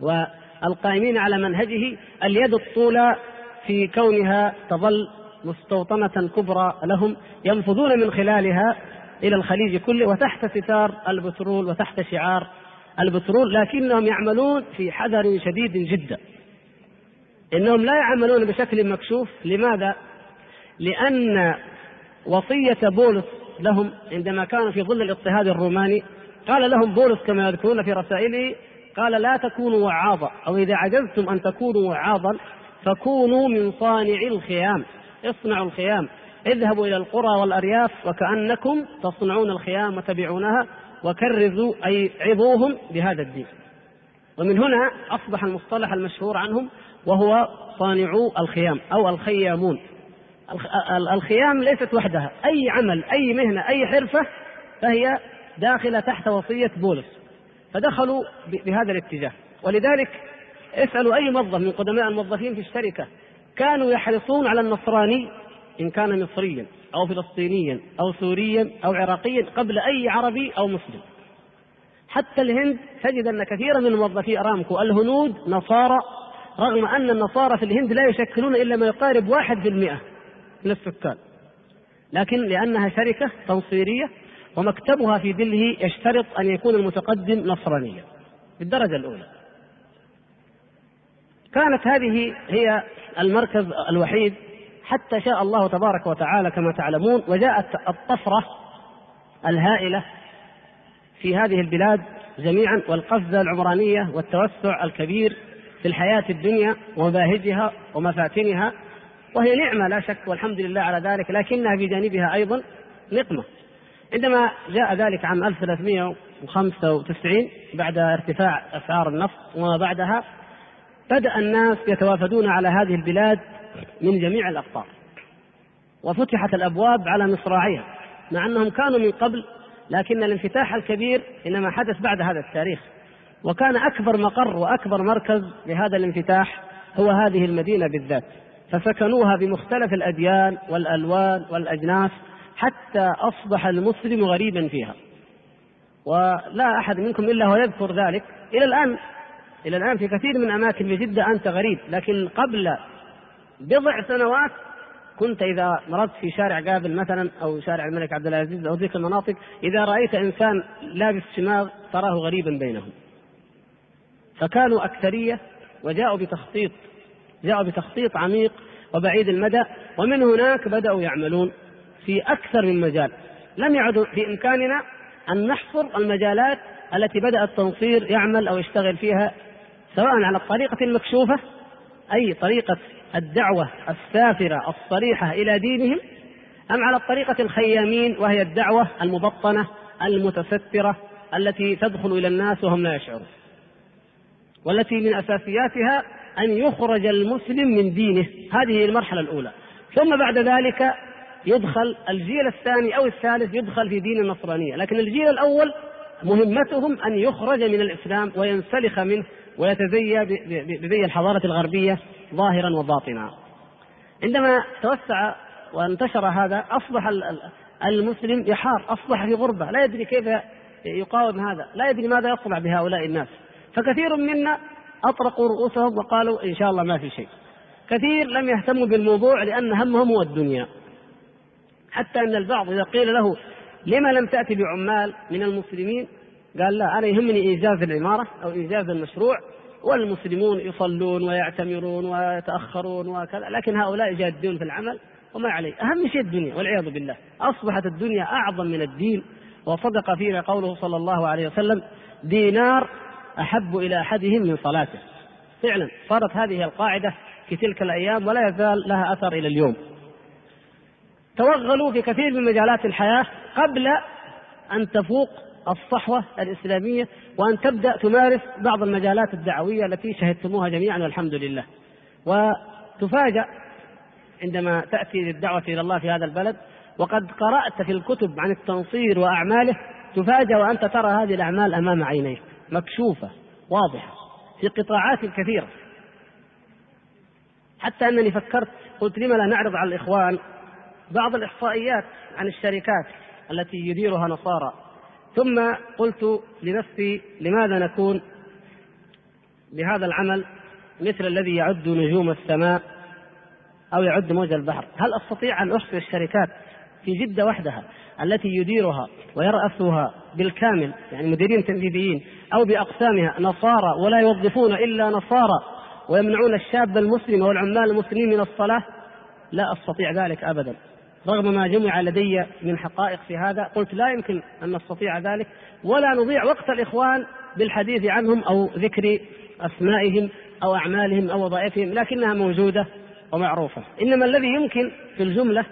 والقائمين على منهجه اليد الطولى في كونها تظل مستوطنة كبرى لهم ينفذون من خلالها إلى الخليج كله وتحت ستار البترول وتحت شعار البترول لكنهم يعملون في حذر شديد جدا. إنهم لا يعملون بشكل مكشوف. لماذا؟ لأن وصية بولس لهم عندما كانوا في ظل الاضطهاد الروماني قال لهم بولس كما يذكرون في رسائله قال لا تكونوا وعاظا أو إذا عجزتم أن تكونوا وعاظا فكونوا من صانعي الخيام. اصنعوا الخيام. اذهبوا إلى القرى والأرياف وكأنكم تصنعون الخيام وتبيعونها وكرزوا أي عظوهم بهذا الدين. ومن هنا أصبح المصطلح المشهور عنهم وهو صانعو الخيام أو الخيامون. الخيام ليست وحدها. أي عمل أي مهنة أي حرفة فهي داخلة تحت وصية بولس. فدخلوا بهذا الاتجاه. ولذلك اسألوا أي موظف من قدماء الموظفين في الشركة. كانوا يحرصون على النصراني إن كان مصريا أو فلسطينيا أو سوريا أو عراقيا قبل أي عربي أو مسلم. حتى الهند تجد أن كثيرا من موظفي أرامكو الهنود نصارى رغم أن النصارى في الهند لا يشكلون إلا ما يقارب واحد في المئة من السكان. لكن لأنها شركة تنصيرية ومكتبها في دله يشترط أن يكون المتقدم نصرانيا. بالدرجة الأولى. كانت هذه هي المركز الوحيد حتى شاء الله تبارك وتعالى كما تعلمون وجاءت الطفرة الهائلة في هذه البلاد جميعا والقفزة العمرانية والتوسع الكبير في الحياة الدنيا ومباهجها ومفاتنها وهي نعمة لا شك والحمد لله على ذلك لكنها بجانبها أيضا نقمة. عندما جاء ذلك عام 1395 بعد ارتفاع أسعار النفط وما بعدها بدأ الناس يتوافدون على هذه البلاد من جميع الأقطار. وفتحت الأبواب على مصراعيها مع أنهم كانوا من قبل لكن الانفتاح الكبير إنما حدث بعد هذا التاريخ. وكان أكبر مقر وأكبر مركز لهذا الانفتاح هو هذه المدينة بالذات. فسكنوها بمختلف الأديان والألوان والأجناس حتى أصبح المسلم غريبا فيها. ولا أحد منكم إلا هو يذكر ذلك. إلى الآن إلى الآن في كثير من أماكن بجدة أنت غريب لكن قبل بضع سنوات كنت إذا مررت في شارع قابل مثلا أو شارع الملك عبد العزيز أو تلك المناطق إذا رأيت إنسان لابس شماغ تراه غريبا بينهم. فكانوا أكثرية وجاءوا بتخطيط جاءوا بتخطيط عميق وبعيد المدى ومن هناك بدأوا يعملون في أكثر من مجال. لم يعد في إمكاننا أن نحصر المجالات التي بدأ التنصير يعمل أو يشتغل فيها سواء على الطريقة المكشوفة أي طريقة الدعوة السافرة الصريحة إلى دينهم أم على الطريقة الخيامين وهي الدعوة المبطنة المتسترة التي تدخل إلى الناس وهم لا يشعرون. والتي من أساسياتها أن يخرج المسلم من دينه. هذه المرحلة الأولى. ثم بعد ذلك يدخل الجيل الثاني أو الثالث يدخل في دين النصرانية. لكن الجيل الأول مهمتهم أن يخرج من الإسلام وينسلخ منه ويتزيى بزي الحضارة الغربية ظاهرا وباطنا. عندما توسع وانتشر هذا أصبح المسلم يحار أصبح في غربة. لا يدري كيف يقاوم هذا. لا يدري ماذا يصنع بهؤلاء الناس. فكثير منا أطرقوا رؤوسهم وقالوا إن شاء الله ما في شيء. كثير لم يهتموا بالموضوع لأن همهم هو الدنيا. حتى أن البعض إذا قيل له لما لم تأتي بعمال من المسلمين قال لا أنا يهمني إيجاز العمارة أو إيجاز المشروع والمسلمون يصلون ويعتمرون ويتأخرون وكذا لكن هؤلاء جادون في العمل وما عليه. أهم شيء الدنيا والعياذ بالله. أصبحت الدنيا أعظم من الدين وصدق فينا قوله صلى الله عليه وسلم دينار أحب إلى أحدهم من صلاته. فعلا صارت هذه القاعدة في تلك الأيام ولا يزال لها أثر إلى اليوم. توغلوا في كثير من مجالات الحياة قبل أن تفوق الصحوة الإسلامية وأن تبدأ تمارس بعض المجالات الدعوية التي شهدتموها جميعا والحمد لله. وتفاجأ عندما تأتي للدعوة إلى الله في هذا البلد وقد قرأت في الكتب عن التنصير وأعماله تفاجأ وأنت ترى هذه الأعمال أمام عينيك مكشوفة واضحة في قطاعات كثيرة. حتى أنني فكرت قلت لما لا نعرض على الإخوان؟ بعض الإحصائيات عن الشركات التي يديرها نصارى. ثم قلت لنفسي لماذا نكون بهذا العمل مثل الذي يعد نجوم السماء أو يعد موج البحر؟ هل أستطيع أن أحصي الشركات في جدة وحدها التي يديرها ويرأسها بالكامل يعني مديرين تنفيذيين أو بأقسامها نصارى ولا يوظفون إلا نصارى ويمنعون الشاب المسلم والعمال المسلمين من الصلاة؟ لا أستطيع ذلك أبدا. رغم ما جمع لدي من حقائق في هذا قلت لا يمكن أن نستطيع ذلك ولا نضيع وقت الإخوان بالحديث عنهم أو ذكر أسمائهم أو أعمالهم أو وظائفهم لكنها موجودة ومعروفة. إنما الذي يمكن في الجملة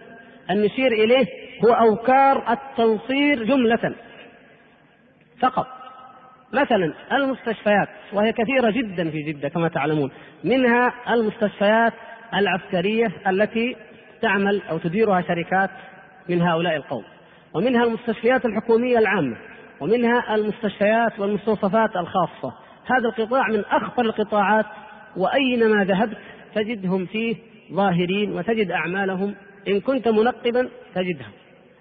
أن نشير إليه هو أوكار التنصير جملة فقط. مثلا المستشفيات وهي كثيرة جدا في جدة كما تعلمون منها المستشفيات العسكرية التي تعمل أو تديرها شركات من هؤلاء القوم. ومنها المستشفيات الحكومية العامة ومنها المستشفيات والمستوصفات الخاصة. هذا القطاع من أخطر القطاعات وأينما ذهبت تجدهم فيه ظاهرين وتجد أعمالهم. إن كنت منقبا تجدها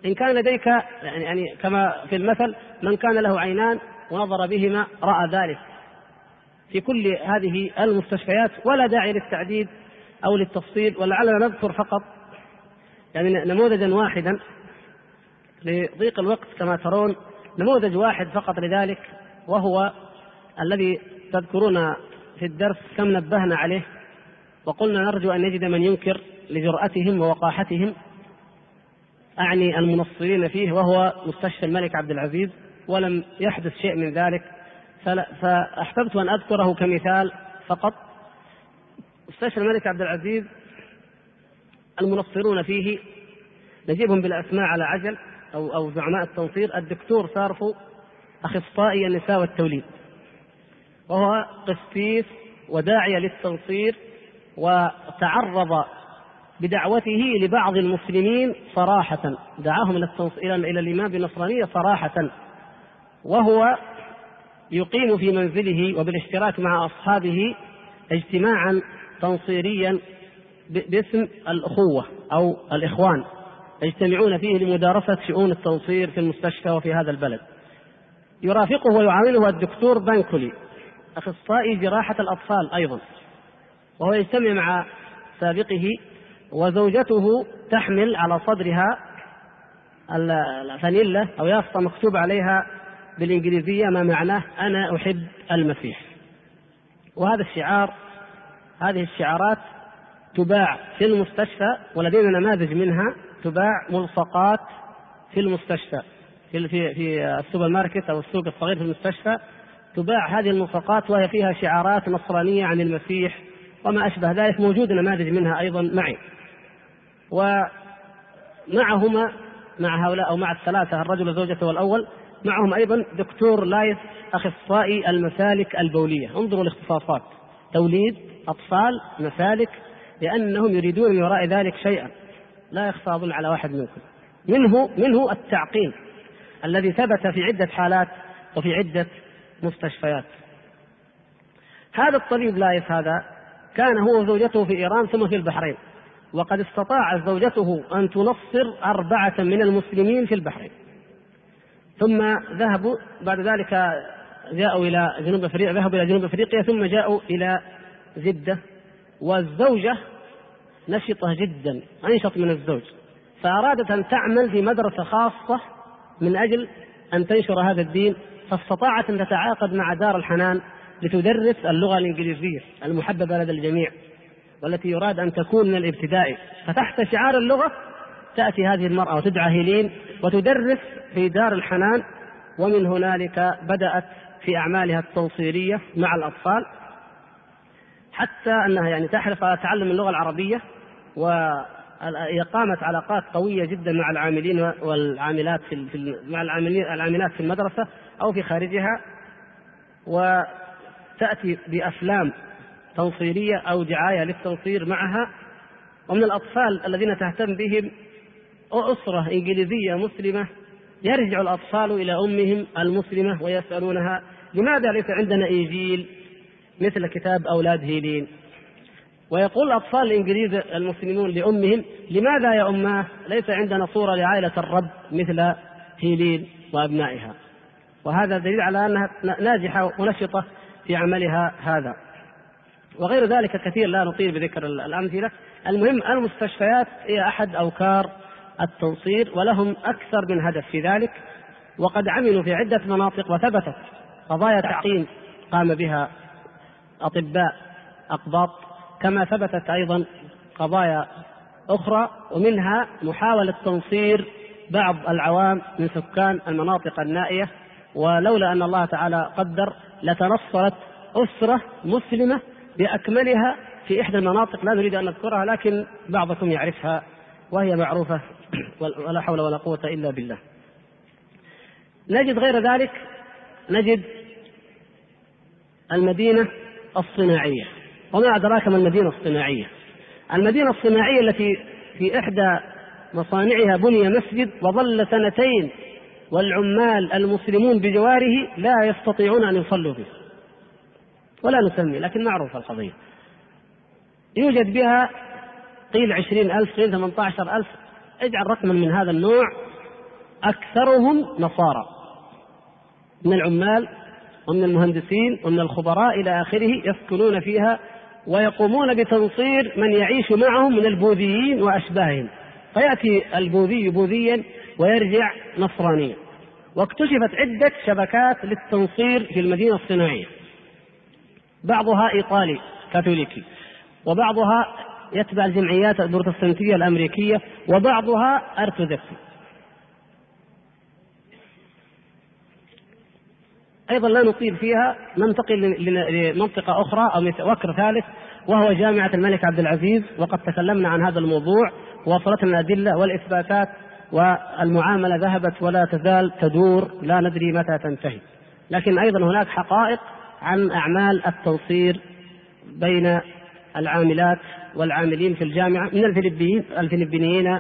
إن كان لديك يعني, كما في المثل من كان له عينان ونظر بهما رأى ذلك. في كل هذه المستشفيات ولا داعي للتعديد أو للتفصيل ولعلنا نذكر فقط يعني نموذجا واحدا لضيق الوقت كما ترون نموذج واحد فقط لذلك وهو الذي تذكرون في الدرس كم نبهنا عليه. وقلنا نرجو أن نجد من ينكر لجرأتهم ووقاحتهم. أعني المنصرين فيه وهو مستشفى الملك عبد العزيز ولم يحدث شيء من ذلك. فأحببت أن أذكره كمثال فقط. مستشفى الملك عبد العزيز المنصرون فيه نجيبهم بالأسماء على عجل أو أو زعماء التنصير. الدكتور سارفو أخصائي النساء والتوليد وهو قسيس وداعية للتنصير وتعرض بدعوته لبعض المسلمين صراحة. دعاهم إلى إلى إلى الإيمان بالنصرانية صراحة وهو يقيم في منزله وبالاشتراك مع أصحابه اجتماعا تنصيريا باسم الأخوة أو الإخوان يجتمعون فيه لمدارسة شؤون التنصير في المستشفى وفي هذا البلد. يرافقه ويعاونه الدكتور بانكولي أخصائي جراحة الأطفال أيضا. وهو يجتمع مع سابقه وزوجته تحمل على صدرها الفانيلا أو يافطة مكتوب عليها بالإنجليزية ما معناه أنا أحب المسيح. وهذا الشعار هذه الشعارات تباع في المستشفى ولدينا نماذج منها تباع ملصقات في المستشفى في في في السوبر ماركت أو السوق الصغير في المستشفى تباع هذه الملصقات وهي فيها شعارات نصرانية عن المسيح وما أشبه ذلك موجود نماذج منها أيضا معي. ومعهما مع هؤلاء أو مع الثلاثة الرجل وزوجته والأول معهم أيضا دكتور لايث أخصائي المسالك البولية. انظروا الاختصاصات. توليد أطفال مسالك لأنهم يريدون من وراء ذلك شيئا. لا يخفى اظن على واحد منكم. منه منه التعقيم الذي ثبت في عدة حالات وفي عدة مستشفيات. هذا الطبيب لايث هذا كان هو وزوجته في إيران ثم في البحرين. وقد استطاعت زوجته أن تنصر أربعة من المسلمين في البحرين. ثم ذهبوا بعد ذلك جاءوا إلى جنوب أفريقيا ذهبوا إلى جنوب أفريقيا ثم جاءوا إلى جدة. والزوجة نشطة جدا انشط من الزوج. فأرادت أن تعمل في مدرسة خاصة من أجل أن تنشر هذا الدين فاستطاعت أن تتعاقد مع دار الحنان لتدرس اللغة الإنجليزية المحببة لدى الجميع والتي يراد أن تكون من الابتدائي فتحت شعار اللغة تأتي هذه المرأة وتدعى هيلين وتدرس في دار الحنان ومن هنالك بدأت في أعمالها التنصيريه مع الأطفال. حتى أنها يعني تحرص على تعلم اللغة العربية وإقامة علاقات قوية جدا مع العاملين والعاملات في مع العاملات في المدرسة أو في خارجها وتأتي بأفلام تنصيرية أو دعاية للتنصير معها. ومن الأطفال الذين تهتم بهم أسرة إنجليزية مسلمة يرجع الأطفال إلى أمهم المسلمة ويسألونها لماذا ليس عندنا إنجيل؟ مثل كتاب أولاد هيلين. ويقول الأطفال الإنجليز المسلمون لأمهم لماذا يا أماه ليس عندنا صورة لعائلة الرب مثل هيلين وأبنائها. وهذا دليل على أنها ناجحة ونشطة في عملها هذا. وغير ذلك كثير لا نطيل بذكر الأمثلة. المهم المستشفيات هي أحد أوكار التنصير ولهم أكثر من هدف في ذلك وقد عملوا في عدة مناطق وثبتت قضايا تعقيم قام بها أطباء أقباط كما ثبتت أيضا قضايا أخرى ومنها محاولة تنصير بعض العوام من سكان المناطق النائية ولولا أن الله تعالى قدر لتنصرت أسرة مسلمة بأكملها في إحدى المناطق لا نريد أن نذكرها لكن بعضكم يعرفها وهي معروفة ولا حول ولا قوة إلا بالله. نجد غير ذلك نجد المدينة الصناعية. وما أدراك ما المدينة الصناعية. المدينة الصناعية التي في إحدى مصانعها بني مسجد وظل سنتين والعمال المسلمون بجواره لا يستطيعون أن يصلوا به ولا نسمي لكن معروفة القضية. يوجد بها قيل عشرين ألف قيل ثمانية عشر ألف. اجعل رقما من هذا النوع. أكثرهم نصارى. من العمال ومن المهندسين ومن الخبراء إلى آخره يسكنون فيها ويقومون بتنصير من يعيش معهم من البوذيين وأشباههم. فيأتي البوذي بوذيا ويرجع نصرانيا. واكتشفت عدة شبكات للتنصير في المدينة الصناعية. بعضها إيطالي كاثوليكي وبعضها يتبع الجمعيات البروتستانتية الأمريكية وبعضها أرثوذكسي. أيضا لا نطيل فيها ننتقل لمنطقة أخرى أو وكر ثالث وهو جامعة الملك عبد العزيز وقد تكلمنا عن هذا الموضوع ووصلتنا الأدلة والإثباتات والمعاملة ذهبت ولا تزال تدور لا ندري متى تنتهي. لكن أيضا هناك حقائق عن أعمال التنصير بين العاملات والعاملين في الجامعة من الفلبيين الفلبينيين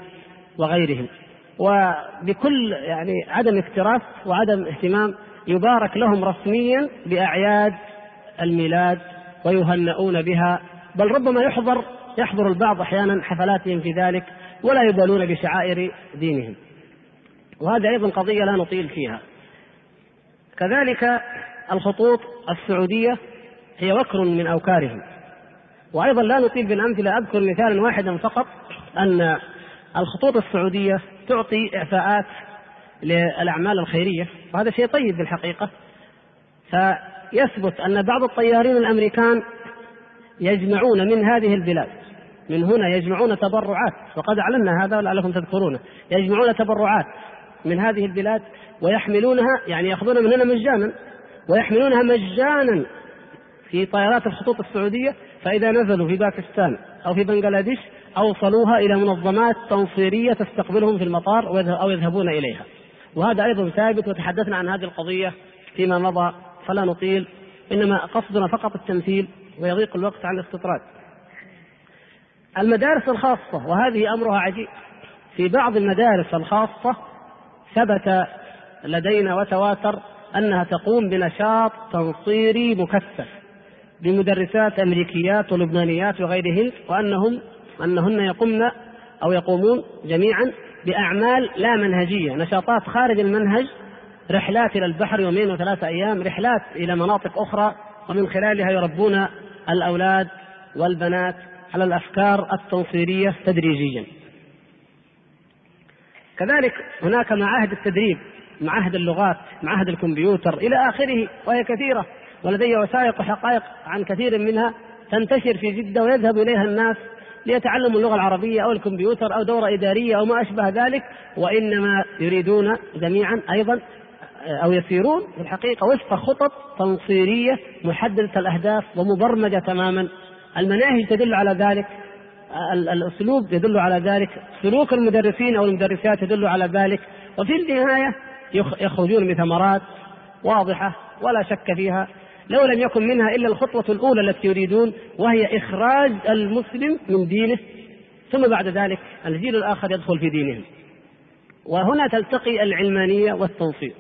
وغيرهم. وبكل يعني عدم اكتراث وعدم اهتمام يبارك لهم رسميا بأعياد الميلاد ويهنئون بها بل ربما يحضر يحضر البعض أحيانا حفلاتهم في ذلك ولا يبالون بشعائر دينهم. وهذه أيضا قضية لا نطيل فيها. كذلك الخطوط السعودية هي وكر من أوكارهم. وأيضا لا نطيل بالأمثلة أذكر مثالا واحدا فقط أن الخطوط السعودية تعطي إعفاءات للأعمال الخيرية وهذا شيء طيب بالحقيقة. فيثبت أن بعض الطيارين الأمريكان يجمعون من هذه البلاد من هنا يجمعون تبرعات وقد أعلنا هذا لعلكم تذكرونه يجمعون تبرعات من هذه البلاد ويحملونها يعني يأخذونها من هنا مجانا ويحملونها مجانا في طيارات الخطوط السعودية فإذا نزلوا في باكستان أو في بنغلاديش أوصلوها إلى منظمات تنصيرية تستقبلهم في المطار أو يذهبون إليها. وهذا أيضا ثابت وتحدثنا عن هذه القضية فيما مضى فلا نطيل. إنما قصدنا فقط التمثيل ويضيق الوقت عن الاستطراد. المدارس الخاصة وهذه أمرها عجيب. في بعض المدارس الخاصة ثبت لدينا وتواتر أنها تقوم بنشاط تنصيري مكثف بمدرسات أمريكيات ولبنانيات وغيرهن وأنهم أنهن يقمن أو يقومون جميعا بأعمال لا منهجية. نشاطات خارج المنهج رحلات إلى البحر يومين وثلاثة أيام رحلات إلى مناطق أخرى ومن خلالها يربون الأولاد والبنات على الأفكار التنصيرية تدريجيا. كذلك هناك معاهد التدريب معاهد اللغات معاهد الكمبيوتر إلى آخره وهي كثيرة ولدي وثائق وحقائق عن كثير منها تنتشر في جدة ويذهب إليها الناس ليتعلموا اللغة العربية أو الكمبيوتر أو دورة إدارية أو ما أشبه ذلك وإنما يريدون جميعا أيضا أو يسيرون في الحقيقة وفق خطط تنصيرية محددة الأهداف ومبرمجة تماما. المناهج تدل على ذلك الأسلوب يدل على ذلك سلوك المدرسين أو المدرسات يدل على ذلك. وفي النهاية يخرجون بثمرات واضحة ولا شك فيها. لو لم يكن منها إلا الخطوة الأولى التي يريدون وهي إخراج المسلم من دينه ثم بعد ذلك الجيل الآخر يدخل في دينهم. وهنا تلتقي العلمانية والتنصير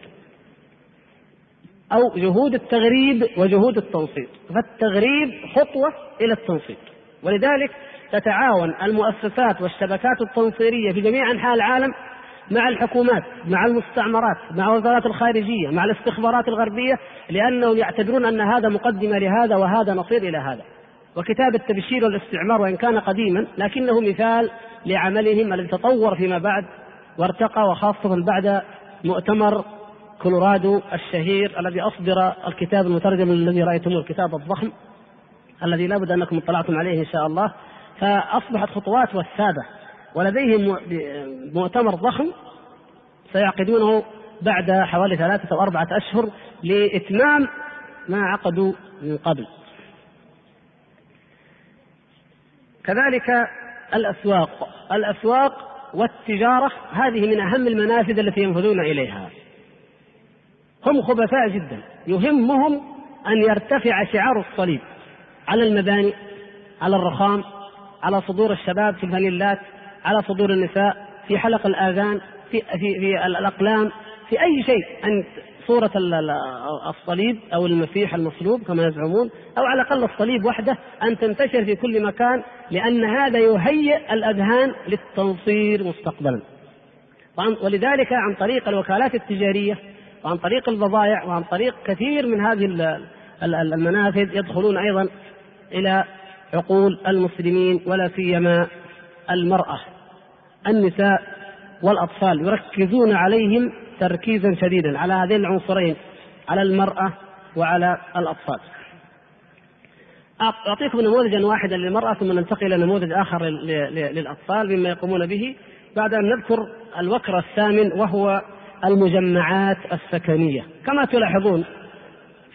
أو جهود التغريب وجهود التنصير فالتغريب خطوة إلى التنصير ولذلك تتعاون المؤسسات والشبكات التنصيرية في جميع أنحاء العالم مع الحكومات مع المستعمرات مع وزارات الخارجية مع الاستخبارات الغربية لأنهم يعتبرون أن هذا مقدمة لهذا وهذا نصير إلى هذا. وكتاب التبشير والاستعمار وإن كان قديما لكنه مثال لعملهم الذي تطور فيما بعد وارتقى وخاصة بعد مؤتمر كولورادو الشهير الذي أصدر الكتاب المترجم الذي رأيتموه الكتاب الضخم الذي لابد أنكم اطلعتم عليه إن شاء الله. فأصبحت خطوات وثابة ولديهم مؤتمر ضخم سيعقدونه بعد حوالي ثلاثة أو أربعة أشهر لإتمام ما عقدوا من قبل. كذلك الأسواق الأسواق والتجارة هذه من أهم المنافذ التي ينفذون إليها. هم خبثاء جدا. يهمهم أن يرتفع شعار الصليب على المباني على الرخام على صدور الشباب في الفانيلات. على صدور النساء في حلق الآذان في في في الأقلام في أي شيء أن صورة الصليب أو المسيح المصلوب كما يزعمون أو على الأقل الصليب وحده أن تنتشر في كل مكان لأن هذا يهيئ الأذهان للتنصير مستقبلا. ولذلك عن طريق الوكالات التجارية وعن طريق البضائع وعن طريق كثير من هذه المنافذ يدخلون أيضا إلى عقول المسلمين ولا سيما المرأة. النساء والأطفال يركزون عليهم تركيزا شديدا على هذين العنصرين على المرأة وعلى الأطفال. أعطيكم نموذجا واحدا للمرأة ثم ننتقل إلى نموذج آخر للأطفال مما يقومون به. بعد أن نذكر الوكر الثامن وهو المجمعات السكنية. كما تلاحظون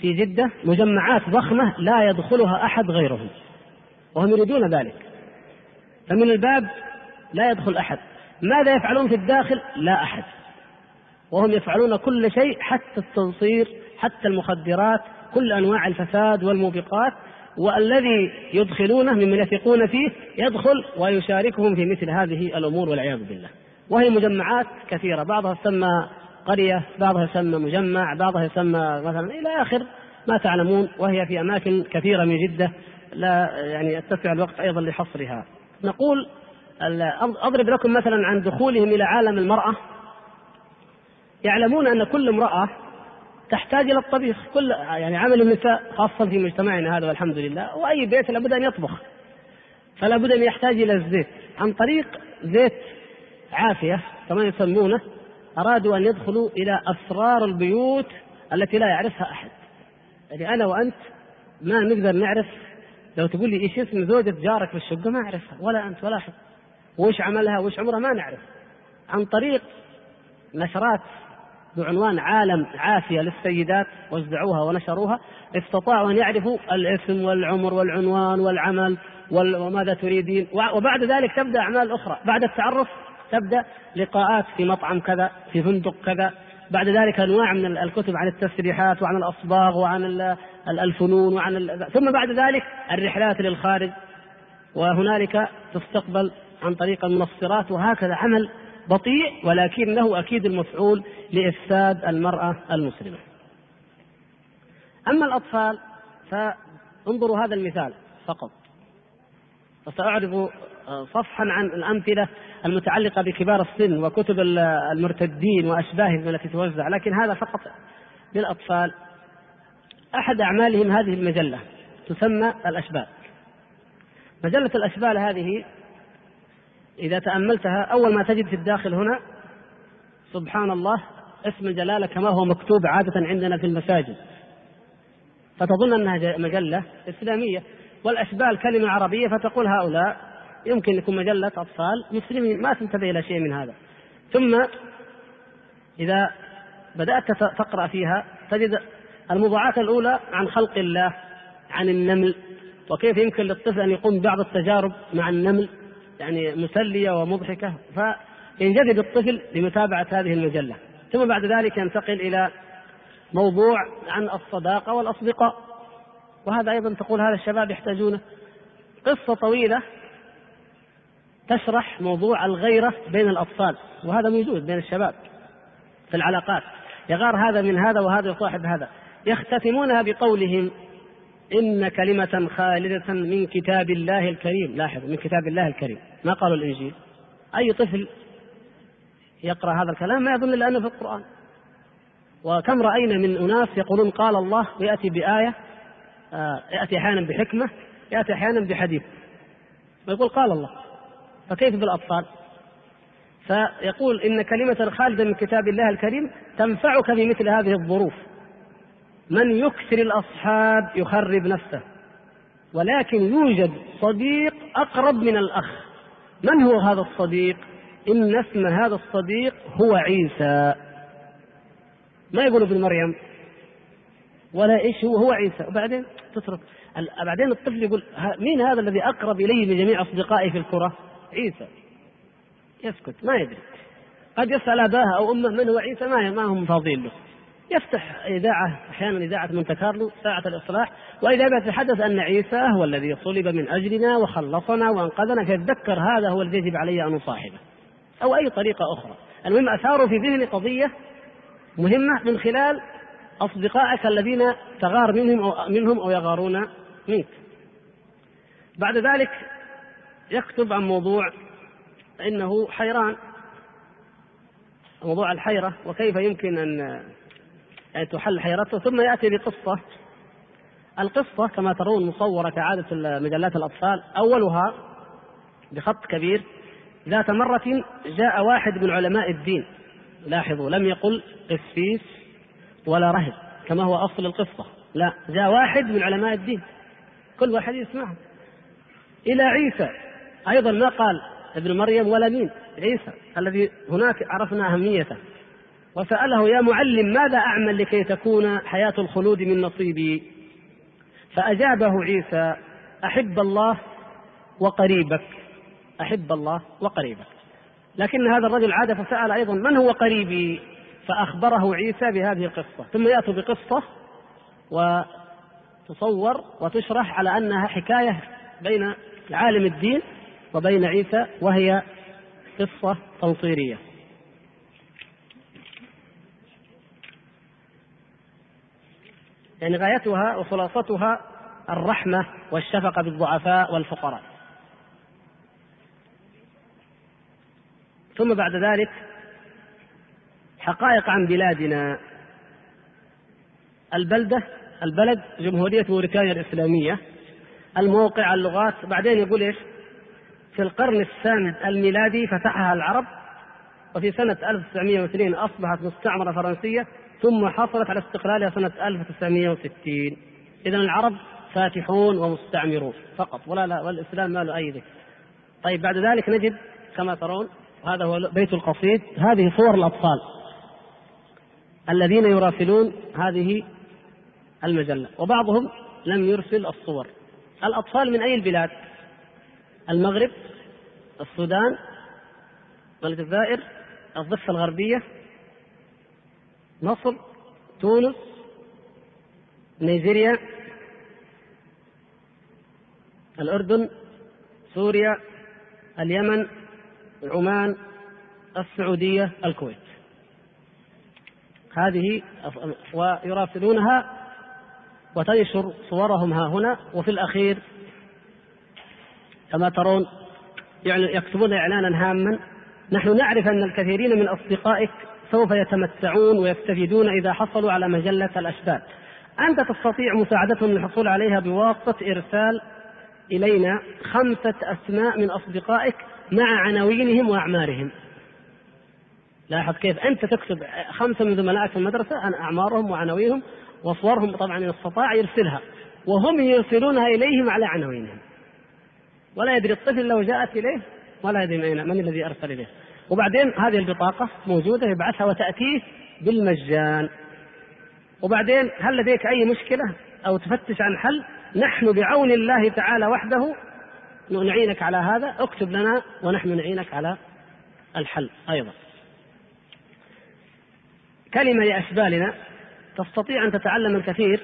في جدة مجمعات ضخمة لا يدخلها أحد غيرهم وهم يريدون ذلك. فمن الباب لا يدخل أحد. ماذا يفعلون في الداخل؟ لا أحد. وهم يفعلون كل شيء حتى التنصير حتى المخدرات كل أنواع الفساد والموبقات. والذي يدخلونه ممن يثقون فيه يدخل ويشاركهم في مثل هذه الأمور والعياذ بالله. وهي مجمعات كثيرة. بعضها يسمى قرية بعضها يسمى مجمع بعضها يسمى مثلا إلى آخر ما تعلمون. وهي في أماكن كثيرة من جدة. لا يعني يتسع الوقت أيضا لحصرها. نقول أضرب لكم مثلا عن دخولهم إلى عالم المرأة. يعلمون أن كل امرأة تحتاج إلى الطبيخ. كل يعني عمل النساء خاصة في مجتمعنا هذا والحمد لله. وأي بيت لابد أن يطبخ. فلا بد أن يحتاج إلى الزيت. عن طريق زيت عافية كما يسمونه أرادوا أن يدخلوا إلى أسرار البيوت التي لا يعرفها أحد. يعني أنا وأنت ما نقدر نعرف. لو تقول لي إيش اسم زوجة جارك في الشقة؟ ما أعرفها. ولا أنت ولا أحد. وش عملها وش عمرها ما نعرف. عن طريق نشرات بعنوان عالم عافية للسيدات وزعوها ونشروها. استطاعوا أن يعرفوا الاسم والعمر والعنوان والعمل وماذا تريدين. وبعد ذلك تبدأ أعمال أخرى. بعد التعرف تبدأ لقاءات في مطعم كذا في فندق كذا. بعد ذلك أنواع من الكتب عن التسريحات وعن الأصباغ وعن الفنون وعن ثم بعد ذلك الرحلات للخارج. وهنالك تستقبل عن طريق المنصرات وهكذا عمل بطيء ولكنه أكيد المفعول لإفساد المرأة المسلمة. أما الأطفال فانظروا هذا المثال فقط. وساعرض صفحا عن الأمثلة المتعلقة بكبار السن وكتب المرتدين واشباههم التي توزع، لكن هذا فقط للأطفال. أحد أعمالهم هذه المجلة تسمى الأشبال. مجلة الأشبال هذه إذا تأملتها أول ما تجد في الداخل هنا سبحان الله اسم الجلالة كما هو مكتوب عادة عندنا في المساجد. فتظن أنها مجلة إسلامية. والأشبال كلمة عربية فتقول هؤلاء يمكن يكون مجلة أطفال مسلمين ما تنتبه إلى شيء من هذا. ثم إذا بدأت تقرأ فيها تجد الموضوعات الأولى عن خلق الله عن النمل. وكيف يمكن للطفل أن يقوم بعض التجارب مع النمل؟ يعني مسلية ومضحكة فينجذب الطفل لمتابعة هذه المجلة. ثم بعد ذلك ينتقل إلى موضوع عن الصداقة والأصدقاء. وهذا أيضا تقول هذا الشباب يحتاجونه. قصة طويلة تشرح موضوع الغيرة بين الأطفال وهذا موجود بين الشباب في العلاقات. يغار هذا من هذا وهذا يصاحب هذا. يختتمونها بقولهم إن كلمة خالدة من كتاب الله الكريم لاحظ من كتاب الله الكريم. ما قالوا الإنجيل؟ أي طفل يقرأ هذا الكلام؟ ما يظن إلا أنه في القرآن. وكم رأينا من أناس يقولون قال الله ويأتي بآية آه، يأتي أحيانا بحكمة يأتي أحيانا بحديث. ويقول قال الله. فكيف بالأطفال فيقول إن كلمة خالدة من كتاب الله الكريم تنفعك في مثل هذه الظروف. من يكثر الأصحاب يخرب نفسه ولكن يوجد صديق أقرب من الأخ. من هو هذا الصديق؟ إن اسم هذا الصديق هو عيسى. ما يقول ابن مريم ولا إيش هو؟ هو عيسى. وبعدين تترك بعدين الطفل يقول مين هذا الذي أقرب الي من جميع أصدقائي في الكرة؟ عيسى. يسكت ما يدري. قد يسأل اباه أو أمه من هو عيسى؟ ما ما هم فاضيين له. يفتح إذاعة أحيانا إذاعة مونte كارلو ساعة الإصلاح. وإذا يتحدث أن عيسى هو الذي صلب من أجلنا وخلصنا وأنقذنا فيتذكر هذا هو الذي يجب علي أن أصاحبه. أو أي طريقة أخرى. المهم أثاروا في ذهني قضية مهمة من خلال أصدقائك الذين تغار منهم أو منهم أو يغارون منك. بعد ذلك يكتب عن موضوع إنه حيران. موضوع الحيرة وكيف يمكن أن تحل حيرته ثم يأتي بقصة. القصة كما ترون مصورة كعادة مجلات الأطفال أولها بخط كبير. ذات مرة جاء واحد من علماء الدين. لاحظوا لم يقل قسيس ولا رهب كما هو أصل القصة. لا جاء واحد من علماء الدين. كل واحد يسمعه. إلى عيسى. أيضا ما قال ابن مريم ولا مين؟ عيسى الذي هناك عرفنا أهميته. وسأله يا معلم ماذا أعمل لكي تكون حياة الخلود من نصيبي؟ فأجابه عيسى أحب الله وقريبك. أحب الله وقريبك. لكن هذا الرجل عاد فسأل أيضا من هو قريبي؟ فأخبره عيسى بهذه القصة. ثم يأتوا بقصة وتصور وتشرح على أنها حكاية بين عالم الدين وبين عيسى وهي قصة تنصيرية. يعني غايتها وخلاصتها الرحمة والشفقة بالضعفاء والفقراء. ثم بعد ذلك حقائق عن بلادنا. البلدة البلد جمهورية موريتانيا الإسلامية. الموقع اللغات بعدين يقول إيش؟ في القرن الثامن الميلادي فتحها العرب وفي سنة 1902 أصبحت مستعمرة فرنسية. ثم حصلت على استقلالها سنة 1960 إذا العرب فاتحون ومستعمرون فقط ولا لا والإسلام ما له أي ذكر. طيب بعد ذلك نجد كما ترون هذا هو بيت القصيد هذه صور الأطفال الذين يراسلون هذه المجلة وبعضهم لم يرسل الصور. الأطفال من أي البلاد؟ المغرب السودان الجزائر الضفة الغربية مصر تونس نيجيريا الأردن سوريا اليمن عمان السعودية الكويت. هذه ويراسلونها وتنشر صورهم ها هنا. وفي الأخير كما ترون يعني يكتبون إعلانا هاما. نحن نعرف أن الكثيرين من أصدقائك سوف يتمتعون ويستفيدون إذا حصلوا على مجلة الأشبال. أنت تستطيع مساعدتهم للحصول عليها بواسطة إرسال إلينا خمسة أسماء من أصدقائك مع عناوينهم وأعمارهم. لاحظ كيف أنت تكتب خمسة من زملائك في المدرسة عن أعمارهم وعناوينهم وصورهم طبعا إن استطاع يرسلها. وهم يرسلونها إليهم على عناوينهم. ولا يدري الطفل لو جاءت إليه ولا يدري من الذي أرسل إليه. وبعدين هذه البطاقة موجودة يبعثها وتأتيه بالمجان. وبعدين هل لديك أي مشكلة أو تفتش عن حل نحن بعون الله تعالى وحده نعينك على هذا. اكتب لنا ونحن نعينك على الحل أيضا. كلمة لأشبالنا تستطيع أن تتعلم الكثير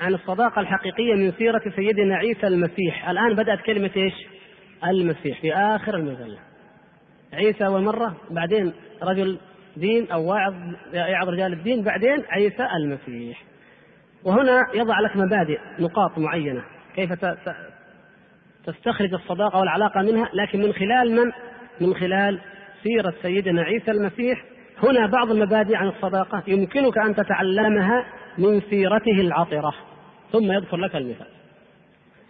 عن الصداقة الحقيقية من سيرة سيدنا عيسى المسيح. الآن بدأت كلمة إيش؟ المسيح في آخر المجلة. عيسى أول مرة بعدين رجل دين أو واعظ يعظ رجال الدين بعدين عيسى المسيح. وهنا يضع لك مبادئ نقاط معينة. كيف تستخرج الصداقة والعلاقة منها؟ لكن من خلال من؟ من خلال سيرة سيدنا عيسى المسيح. هنا بعض المبادئ عن الصداقة يمكنك أن تتعلمها من سيرته العطرة. ثم يذكر لك المثال.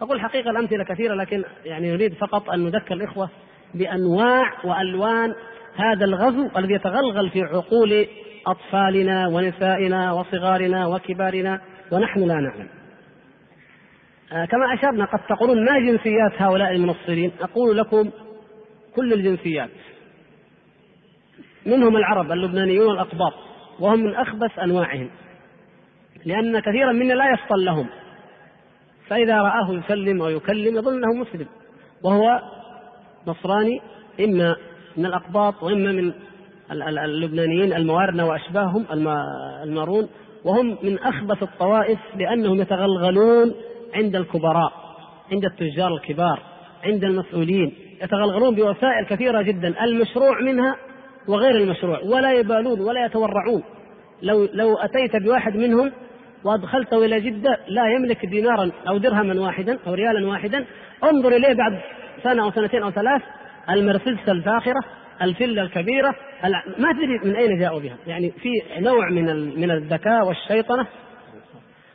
أقول حقيقة الأمثلة كثيرة لكن يعني نريد فقط أن نذكر الإخوة بأنواع وألوان هذا الغزو الذي يتغلغل في عقول أطفالنا ونسائنا وصغارنا وكبارنا ونحن لا نعلم. آه كما أشرنا قد تقولون ما جنسيات هؤلاء المنصرين؟ أقول لكم كل الجنسيات. منهم العرب اللبنانيون الأقباط وهم من أخبث أنواعهم. لأن كثيرا منا لا يفصل لهم. فإذا رآه يسلم أو يكلم يظن أنه مسلم وهو نصراني إما من الأقباط وإما من اللبنانيين المواردة وأشباههم المارون وهم من أخبث الطوائف لأنهم يتغلغلون عند الكبراء عند التجار الكبار عند المسؤولين يتغلغلون بوسائل كثيرة جدا المشروع منها وغير المشروع ولا يبالون ولا يتورعون. لو لو أتيت بواحد منهم وأدخلته إلى جدة لا يملك دينارا أو درهما واحدا أو ريالا واحدا انظر إليه بعد سنة أو سنتين أو ثلاث المرسيدس الفاخرة الفلة الكبيرة ما تدري من أين جاءوا بها. يعني في نوع من من الذكاء والشيطنة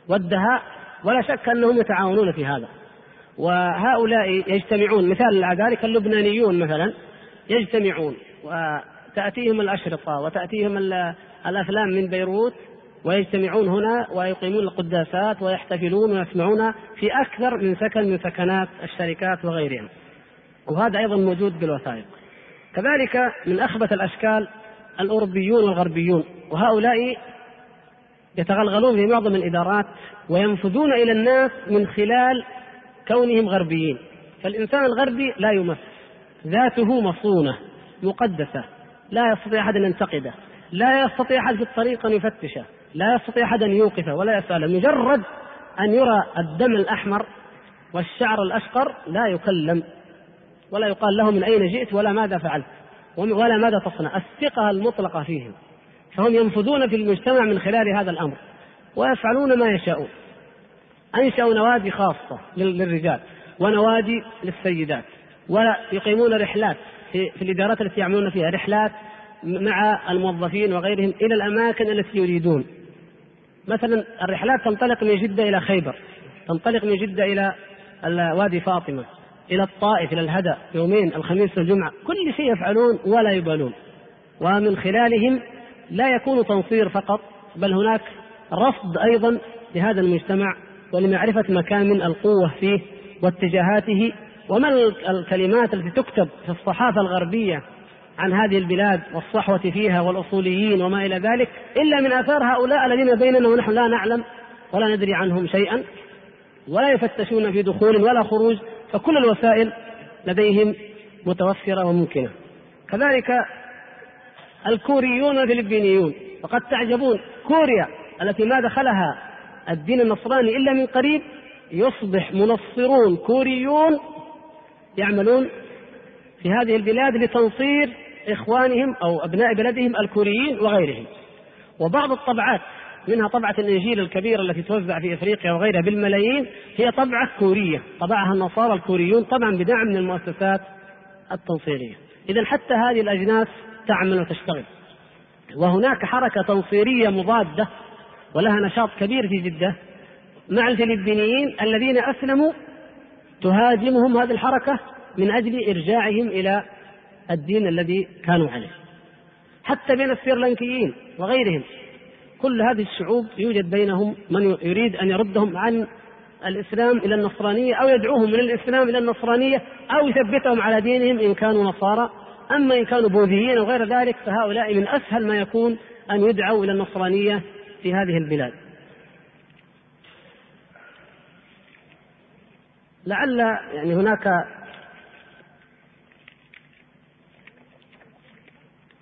والدهاء ولا شك أنهم يتعاونون في هذا. وهؤلاء يجتمعون مثال على ذلك اللبنانيون مثلا يجتمعون وتأتيهم الأشرطة وتأتيهم الأفلام من بيروت ويجتمعون هنا ويقيمون القداسات ويحتفلون ويسمعون في أكثر من سكن من سكنات الشركات وغيرها وهذا أيضا موجود بالوثائق. كذلك من أخبث الأشكال الأوروبيون والغربيون وهؤلاء يتغلغلون في معظم الإدارات وينفذون إلى الناس من خلال كونهم غربيين. فالإنسان الغربي لا يمس ذاته مصونة مقدسة لا يستطيع أحد أن ينتقده لا يستطيع أحد في الطريق أن يفتشه لا يستطيع أحد أن يوقفه ولا يسأله. مجرد أن يرى الدم الأحمر والشعر الأشقر لا يكلم. ولا يقال له من أين جئت ولا ماذا فعلت ولا ماذا تصنع. الثقة المطلقة فيهم. فهم ينفذون في المجتمع من خلال هذا الأمر ويفعلون ما يشاءون. أنشأوا نوادي خاصة للرجال ونوادي للسيدات ويقيمون رحلات في, في الإدارات التي يعملون فيها. رحلات مع الموظفين وغيرهم إلى الأماكن التي يريدون. مثلا الرحلات تنطلق من جدة إلى خيبر تنطلق من جدة إلى وادي فاطمة. إلى الطائف إلى الهدى يومين الخميس والجمعة كل شيء يفعلون ولا يبالون. ومن خلالهم لا يكون تنصير فقط بل هناك رصد أيضا لهذا المجتمع ولمعرفة مكامن القوة فيه واتجاهاته وما الكلمات التي تكتب في الصحافة الغربية عن هذه البلاد والصحوة فيها والأصوليين وما إلى ذلك إلا من آثار هؤلاء الذين بيننا ونحن لا نعلم ولا ندري عنهم شيئا ولا يفتشون في دخول ولا خروج فكل الوسائل لديهم متوفرة وممكنة. كذلك الكوريون والفلبينيون وقد تعجبون كوريا التي ما دخلها الدين النصراني إلا من قريب يصبح منصرون كوريون يعملون في هذه البلاد لتنصير إخوانهم أو أبناء بلدهم الكوريين وغيرهم. وبعض الطبعات منها طبعة الإنجيل الكبيرة التي توزع في إفريقيا وغيرها بالملايين هي طبعة كورية. طبعها النصارى الكوريون طبعا بدعم من المؤسسات التنصيرية. إذا حتى هذه الأجناس تعمل وتشتغل. وهناك حركة تنصيرية مضادة ولها نشاط كبير في جدة مع الفلبينيين الذين أسلموا. تهاجمهم هذه الحركة من أجل إرجاعهم إلى الدين الذي كانوا عليه. حتى بين السريلانكيين وغيرهم. كل هذه الشعوب يوجد بينهم من يريد أن يردهم عن الإسلام إلى النصرانية أو يدعوهم من الإسلام إلى النصرانية أو يثبتهم على دينهم إن كانوا نصارى. أما إن كانوا بوذيين وغير ذلك فهؤلاء من أسهل ما يكون أن يدعوا إلى النصرانية في هذه البلاد. لعل يعني هناك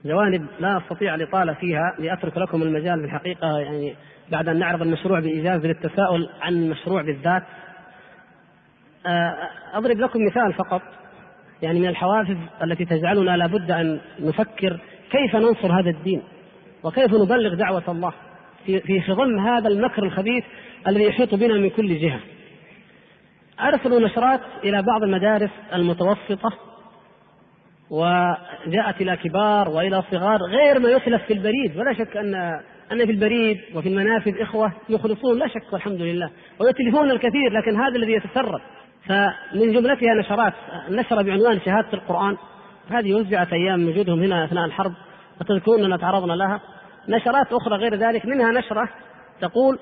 جوانب لا أستطيع الإطالة فيها لأترك لكم المجال في الحقيقة يعني بعد أن نعرض المشروع بإيجاز للتساؤل عن المشروع بالذات آه، أضرب لكم مثال فقط يعني من الحوافز التي تجعلنا لابد أن نفكر كيف ننصر هذا الدين وكيف نبلغ دعوة الله في في خضم هذا المكر الخبيث الذي يحيط بنا من كل جهة. ارسلوا نشرات إلى بعض المدارس المتوسطة وجاءت إلى كبار وإلى صغار غير ما يتلف في البريد ولا شك ان أن في البريد وفي المنافذ إخوة يخلصون لا شك والحمد لله. ويتلفون الكثير لكن هذا الذي يتسرب. فمن جملتها نشرات نشر بعنوان شهادة القرآن. هذه وزعت أيام وجودهم هنا أثناء الحرب وتذكرون اننا تعرضنا لها. نشرات أخرى غير ذلك منها نشرة تقول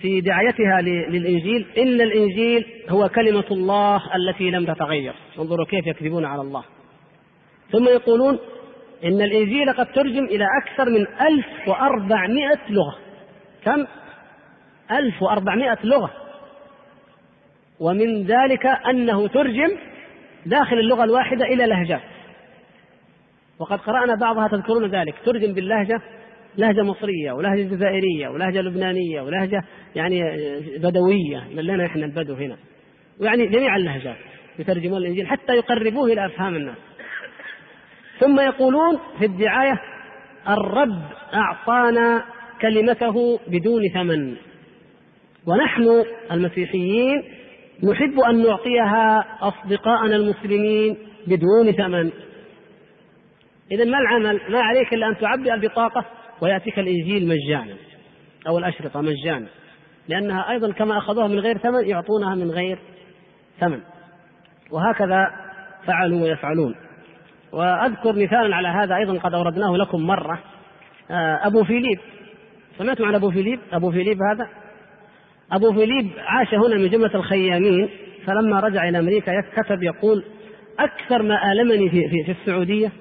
في دعايتها للإنجيل إن الإنجيل هو كلمة الله التي لم تتغير. انظروا كيف يكذبون على الله. ثم يقولون إن الإنجيل قد ترجم إلى أكثر من 1400 لغة. كم؟ 1400 لغة. ومن ذلك أنه ترجم داخل اللغة الواحدة إلى لهجات وقد قرأنا بعضها تذكرون ذلك. ترجم باللهجة لهجة مصرية ولهجة جزائرية ولهجة لبنانية ولهجة يعني بدوية لنا إحنا البدو هنا. ويعني جميع اللهجات يترجمون الإنجيل حتى يقربوه إلى أفهام الناس. ثم يقولون في الدعاية الرب أعطانا كلمته بدون ثمن. ونحن المسيحيين نحب أن نعطيها أصدقائنا المسلمين بدون ثمن. إذا ما العمل؟ ما عليك إلا أن تعبئ البطاقة ويأتيك الإنجيل مجانا أو الأشرطة مجانا لأنها أيضا كما أخذوها من غير ثمن يعطونها من غير ثمن. وهكذا فعلوا ويفعلون. وأذكر مثالا على هذا أيضا قد أوردناه لكم مرة آه، أبو فيليب. سمعتم عن أبو فيليب؟ أبو فيليب هذا؟ أبو فيليب عاش هنا من جملة الخيامين فلما رجع إلى أمريكا كتب يقول أكثر ما آلمني في, في, في السعودية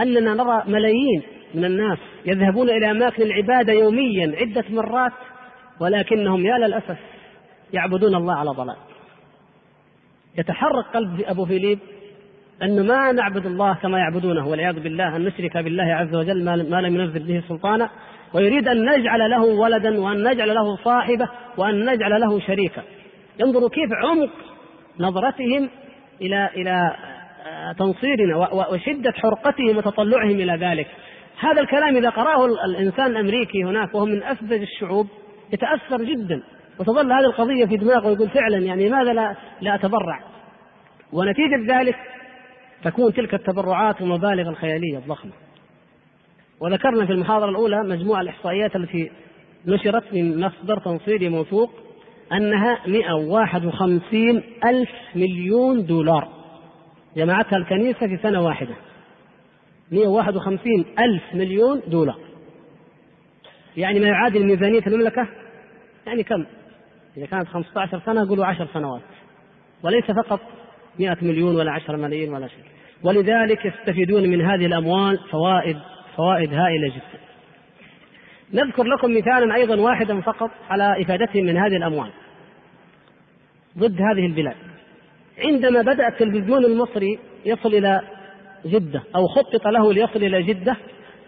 أننا نرى ملايين من الناس يذهبون إلى أماكن العبادة يوميا عدة مرات ولكنهم يا للأسف يعبدون الله على ضلال. يتحرك قلب أبو فيليب أنه ما نعبد الله كما يعبدونه والعياذ بالله أن نشرك بالله عز وجل ما لم ينزل به سلطانا ويريد أن نجعل له ولدا وأن نجعل له صاحبة وأن نجعل له شريكا. انظروا كيف عمق نظرتهم إلى إلى تنصيرنا وشدة حرقتهم وتطلعهم إلى ذلك. هذا الكلام إذا قرأه الإنسان الأمريكي هناك وهو من أسذج الشعوب يتأثر جدا وتظل هذه القضية في دماغه ويقول فعلا يعني لماذا لا لا أتبرع؟ ونتيجة ذلك تكون تلك التبرعات والمبالغ الخيالية الضخمة. وذكرنا في المحاضرة الأولى مجموعة الإحصائيات التي نشرت من مصدر تنصيري موثوق أنها 151 ألف مليون دولار. جمعتها الكنيسة في سنة واحدة. 151 ألف مليون دولار. يعني ما يعادل ميزانية المملكة؟ يعني كم؟ إذا كانت 15 سنة قولوا 10 سنوات. وليس فقط 100 مليون ولا 10 ملايين ولا شيء. ولذلك يستفيدون من هذه الأموال فوائد فوائد هائلة جدا. نذكر لكم مثالا أيضا واحدا فقط على إفادتهم من هذه الأموال. ضد هذه البلاد. عندما بدأ التلفزيون المصري يصل إلى جدة أو خطط له ليصل إلى جدة.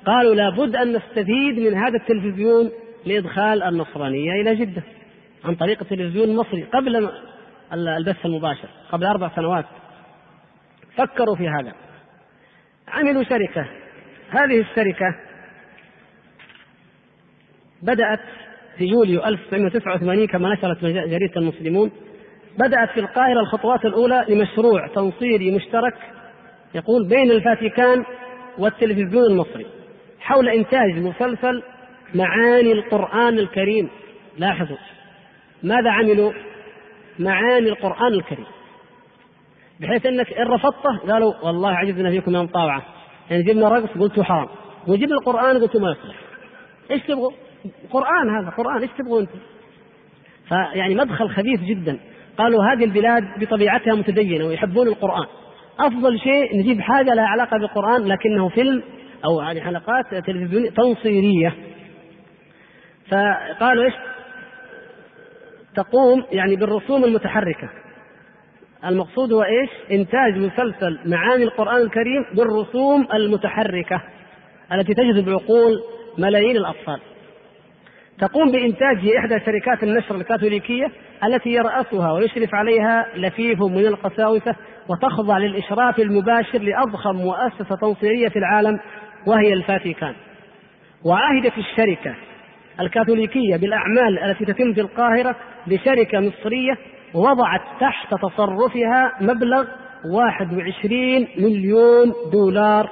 قالوا لابد أن نستفيد من هذا التلفزيون لإدخال النصرانية إلى جدة. عن طريق التلفزيون المصري قبل البث المباشر قبل أربع سنوات. فكروا في هذا. عملوا شركة. هذه الشركة بدأت في يوليو 1989 كما نشرت جريدة المسلمون. بدأت في القاهرة الخطوات الأولى لمشروع تنصيري مشترك يقول بين الفاتيكان والتلفزيون المصري حول إنتاج مسلسل معاني القرآن الكريم. لاحظوا ماذا عملوا؟ معاني القرآن الكريم. بحيث أنك إن رفضته قالوا والله عجزنا فيكم من الطاوعه يعني جبنا رقص قلتوا حرام. وجبنا القرآن قلتوا ما يصلح. إيش تبغوا؟ قرآن هذا قرآن إيش تبغوا أنتم؟ فيعني مدخل خبيث جدا. قالوا هذه البلاد بطبيعتها متدينة ويحبون القرآن. أفضل شيء نجيب حاجة لها علاقة بالقرآن لكنه فيلم أو يعني حلقات تلفزيونية تنصيرية فقالوا إيش؟ تقوم يعني بالرسوم المتحركة المقصود هو إيش؟ إنتاج مسلسل معاني القرآن الكريم بالرسوم المتحركة التي تجذب عقول ملايين الأطفال. تقوم بانتاجه إحدى شركات النشر الكاثوليكية التي يرأسها ويشرف عليها لفيف من القساوسة وتخضع للإشراف المباشر لأضخم مؤسسة تنصيريه في العالم وهي الفاتيكان. وعهدت الشركة الكاثوليكية بالأعمال التي تتم في القاهرة لشركه مصرية وضعت تحت تصرفها مبلغ 21 مليون دولار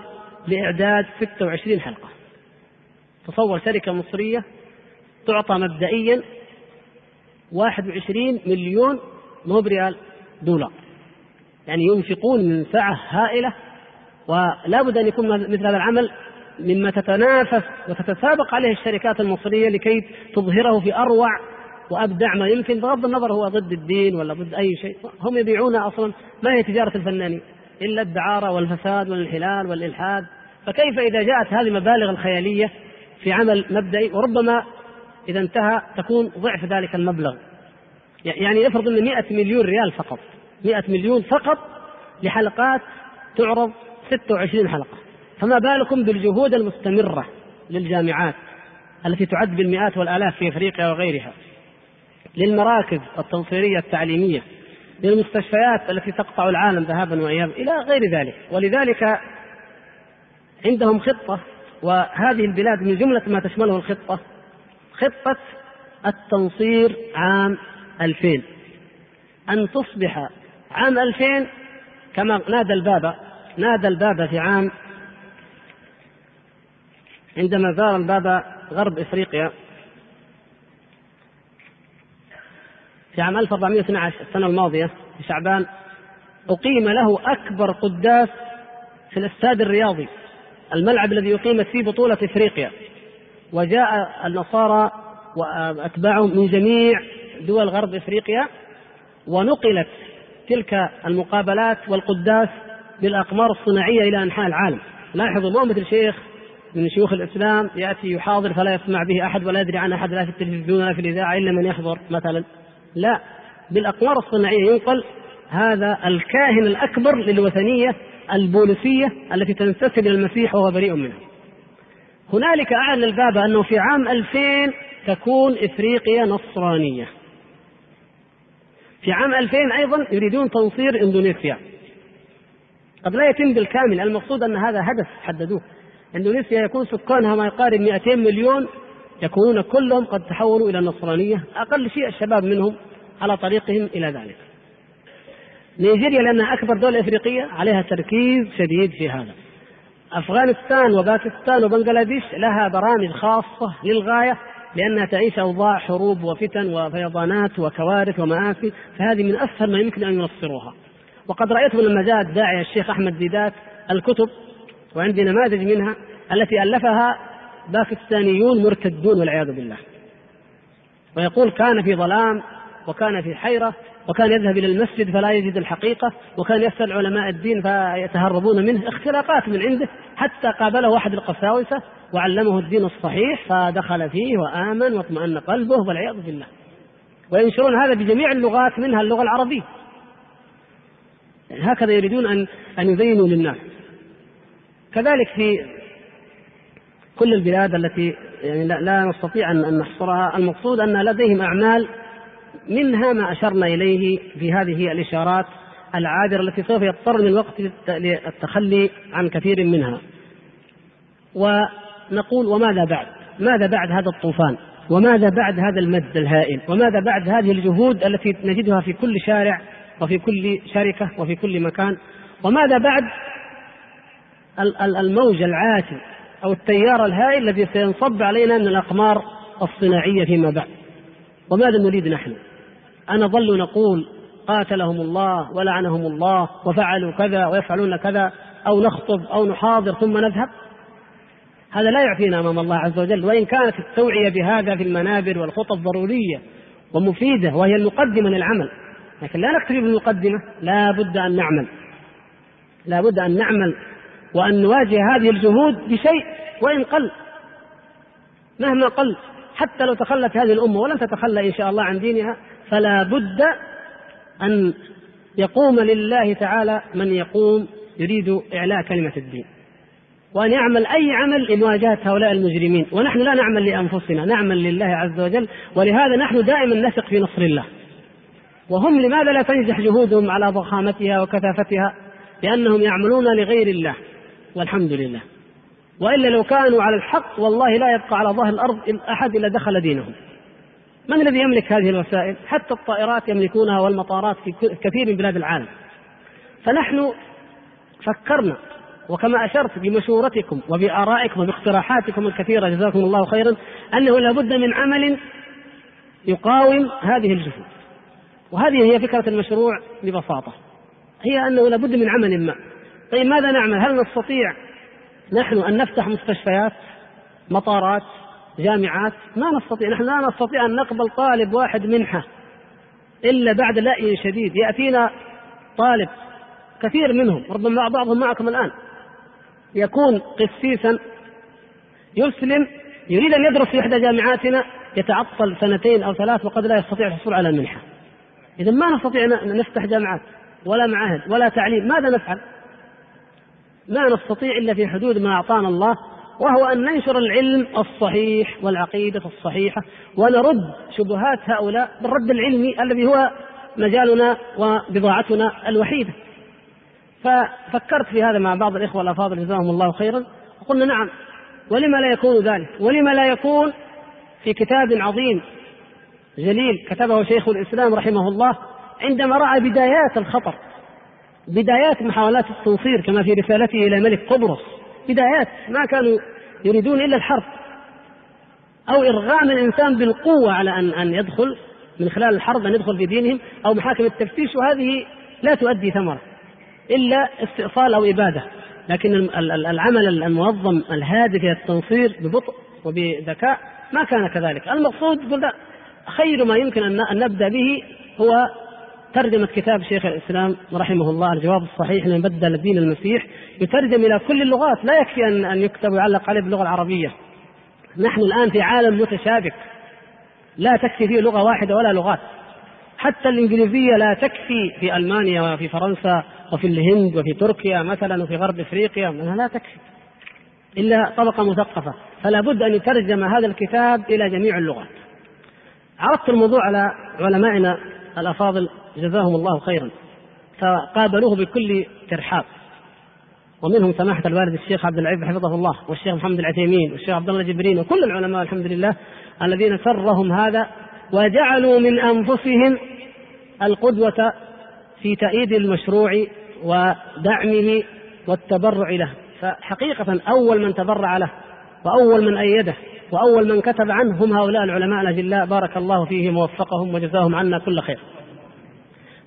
لإعداد 26 حلقة تصور شركة مصرية تعطى مبدئيا 21 مليون مو بريال دولار يعني ينفقون من سعة هائلة ولا بد أن يكون مثل هذا العمل مما تتنافس وتتسابق عليه الشركات المصرية لكي تظهره في أروع وأبدع ما يمكن بغض النظر هو ضد الدين ولا ضد أي شيء. هم يبيعون أصلا ما هي تجارة الفنانين؟ إلا الدعارة والفساد والانحلال والإلحاد. فكيف إذا جاءت هذه المبالغ الخيالية في عمل مبدئي؟ وربما إذا انتهى تكون ضعف ذلك المبلغ. يعني افرض ان 100 مليون ريال فقط. 100 مليون فقط لحلقات تعرض 26 حلقة. فما بالكم بالجهود المستمرة للجامعات التي تعد بالمئات والآلاف في أفريقيا وغيرها للمراكز التنصيرية التعليمية للمستشفيات التي تقطع العالم ذهابا وإيابا إلى غير ذلك. ولذلك عندهم خطة وهذه البلاد من جملة ما تشمله الخطة خطة التنصير عام 2000 أن تصبح عام 2000 كما نادى البابا نادى البابا في عام عندما زار البابا غرب إفريقيا في عام 1412 السنة الماضية في شعبان أقيم له أكبر قداس في الاستاد الرياضي الملعب الذي أقيمت فيه بطولة إفريقيا. وجاء النصارى وأتباعهم من جميع دول غرب إفريقيا ونقلت تلك المقابلات والقداس بالأقمار الصناعية إلى أنحاء العالم. لاحظوا ما مثل شيخ من شيوخ الإسلام يأتي يحاضر فلا يسمع به أحد ولا يدري عن أحد لا في التلفزيون ولا في الإذاعة إلا من يحضر مثلا. لا بالأقمار الصناعية ينقل هذا الكاهن الأكبر للوثنية البوليسية التي تنتسب إلى المسيح وهو بريء منها. هنالك أعلن البابا أنه في عام 2000 تكون إفريقيا نصرانية. في عام 2000 أيضا يريدون تنصير إندونيسيا قد لا يتم بالكامل المقصود أن هذا هدف حددوه إندونيسيا يكون سكانها ما يقارب 200 مليون يكونون كلهم قد تحولوا إلى النصرانيه أقل شيء الشباب منهم على طريقهم إلى ذلك. نيجيريا لأنها أكبر دولة إفريقية عليها تركيز شديد في هذا. أفغانستان وباكستان وبنغلاديش لها برامج خاصة للغاية لأنها تعيش أوضاع حروب وفتن وفيضانات وكوارث ومآسي فهذه من أسهل ما يمكن أن ينصروها. وقد رأيت من المجال الداعية الشيخ أحمد ديدات الكتب وعندي نماذج منها التي ألفها باكستانيون مرتدون والعياذ بالله. ويقول كان في ظلام وكان في حيرة وكان يذهب إلى المسجد فلا يجد الحقيقة وكان يسأل علماء الدين فيتهربون منه اختلاقات من عنده حتى قابله أحد القساوسة وعلمه الدين الصحيح فدخل فيه وآمن واطمأن قلبه والعياذ بالله. وينشرون هذا بجميع اللغات منها اللغة العربية. يعني هكذا يريدون أن أن يزينوا للناس. كذلك في كل البلاد التي يعني لا, لا نستطيع أن نحصرها المقصود أن لديهم أعمال منها ما أشرنا إليه في هذه الإشارات العابرة التي سوف يضطر من الوقت للتخلي عن كثير منها. ونقول وماذا بعد؟ ماذا بعد هذا الطوفان؟ وماذا بعد هذا المد الهائل؟ وماذا بعد هذه الجهود التي نجدها في كل شارع وفي كل شركة وفي كل مكان؟ وماذا بعد الموج العاتي أو التيار الهائل الذي سينصب علينا من الأقمار الصناعية فيما بعد؟ وماذا نريد نحن؟ أنظل نقول قاتلهم الله ولعنهم الله وفعلوا كذا ويفعلون كذا أو نخطب أو نحاضر ثم نذهب؟ هذا لا يعطينا أمام الله عز وجل وإن كانت التوعية بهذا في المنابر والخطب ضرورية ومفيدة وهي المقدمة للعمل لكن لا نكتفي بالمقدمة لا بد أن نعمل. لا بد أن نعمل وأن نواجه هذه الجهود بشيء وإن قل. مهما قل حتى لو تخلت هذه الأمة ولن تتخلى إن شاء الله عن دينها فلا بد أن يقوم لله تعالى من يقوم يريد إعلاء كلمة الدين. وأن يعمل أي عمل لمواجهة هؤلاء المجرمين. ونحن لا نعمل لأنفسنا نعمل لله عز وجل ولهذا نحن دائما نثق في نصر الله. وهم لماذا لا تنجح جهودهم على ضخامتها وكثافتها؟ لأنهم يعملون لغير الله. والحمد لله. وإلا لو كانوا على الحق والله لا يبقى على ظهر الأرض أحد إلا دخل دينهم. من الذي يملك هذه الوسائل؟ حتى الطائرات يملكونها والمطارات في كثير من بلاد العالم. فنحن فكرنا وكما أشرت بمشورتكم وبآرائكم وباقتراحاتكم الكثيرة جزاكم الله خيرا أنه لابد من عمل يقاوم هذه الجهود. وهذه هي فكرة المشروع ببساطة. هي أنه لابد من عمل ما. طيب ماذا نعمل؟ هل نستطيع نحن أن نفتح مستشفيات مطارات جامعات؟ ما نستطيع. نحن لا نستطيع أن نقبل طالب واحد منحة إلا بعد لأي شديد. يأتينا طالب كثير منهم ربما بعضهم معكم الآن. يكون قسيسا يسلم يريد أن يدرس في إحدى جامعاتنا يتعطل سنتين أو ثلاث وقد لا يستطيع الحصول على المنحة إذا ما نستطيع أن نفتح جامعات ولا معاهد ولا تعليم ماذا نفعل؟ ما نستطيع إلا في حدود ما أعطانا الله وهو أن ننشر العلم الصحيح والعقيدة الصحيحة ونرد شبهات هؤلاء بالرد العلمي الذي هو مجالنا وبضاعتنا الوحيدة ففكرت في هذا مع بعض الإخوة الأفاضل جزاهم الله خيرا. وقلنا نعم ولما لا يكون ذلك؟ ولما لا يكون في كتاب عظيم جليل كتبه شيخ الإسلام رحمه الله عندما رأى بدايات الخطر بدايات محاولات التنصير كما في رسالته إلى ملك قبرص بدايات ما كانوا يريدون إلا الحرب أو إرغام الإنسان بالقوة على أن أن يدخل من خلال الحرب أن يدخل في دينهم أو محاكم التفتيش وهذه لا تؤدي ثمرة. إلا استئصال أو إبادة. لكن العمل المنظم الهادف إلى التنصير ببطء وبذكاء ما كان كذلك. المقصود قلنا خير ما يمكن أن نبدأ به هو ترجمة كتاب شيخ الإسلام رحمه الله الجواب الصحيح لمن بدل دين المسيح يترجم إلى كل اللغات. لا يكفي أن أن يكتب ويعلق عليه باللغة العربية. نحن الآن في عالم متشابك. لا تكفي فيه لغة واحدة ولا لغات. حتى الإنجليزية لا تكفي في ألمانيا وفي فرنسا وفي الهند وفي تركيا مثلا وفي غرب إفريقيا لا تكفي. إلا طبقة مثقفة. فلا بد أن يترجم هذا الكتاب إلى جميع اللغات. عرضت الموضوع على علمائنا الأفاضل جزاهم الله خيرا. فقابلوه بكل ترحاب. ومنهم سماحة الوالد الشيخ عبد العزيز حفظه الله والشيخ محمد العثيمين والشيخ عبد الله جبرين وكل العلماء الحمد لله الذين سرهم هذا وجعلوا من أنفسهم القدوة في تأييد المشروع ودعمه والتبرع له. فحقيقة أول من تبرع له وأول من أيده وأول من كتب عنه هم هؤلاء العلماء الأجلاء. بارك الله فيهم ووفقهم وجزاهم عنا كل خير.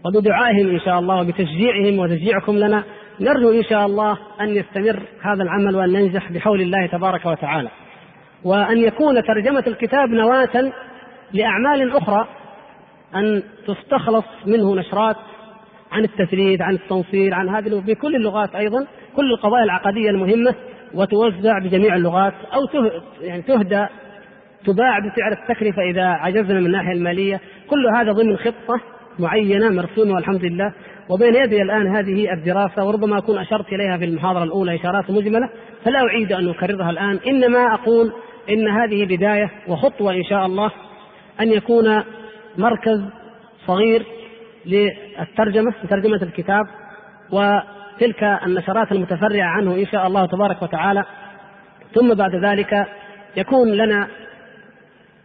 وبدعائهم إن شاء الله وبتشجيعهم وتشجيعكم لنا نرجو إن شاء الله أن يستمر هذا العمل وأن ننجح بحول الله تبارك وتعالى. وأن يكون ترجمة الكتاب نواة لأعمال أخرى أن تستخلص منه نشرات عن التثليث عن التنصير عن هذه بكل اللغات أيضا كل القضايا العقدية المهمة وتوزع بجميع اللغات أو يعني تهدى تباع بسعر التكلفة إذا عجزنا من الناحية المالية. كل هذا ضمن خطة معينة مرسومة والحمد لله. وبين يدي الآن هذه الدراسة وربما أكون أشرت إليها في المحاضرة الأولى إشارات مجملة فلا أعيد أن أكررها الآن. إنما أقول إن هذه بداية وخطوة إن شاء الله أن يكون مركز صغير للترجمة لترجمة الكتاب وتلك النشرات المتفرعة عنه إن شاء الله تبارك وتعالى. ثم بعد ذلك يكون لنا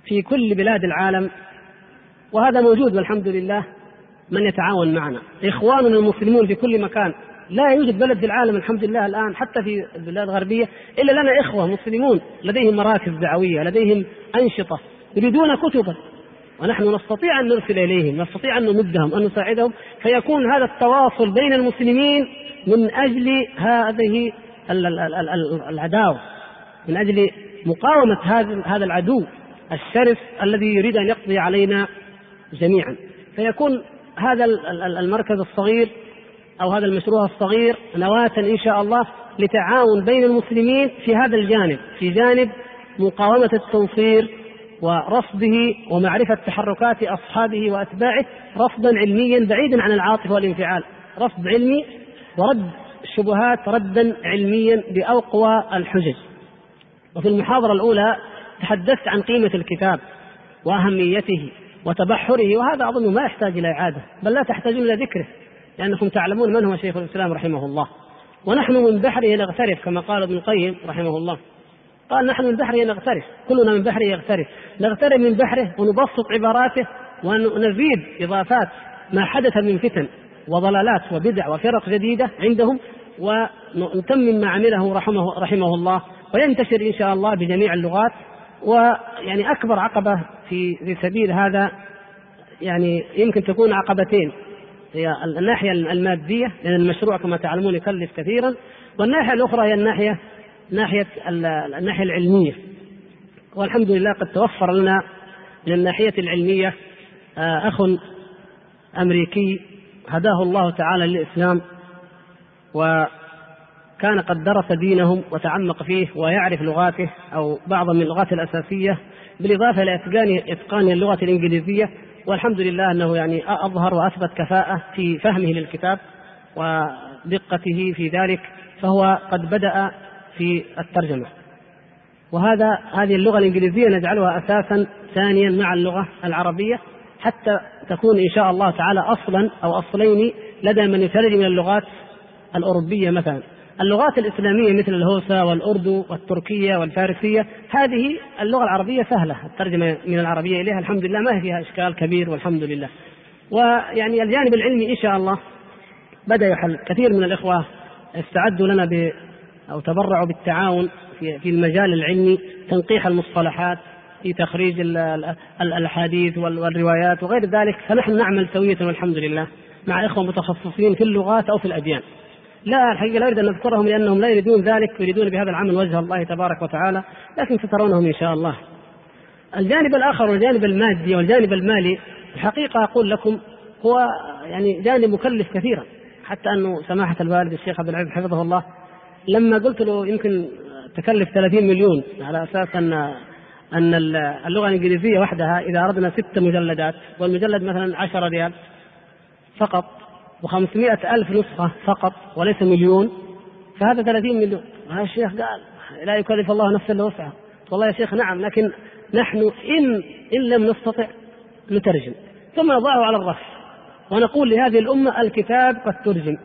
في كل بلاد العالم وهذا موجود والحمد لله من يتعاون معنا. إخواننا المسلمون في كل مكان. لا يوجد بلد في العالم الحمد لله الآن حتى في البلاد الغربية إلا لنا إخوة مسلمون لديهم مراكز دعوية لديهم أنشطة يريدون كتبا. ونحن نستطيع أن نرسل إليهم نستطيع أن نمدهم أن نساعدهم فيكون هذا التواصل بين المسلمين من أجل هذه العداوة من أجل مقاومة هذا العدو الشرس الذي يريد أن يقضي علينا جميعا. فيكون هذا المركز الصغير أو هذا المشروع الصغير نواة إن شاء الله لتعاون بين المسلمين في هذا الجانب في جانب مقاومة التنصير ورصده ومعرفة تحركات أصحابه وأتباعه رصدا علميا بعيدا عن العاطفة والانفعال. رصد علمي ورد الشبهات ردا علميا بأقوى الحجج. وفي المحاضرة الأولى تحدثت عن قيمة الكتاب وأهميته وتبحره وهذا أظن ما يحتاج إلى إعادة بل لا تحتاجون إلى ذكره لأنكم تعلمون من هو شيخ الإسلام رحمه الله. ونحن من بحره نغترف كما قال ابن القيم رحمه الله. قال نحن من بحره نغترف كلنا من بحره يغترف نغترف من بحره ونبسط عباراته ونزيد إضافات ما حدث من فتن وضلالات وبدع وفرق جديدة عندهم ونتمم ما عمله رحمه, رحمه الله. وينتشر إن شاء الله بجميع اللغات. ويعني أكبر عقبة في في سبيل هذا يعني يمكن تكون عقبتين. هي الناحية المادية لأن المشروع كما تعلمون يكلف كثيرا والناحية الأخرى هي الناحية ناحية الناحية العلمية. والحمد لله قد توفر لنا من الناحية العلمية آه، أخ أمريكي هداه الله تعالى للإسلام وكان قد درس دينهم وتعمق فيه ويعرف لغاته أو بعض من اللغات الأساسية بالإضافة إلى إتقان اللغة الإنجليزية. والحمد لله أنه يعني أظهر وأثبت كفاءة في فهمه للكتاب ودقته في ذلك. فهو قد بدأ في الترجمة. وهذا هذه اللغة الإنجليزية نجعلها أساسا ثانيا مع اللغة العربية حتى تكون إن شاء الله تعالى أصلا أو أصلين لدى من يترجم من اللغات الأوروبية مثلا. اللغات الإسلامية مثل الهوسة والأردو والتركية والفارسية هذه اللغة العربية سهلة الترجمة من العربية إليها الحمد لله ما فيها إشكال كبير والحمد لله ويعني الجانب العلمي إن شاء الله بدأ يحل. كثير من الإخوة استعدوا لنا أو تبرعوا بالتعاون في المجال العلمي تنقيح المصطلحات في تخريج الأحاديث والروايات وغير ذلك فنحن نعمل سوية والحمد لله مع إخوة متخصصين في اللغات أو في الأديان. لا الحقيقة لا أريد أن نذكرهم لأنهم لا يريدون ذلك يريدون بهذا العمل وجه الله تبارك وتعالى لكن سترونهم إن شاء الله. الجانب الآخر والجانب المادي والجانب المالي الحقيقة أقول لكم هو يعني جانب مكلف كثيرا حتى أنه سماحة الوالد الشيخ عبد العزيز حفظه الله لما قلت له يمكن تكلف 30 مليون على أساس أن أن اللغة الإنجليزية وحدها إذا أردنا ست مجلدات والمجلد مثلا 10 ريال فقط و500 ألف نسخة فقط وليس مليون فهذا 30 مليون. هذا الشيخ قال؟ لا يكلف الله نفسا إلا وسعها. والله يا شيخ نعم لكن نحن إن إن لم نستطع نترجم. ثم نضعه على الرف. ونقول لهذه الأمة الكتاب قد ترجم.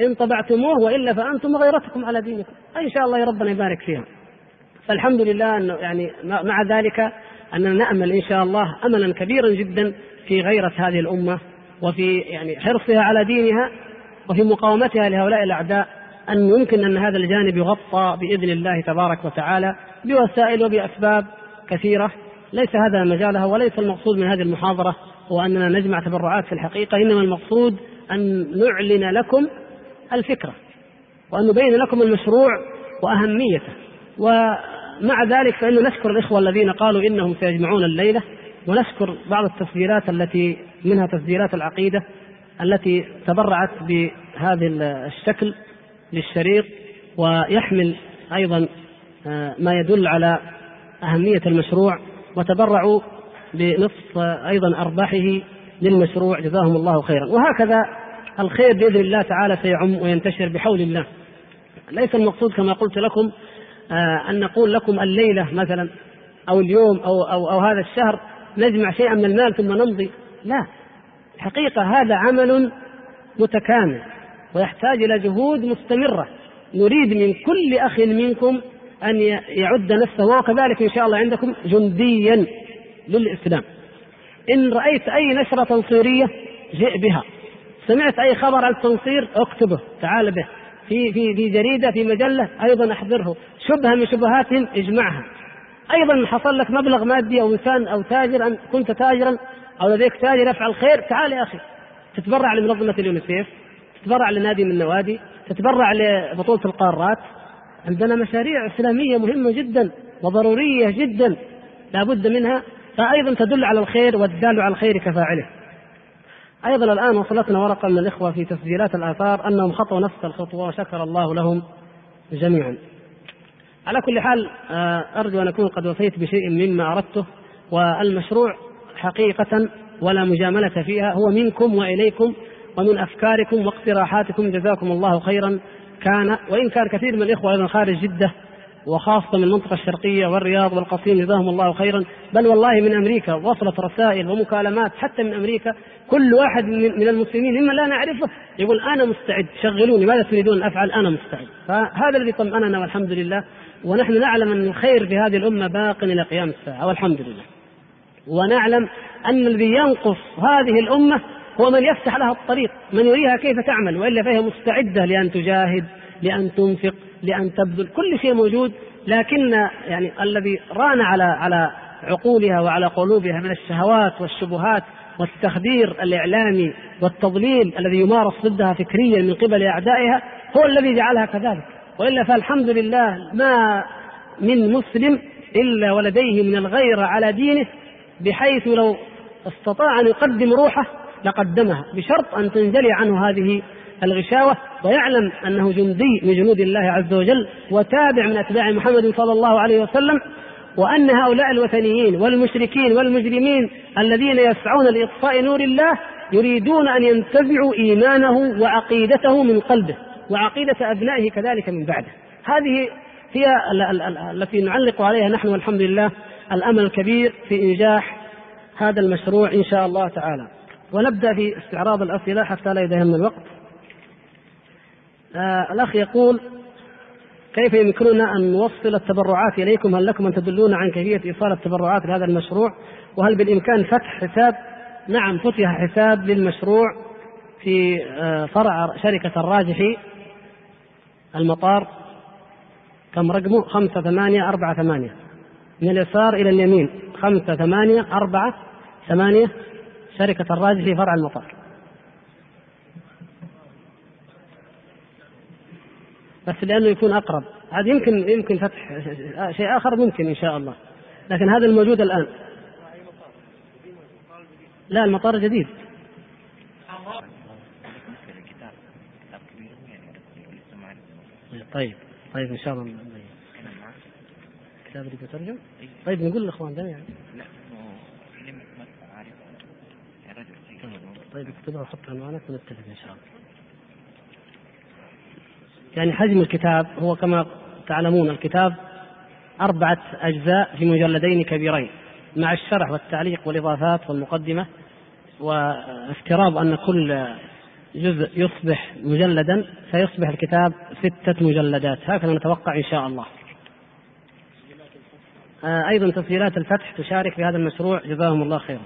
إن طبعتموه وإلا فأنتم وغيرتكم على دينكم. إن شاء الله ربنا يبارك فيها. فالحمد لله أنه يعني مع ذلك أننا نأمل إن شاء الله أملا كبيرا جدا في غيرة هذه الأمة وفي يعني حرصها على دينها وفي مقاومتها لهؤلاء الأعداء أن يمكن أن هذا الجانب يغطى بإذن الله تبارك وتعالى بوسائل وبأسباب كثيرة. ليس هذا مجالها وليس المقصود من هذه المحاضرة هو أننا نجمع تبرعات في الحقيقة إنما المقصود أن نعلن لكم الفكرة وأن نبين لكم المشروع وأهميته. ومع ذلك فإنه نشكر الإخوة الذين قالوا إنهم سيجمعون الليلة ونشكر بعض التسجيلات التي منها تسجيلات العقيدة التي تبرعت بهذا الشكل للشريط ويحمل أيضا آه، ما يدل على أهمية المشروع وتبرعوا بنصف أيضا أرباحه للمشروع. جزاهم الله خيرا. وهكذا الخير بإذن الله تعالى سيعم وينتشر بحول الله. ليس المقصود كما قلت لكم آه، أن نقول لكم الليلة مثلا أو اليوم أو, أو, أو هذا الشهر نجمع شيئا من المال ثم نمضي. لا. الحقيقة هذا عمل متكامل ويحتاج إلى جهود مستمرة. نريد من كل أخ منكم أن يعد نفسه وكذلك إن شاء الله عندكم جنديا للإسلام. إن رأيت أي نشرة تنصيرية جئ بها. سمعت أي خبر عن التنصير اكتبه تعال به. في في في جريدة في مجلة أيضا أحضره. شبهة من شبهاتهم اجمعها. أيضا حصل لك مبلغ مادي أو إنسان أو تاجر أن كنت تاجرا أو لديك تاجر يفعل خير تعال يا أخي. تتبرع لمنظمة اليونيسيف تتبرع لنادي من النوادي تتبرع لبطولة القارات. عندنا مشاريع إسلامية مهمة جدا وضرورية جدا لا بد منها. فأيضا تدل على الخير والدال على الخير كفاعله. أيضا الآن وصلتنا ورقة من الإخوة في تسجيلات الآثار أنهم خطوا نفس الخطوة وشكر الله لهم جميعا. على كل حال آه، أرجو أن أكون قد وفيت بشيء مما أردته والمشروع حقيقة ولا مجاملة فيها. هو منكم وإليكم ومن أفكاركم واقتراحاتكم. جزاكم الله خيرا. كان وإن كان كثير من الإخوة أيضا خارج جدة وخاصة من المنطقة الشرقية والرياض والقصيم جزاهم الله خيرا. بل والله من أمريكا وصلت رسائل ومكالمات حتى من أمريكا. كل واحد من المسلمين ممن لا نعرفه يقول أنا مستعد شغلوني ماذا تريدون أفعل؟ أنا مستعد. فهذا الذي طمأننا والحمد لله. ونحن نعلم أن الخير في هذه الأمة باق إلى قيام الساعة والحمد لله. ونعلم أن الذي ينقص هذه الأمة هو من يفتح لها الطريق من يريها كيف تعمل وإلا فهي مستعدة لأن تجاهد لأن تنفق لأن تبذل كل شيء موجود لكن يعني الذي ران على على عقولها وعلى قلوبها من الشهوات والشبهات والتخدير الإعلامي والتضليل الذي يمارس ضدها فكريا من قبل أعدائها هو الذي جعلها كذلك. وإلا فالحمد لله ما من مسلم إلا ولديه من الغيرة على دينه بحيث لو استطاع أن يقدم روحه لقدمها بشرط أن تنجلي عنه هذه الغشاوة. ويعلم أنه جندي من جنود الله عز وجل وتابع من أتباع محمد صلى الله عليه وسلم وأن هؤلاء الوثنيين والمشركين والمجرمين الذين يسعون لإطفاء نور الله يريدون أن ينتزعوا إيمانه وعقيدته من قلبه وعقيدة أبنائه كذلك من بعده. هذه هي التي نعلق عليها نحن والحمد لله الأمل الكبير في إنجاح هذا المشروع إن شاء الله تعالى. ونبدأ في استعراض الأسئلة حتى لا يدهمنا الوقت. آه الأخ يقول كيف يمكننا أن نوصل التبرعات إليكم؟ هل لكم أن تدلون عن كيفية إيصال التبرعات لهذا المشروع؟ وهل بالإمكان فتح حساب؟ نعم فتح حساب للمشروع في آه فرع شركة الراجحي المطار كم رقمه خمسة ثمانية أربعة ثمانية من اليسار إلى اليمين خمسة ثمانية أربعة ثمانية شركة الراجحي فرع المطار. بس لأنه يكون أقرب. هذا يمكن يمكن فتح شيء آخر ممكن إن شاء الله. لكن هذا الموجود الآن. لا المطار جديد. طيب طيب إن شاء الله. كتاب اللي بترجم؟ طيب نقول للاخوان ده يعني طيب اكتبها وحطها معنا ونتفق إن شاء الله. يعني حجم الكتاب هو كما تعلمون الكتاب أربعة أجزاء في مجلدين كبيرين مع الشرح والتعليق والإضافات والمقدمة وافتراض أن كل جزء يصبح مجلدا فيصبح الكتاب ستة مجلدات هكذا نتوقع إن شاء الله. آه، أيضا تسجيلات الفتح تشارك في هذا المشروع جزاهم الله خيرا.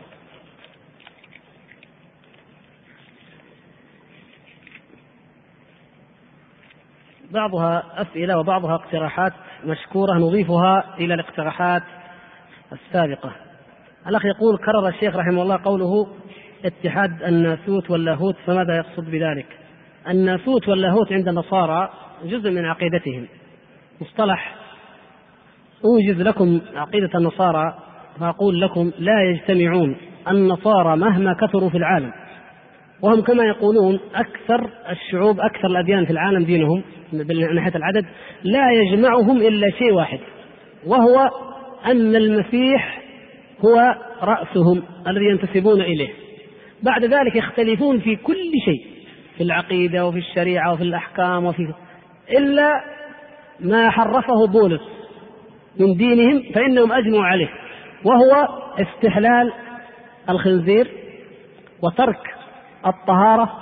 بعضها أسئلة وبعضها اقتراحات مشكورة نضيفها إلى الاقتراحات السابقة. الأخ يقول كرر الشيخ رحمه الله قوله اتحاد الناسوت واللاهوت فماذا يقصد بذلك؟ الناسوت واللاهوت عند النصارى جزء من عقيدتهم. مصطلح أوجز لكم عقيدة النصارى فأقول لكم لا يجتمعون النصارى مهما كثروا في العالم. وهم كما يقولون أكثر الشعوب أكثر الأديان في العالم دينهم من ناحية العدد لا يجمعهم إلا شيء واحد وهو أن المسيح هو رأسهم الذي ينتسبون إليه. بعد ذلك يختلفون في كل شيء في العقيدة وفي الشريعة وفي الأحكام وفي إلا ما حرفه بولس من دينهم فإنهم أجمعوا عليه وهو استحلال الخنزير وترك الطهارة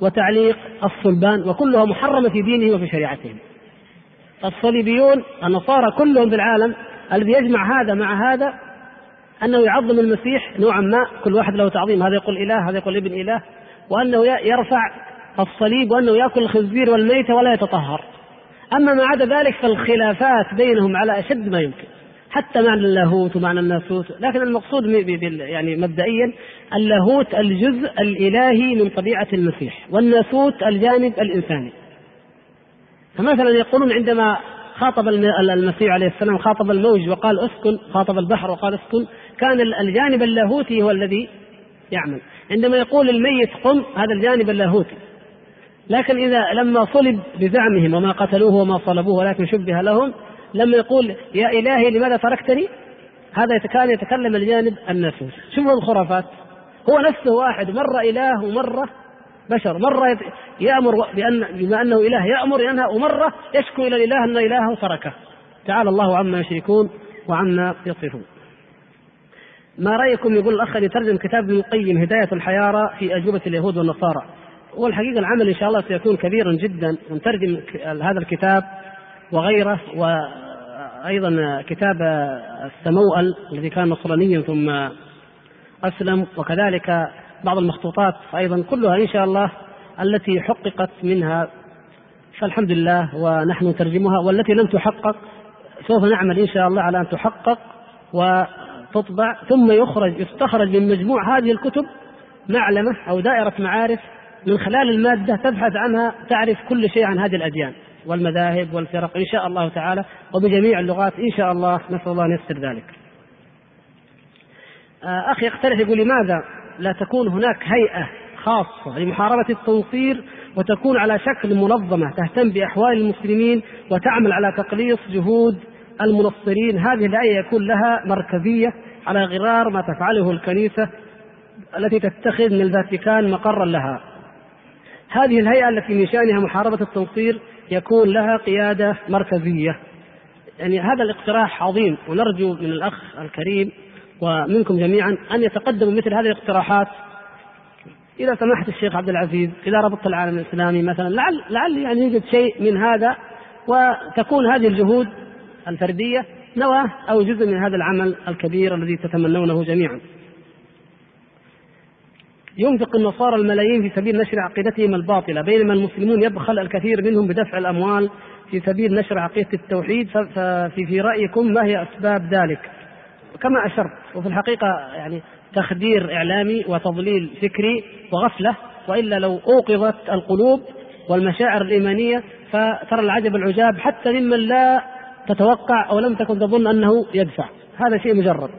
وتعليق الصلبان وكلها محرمة في دينهم وفي شريعتهم الصليبيون النصارى كلهم في العالم الذي يجمع هذا مع هذا أنه يعظم المسيح نوعا ما كل واحد له تعظيم هذا يقول إله هذا يقول ابن إله وأنه يرفع الصليب وأنه يأكل الخنزير والميتة ولا يتطهر. أما ما عدا ذلك فالخلافات بينهم على أشد ما يمكن. حتى معنى اللاهوت ومعنى الناسوت. لكن المقصود يعني مبدئيا اللاهوت الجزء الإلهي من طبيعة المسيح والناسوت الجانب الإنساني. فمثلا يقولون عندما خاطب المسيح عليه السلام خاطب الموج وقال اسكن خاطب البحر وقال اسكن كان الجانب اللاهوتي هو الذي يعمل. عندما يقول الميت قم هذا الجانب اللاهوتي. لكن إذا لما صلب بزعمهم وما قتلوه وما صلبوه ولكن شبه لهم لما يقول يا إلهي لماذا تركتني؟ هذا كان يتكلم الجانب الناسوت شوفوا الخرافات هو نفسه واحد. مرة إله ومرة بشر. مرة يأمر بأن بما أنه إله يأمر ينهى ومرة يشكو إلى الإله أن إلهه تركه. تعالى الله عما يشركون وعما يصفون. ما رأيكم يقول الأخ يترجم كتاب ابن القيم هداية الحيارى في أجوبة اليهود والنصارى. والحقيقة العمل إن شاء الله سيكون كبيرا جدا. ونترجم هذا الكتاب وغيره وأيضا كتاب السموأل الذي كان نصرانيا ثم أسلم وكذلك بعض المخطوطات أيضا كلها إن شاء الله التي حققت منها. فالحمد لله ونحن نترجمها والتي لم تحقق سوف نعمل إن شاء الله على أن تحقق وتطبع. ثم يخرج يستخرج من مجموع هذه الكتب معلمة أو دائرة معارف من خلال المادة تبحث عنها تعرف كل شيء عن هذه الأديان. والمذاهب والفرق إن شاء الله تعالى وبجميع اللغات إن شاء الله نسأل الله أن يسر ذلك. آه، أخي يقترح يقول لماذا لا تكون هناك هيئة خاصة لمحاربة التنصير وتكون على شكل منظمة تهتم بأحوال المسلمين وتعمل على تقليص جهود المنصرين؟ هذه الآية يكون لها مركزية على غرار ما تفعله الكنيسة التي تتخذ من الفاتيكان مقرا لها. هذه الهيئة التي من شأنها محاربة التنصير يكون لها قيادة مركزية يعني هذا الاقتراح عظيم ونرجو من الأخ الكريم ومنكم جميعا أن يتقدموا مثل هذه الاقتراحات إذا سمحت الشيخ عبد العزيز إلى ربط العالم الإسلامي مثلا لعل لعل يعني يوجد شيء من هذا وتكون هذه الجهود الفردية نواة أو جزء من هذا العمل الكبير الذي تتمنونه جميعا. ينفق النصارى الملايين في سبيل نشر عقيدتهم الباطلة بينما المسلمون يبخل الكثير منهم بدفع الأموال في سبيل نشر عقيدة التوحيد ففي في رأيكم ما هي أسباب ذلك؟ كما أشرت وفي الحقيقة يعني تخدير إعلامي وتضليل فكري وغفلة وإلا لو أوقظت القلوب والمشاعر الإيمانية فترى العجب العجاب حتى ممن لا تتوقع أو لم تكن تظن أنه يدفع. هذا شيء مجرد.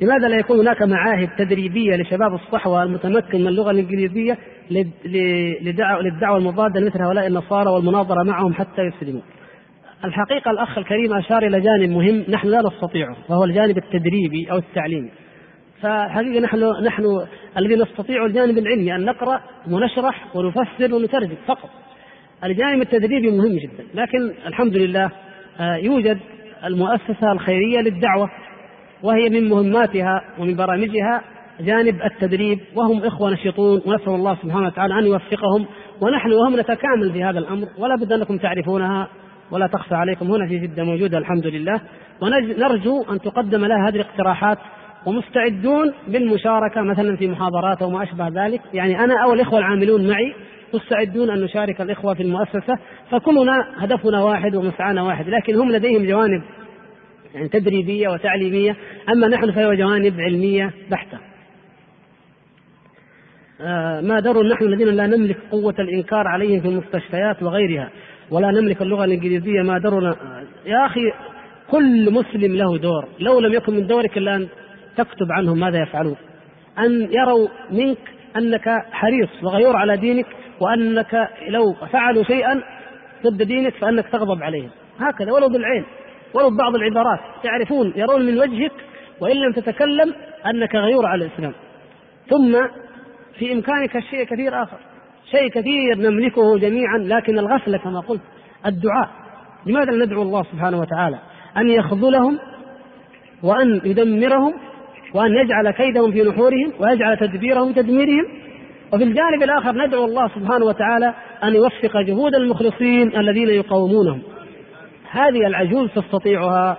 لماذا لا يكون هناك معاهد تدريبية لشباب الصحوة المتمكن من اللغة الإنجليزية للدعوة المضادة لمثل هؤلاء النصارى والمناظرة معهم حتى يسلموا. الحقيقة الأخ الكريم أشار إلى جانب مهم نحن لا نستطيعه وهو الجانب التدريبي أو التعليمي. فحقيقة نحن نحن الذي نستطيع الجانب العلمي أن نقرأ ونشرح ونفسر ونترجم فقط. الجانب التدريبي مهم جدا، لكن الحمد لله آه، يوجد المؤسسة الخيرية للدعوة وهي من مهماتها ومن برامجها جانب التدريب وهم إخوة نشيطون ونسأل الله سبحانه وتعالى أن يوفقهم ونحن وهم نتكامل في هذا الأمر ولا بد أنكم تعرفونها ولا تخفى عليكم هنا في جدة موجودة الحمد لله. ونرجو أن تقدم لها هذه الاقتراحات ومستعدون بالمشاركة مثلا في محاضرات أو ما أشبه ذلك. يعني أنا أو الإخوة العاملون معي مستعدون أن نشارك الإخوة في المؤسسة فكلنا هدفنا واحد ومسعانا واحد لكن هم لديهم جوانب يعني تدريبية وتعليمية. أما نحن فهي جوانب علمية بحتة. آه، ما دروا نحن الذين لا نملك قوة الإنكار عليهم في المستشفيات وغيرها ولا نملك اللغة الإنجليزية ما درنا يا أخي كل مسلم له دور. لو لم يكن من دورك إلا أن تكتب عنهم ماذا يفعلون. أن يروا منك أنك حريص وغيور على دينك وأنك لو فعلوا شيئا ضد دينك فأنك تغضب عليهم. هكذا ولو بالعين. ولو ببعض العبارات. يعرفون يرون من وجهك وإن لم تتكلم أنك غيور على الإسلام. ثم في إمكانك الشيء كثير آخر. شيء كثير نملكه جميعا لكن الغفلة كما قلت الدعاء. لماذا ندعو الله سبحانه وتعالى؟ أن يخذلهم وأن يدمرهم وأن يجعل كيدهم في نحورهم ويجعل تدبيرهم تدميرهم. وفي الجانب الآخر ندعو الله سبحانه وتعالى أن يوفق جهود المخلصين الذين يقاومونهم. هذه العجوز تستطيعها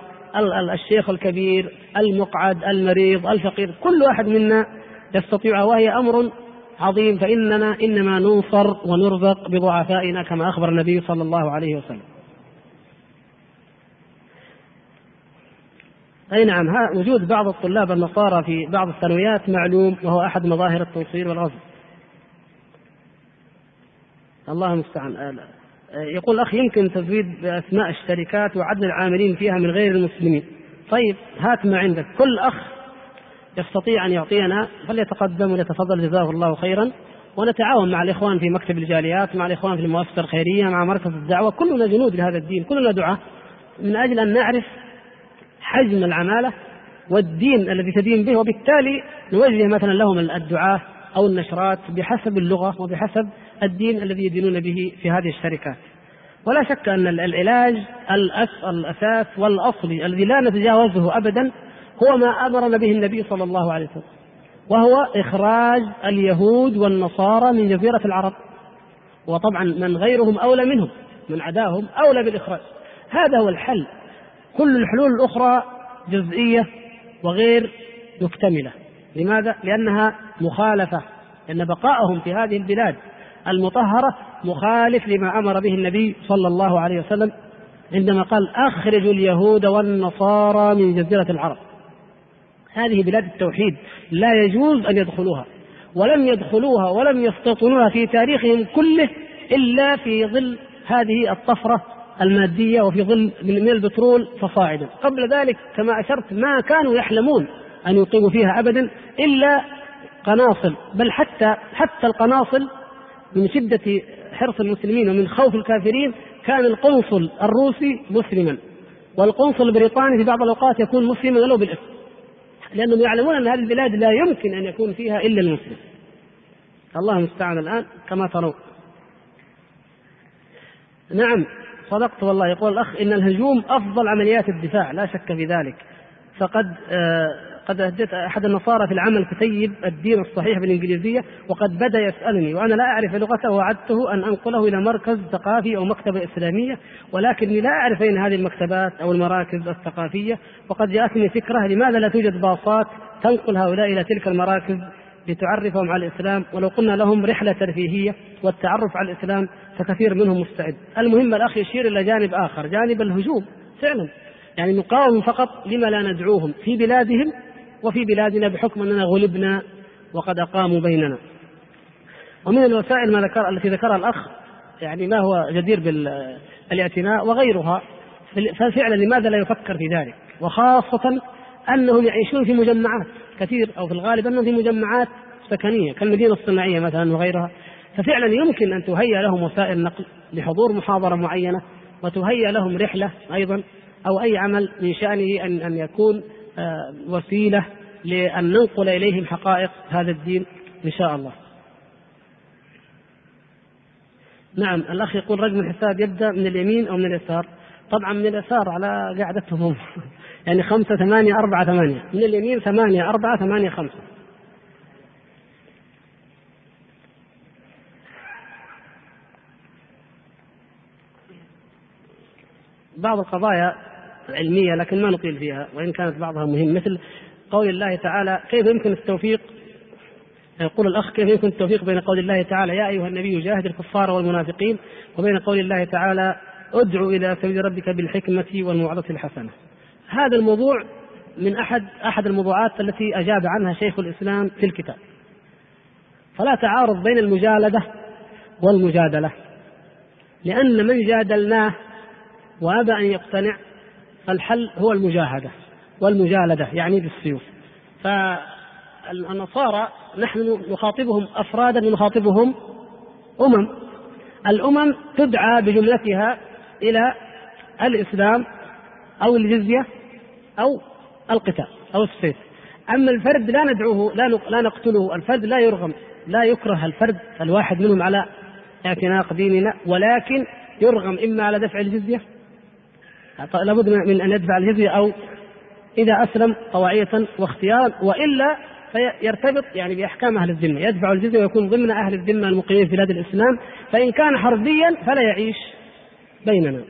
الشيخ الكبير المقعد المريض الفقير كل واحد منا يستطيعها وهي أمر عظيم. فإننا إنما ننصر ونرزق بضعفائنا كما أخبر النبي صلى الله عليه وسلم. أي نعم وجود بعض الطلاب النصارى في بعض الثانويات معلوم وهو أحد مظاهر التنصير والغزو الله المستعان. يقول الأخ يمكن تزويد بأسماء الشركات وعدد العاملين فيها من غير المسلمين. طيب هات ما عندك. كل أخ يستطيع أن يعطينا فليتقدم وليتفضل. جزاه الله خيرا. ونتعاون مع الإخوان في مكتب الجاليات مع الإخوان في المؤسسة الخيرية مع مركز الدعوة. كلنا جنود لهذا الدين كلنا دعاة. من أجل أن نعرف حجم العمالة والدين الذي تدين به وبالتالي نوجه مثلا لهم الدعاة أو النشرات بحسب اللغة وبحسب الدين الذي يدينون به في هذه الشركات. ولا شك أن العلاج الأساس والأصلي الذي لا نتجاوزه أبدا هو ما أمرنا به النبي صلى الله عليه وسلم وهو إخراج اليهود والنصارى من جزيرة العرب. وطبعا من غيرهم أولى منهم من عداهم أولى بالإخراج. هذا هو الحل. كل الحلول الأخرى جزئية وغير مكتملة. لماذا؟ لأنها مخالفة لأن بقاءهم في هذه البلاد المطهرة مخالف لما أمر به النبي صلى الله عليه وسلم عندما قال أخرجوا اليهود والنصارى من جزيرة العرب. هذه بلاد التوحيد لا يجوز أن يدخلوها ولم يدخلوها ولم يستوطنوها في تاريخهم كله إلا في ظل هذه الطفرة المادية وفي ظل من البترول فصاعدا. قبل ذلك كما أشرت ما كانوا يحلمون أن يقيموا فيها أبدا إلا قناصل بل حتى حتى القناصل من شدة حرص المسلمين ومن خوف الكافرين كان القنصل الروسي مسلما. والقنصل البريطاني في بعض الأوقات يكون مسلما ولو بالاسم لأنهم يعلمون أن هذه البلاد لا يمكن أن يكون فيها إلا المسلم. الله المستعان الآن كما ترون. نعم صدقت والله. يقول الأخ إن الهجوم أفضل عمليات الدفاع لا شك في ذلك. فقد آه قد أهديت أحد النصارى في العمل كتيب الدين الصحيح بالإنجليزية وقد بدأ يسألني وأنا لا أعرف لغته وعدته أن أنقله إلى مركز ثقافي أو مكتبة إسلامية ولكني لا أعرف أين هذه المكتبات أو المراكز الثقافية وقد جاءتني فكرة لماذا لا توجد باصات تنقل هؤلاء إلى تلك المراكز لتعرفهم على الإسلام ولو قلنا لهم رحلة ترفيهية والتعرف على الإسلام فكثير منهم مستعد. المهم الأخ يشير إلى جانب آخر جانب الهجوم فعلا. يعني نقاوم فقط لما لا ندعوهم في بلادهم وفي بلادنا بحكم أننا غلبنا وقد أقاموا بيننا. ومن الوسائل ما ذكر التي ذكرها الأخ يعني ما هو جدير بالاعتناء وغيرها ففعلا لماذا لا يفكر في ذلك؟ وخاصة أنهم يعيشون في مجمعات كثير أو في الغالب أنهم في مجمعات سكنية كالمدينة الصناعية مثلا وغيرها. ففعلا يمكن أن تهيأ لهم وسائل نقل لحضور محاضرة معينة وتهيأ لهم رحلة أيضا أو أي عمل من شأنه أن أن يكون آه، وسيلة لأن ننقل إليهم حقائق هذا الدين إن شاء الله. نعم الأخ يقول رقم الحساب يبدأ من اليمين أو من اليسار. طبعا من اليسار على قاعدتهم هم يعني خمسة ثمانية أربعة ثمانية. من اليمين ثمانية أربعة ثمانية خمسة. بعض القضايا علمية لكن ما نطيل فيها وإن كانت بعضها مهم. مثل قول الله تعالى كيف يمكن التوفيق؟ يقول الأخ كيف يمكن التوفيق بين قول الله تعالى يا أيها النبي جاهد الكفار والمنافقين وبين قول الله تعالى ادع إلى سبيل ربك بالحكمة والموعظة الحسنة. هذا الموضوع من أحد أحد الموضوعات التي أجاب عنها شيخ الإسلام في الكتاب. فلا تعارض بين المجالدة والمجادلة لأن من جادلناه وأبى أن يقتنع فالحل هو المجاهدة والمجالدة يعني بالسيوف. فالنصارى نحن نخاطبهم أفرادا نخاطبهم أمم. الأمم تدعى بجملتها إلى الإسلام أو الجزية أو القتال أو السيف. أما الفرد لا ندعوه لا لا نقتله. الفرد لا يرغم لا يكره الفرد الواحد منهم على اعتناق ديننا ولكن يرغم إما على دفع الجزية لابد من أن يدفع الجزية أو إذا أسلم طواعية واختيارا وإلا فيرتبط يعني بأحكام أهل الذمة. يدفع الجزية ويكون ضمن أهل الذمة المقيمين في بلاد الإسلام. فإن كان حربيا فلا يعيش بيننا.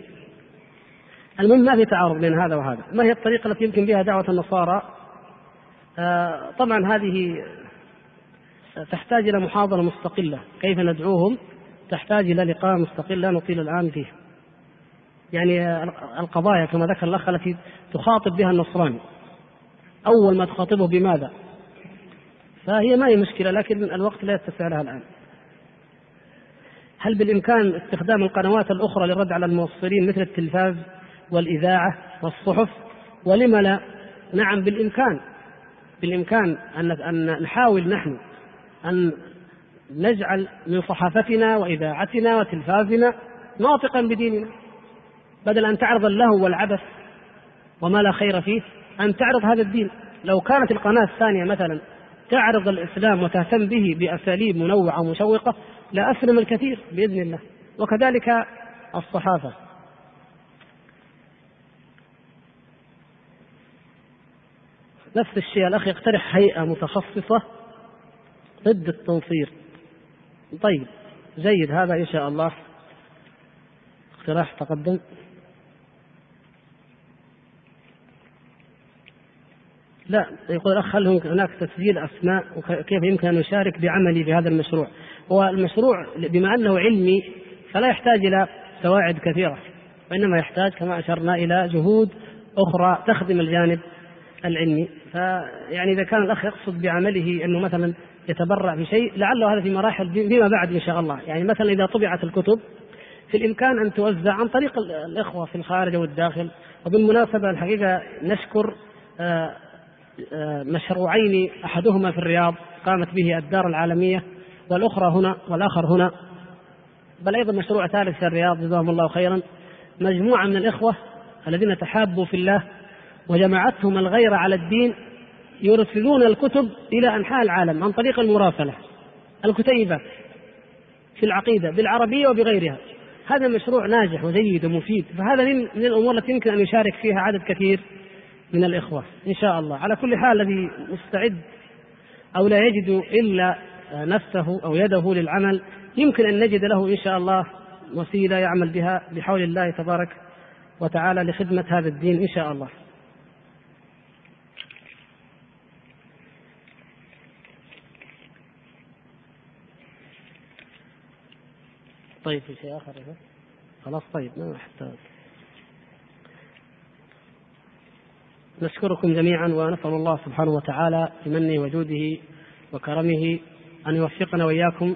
المهم ما في تعارض بين هذا وهذا. ما هي الطريقة التي يمكن بها دعوة النصارى؟ آه طبعا هذه تحتاج إلى محاضرة مستقلة. كيف ندعوهم؟ تحتاج إلى لقاء مستقل لا نطيل الآن فيه. يعني القضايا كما ذكر الأخ التي تخاطب بها النصراني. أول ما تخاطبه بماذا؟ فهي ما هي مشكلة لكن الوقت لا يتسع لها الآن. هل بالإمكان استخدام القنوات الأخرى للرد على الموصلين مثل التلفاز والإذاعة والصحف؟ ولم لا؟ نعم بالإمكان. بالإمكان أن نحاول نحن أن نجعل من صحافتنا وإذاعتنا وتلفازنا ناطقا بديننا. بدل أن تعرض اللهو والعبث وما لا خير فيه أن تعرض هذا الدين. لو كانت القناة الثانية مثلا تعرض الإسلام وتهتم به بأساليب منوعة ومشوقة لأسلم الكثير بإذن الله. وكذلك الصحافة. نفس الشيء الأخ يقترح هيئة متخصصة ضد التنصير. طيب جيد هذا إن شاء الله. اقتراح تقدم. لا يقول الأخ هل هناك تسجيل أسماء وكيف يمكن أن نشارك بعملي في هذا المشروع بما أنه علمي فلا يحتاج إلى سواعد كثيرة وإنما يحتاج كما أشرنا إلى جهود أخرى تخدم الجانب العلمي. فيعني إذا كان الأخ يقصد بعمله أنه مثلا يتبرع بشيء لعله هذا في مراحل فيما بعد إن شاء الله. يعني مثلا إذا طبعت الكتب في الإمكان أن توزع عن طريق الإخوة في الخارج والداخل وبالمناسبة الحقيقة نشكر آه، مشروعين أحدهما في الرياض قامت به الدار العالمية والأخرى هنا والآخر هنا. بل أيضا مشروع ثالث في الرياض جزاهم الله خيرا. مجموعة من الإخوة الذين تحابوا في الله وجمعتهم الغيرة على الدين يرسلون الكتب إلى أنحاء العالم عن طريق المراسلة الكتيبة في العقيدة بالعربية وبغيرها. هذا مشروع ناجح وجيد ومفيد. فهذا من الأمور التي يمكن أن يشارك فيها عدد كثير. من الإخوة. إن شاء الله. على كل حال الذي مستعد أو لا يجد إلا نفسه أو يده للعمل يمكن أن نجد له إن شاء الله وسيلة يعمل بها بحول الله تبارك وتعالى لخدمة هذا الدين إن شاء الله. طيب في شيء آخر؟ خلاص طيب. ما أحتاج نشكركم جميعا ونسأل الله سبحانه وتعالى بمنه وجوده وكرمه أن يوفقنا وإياكم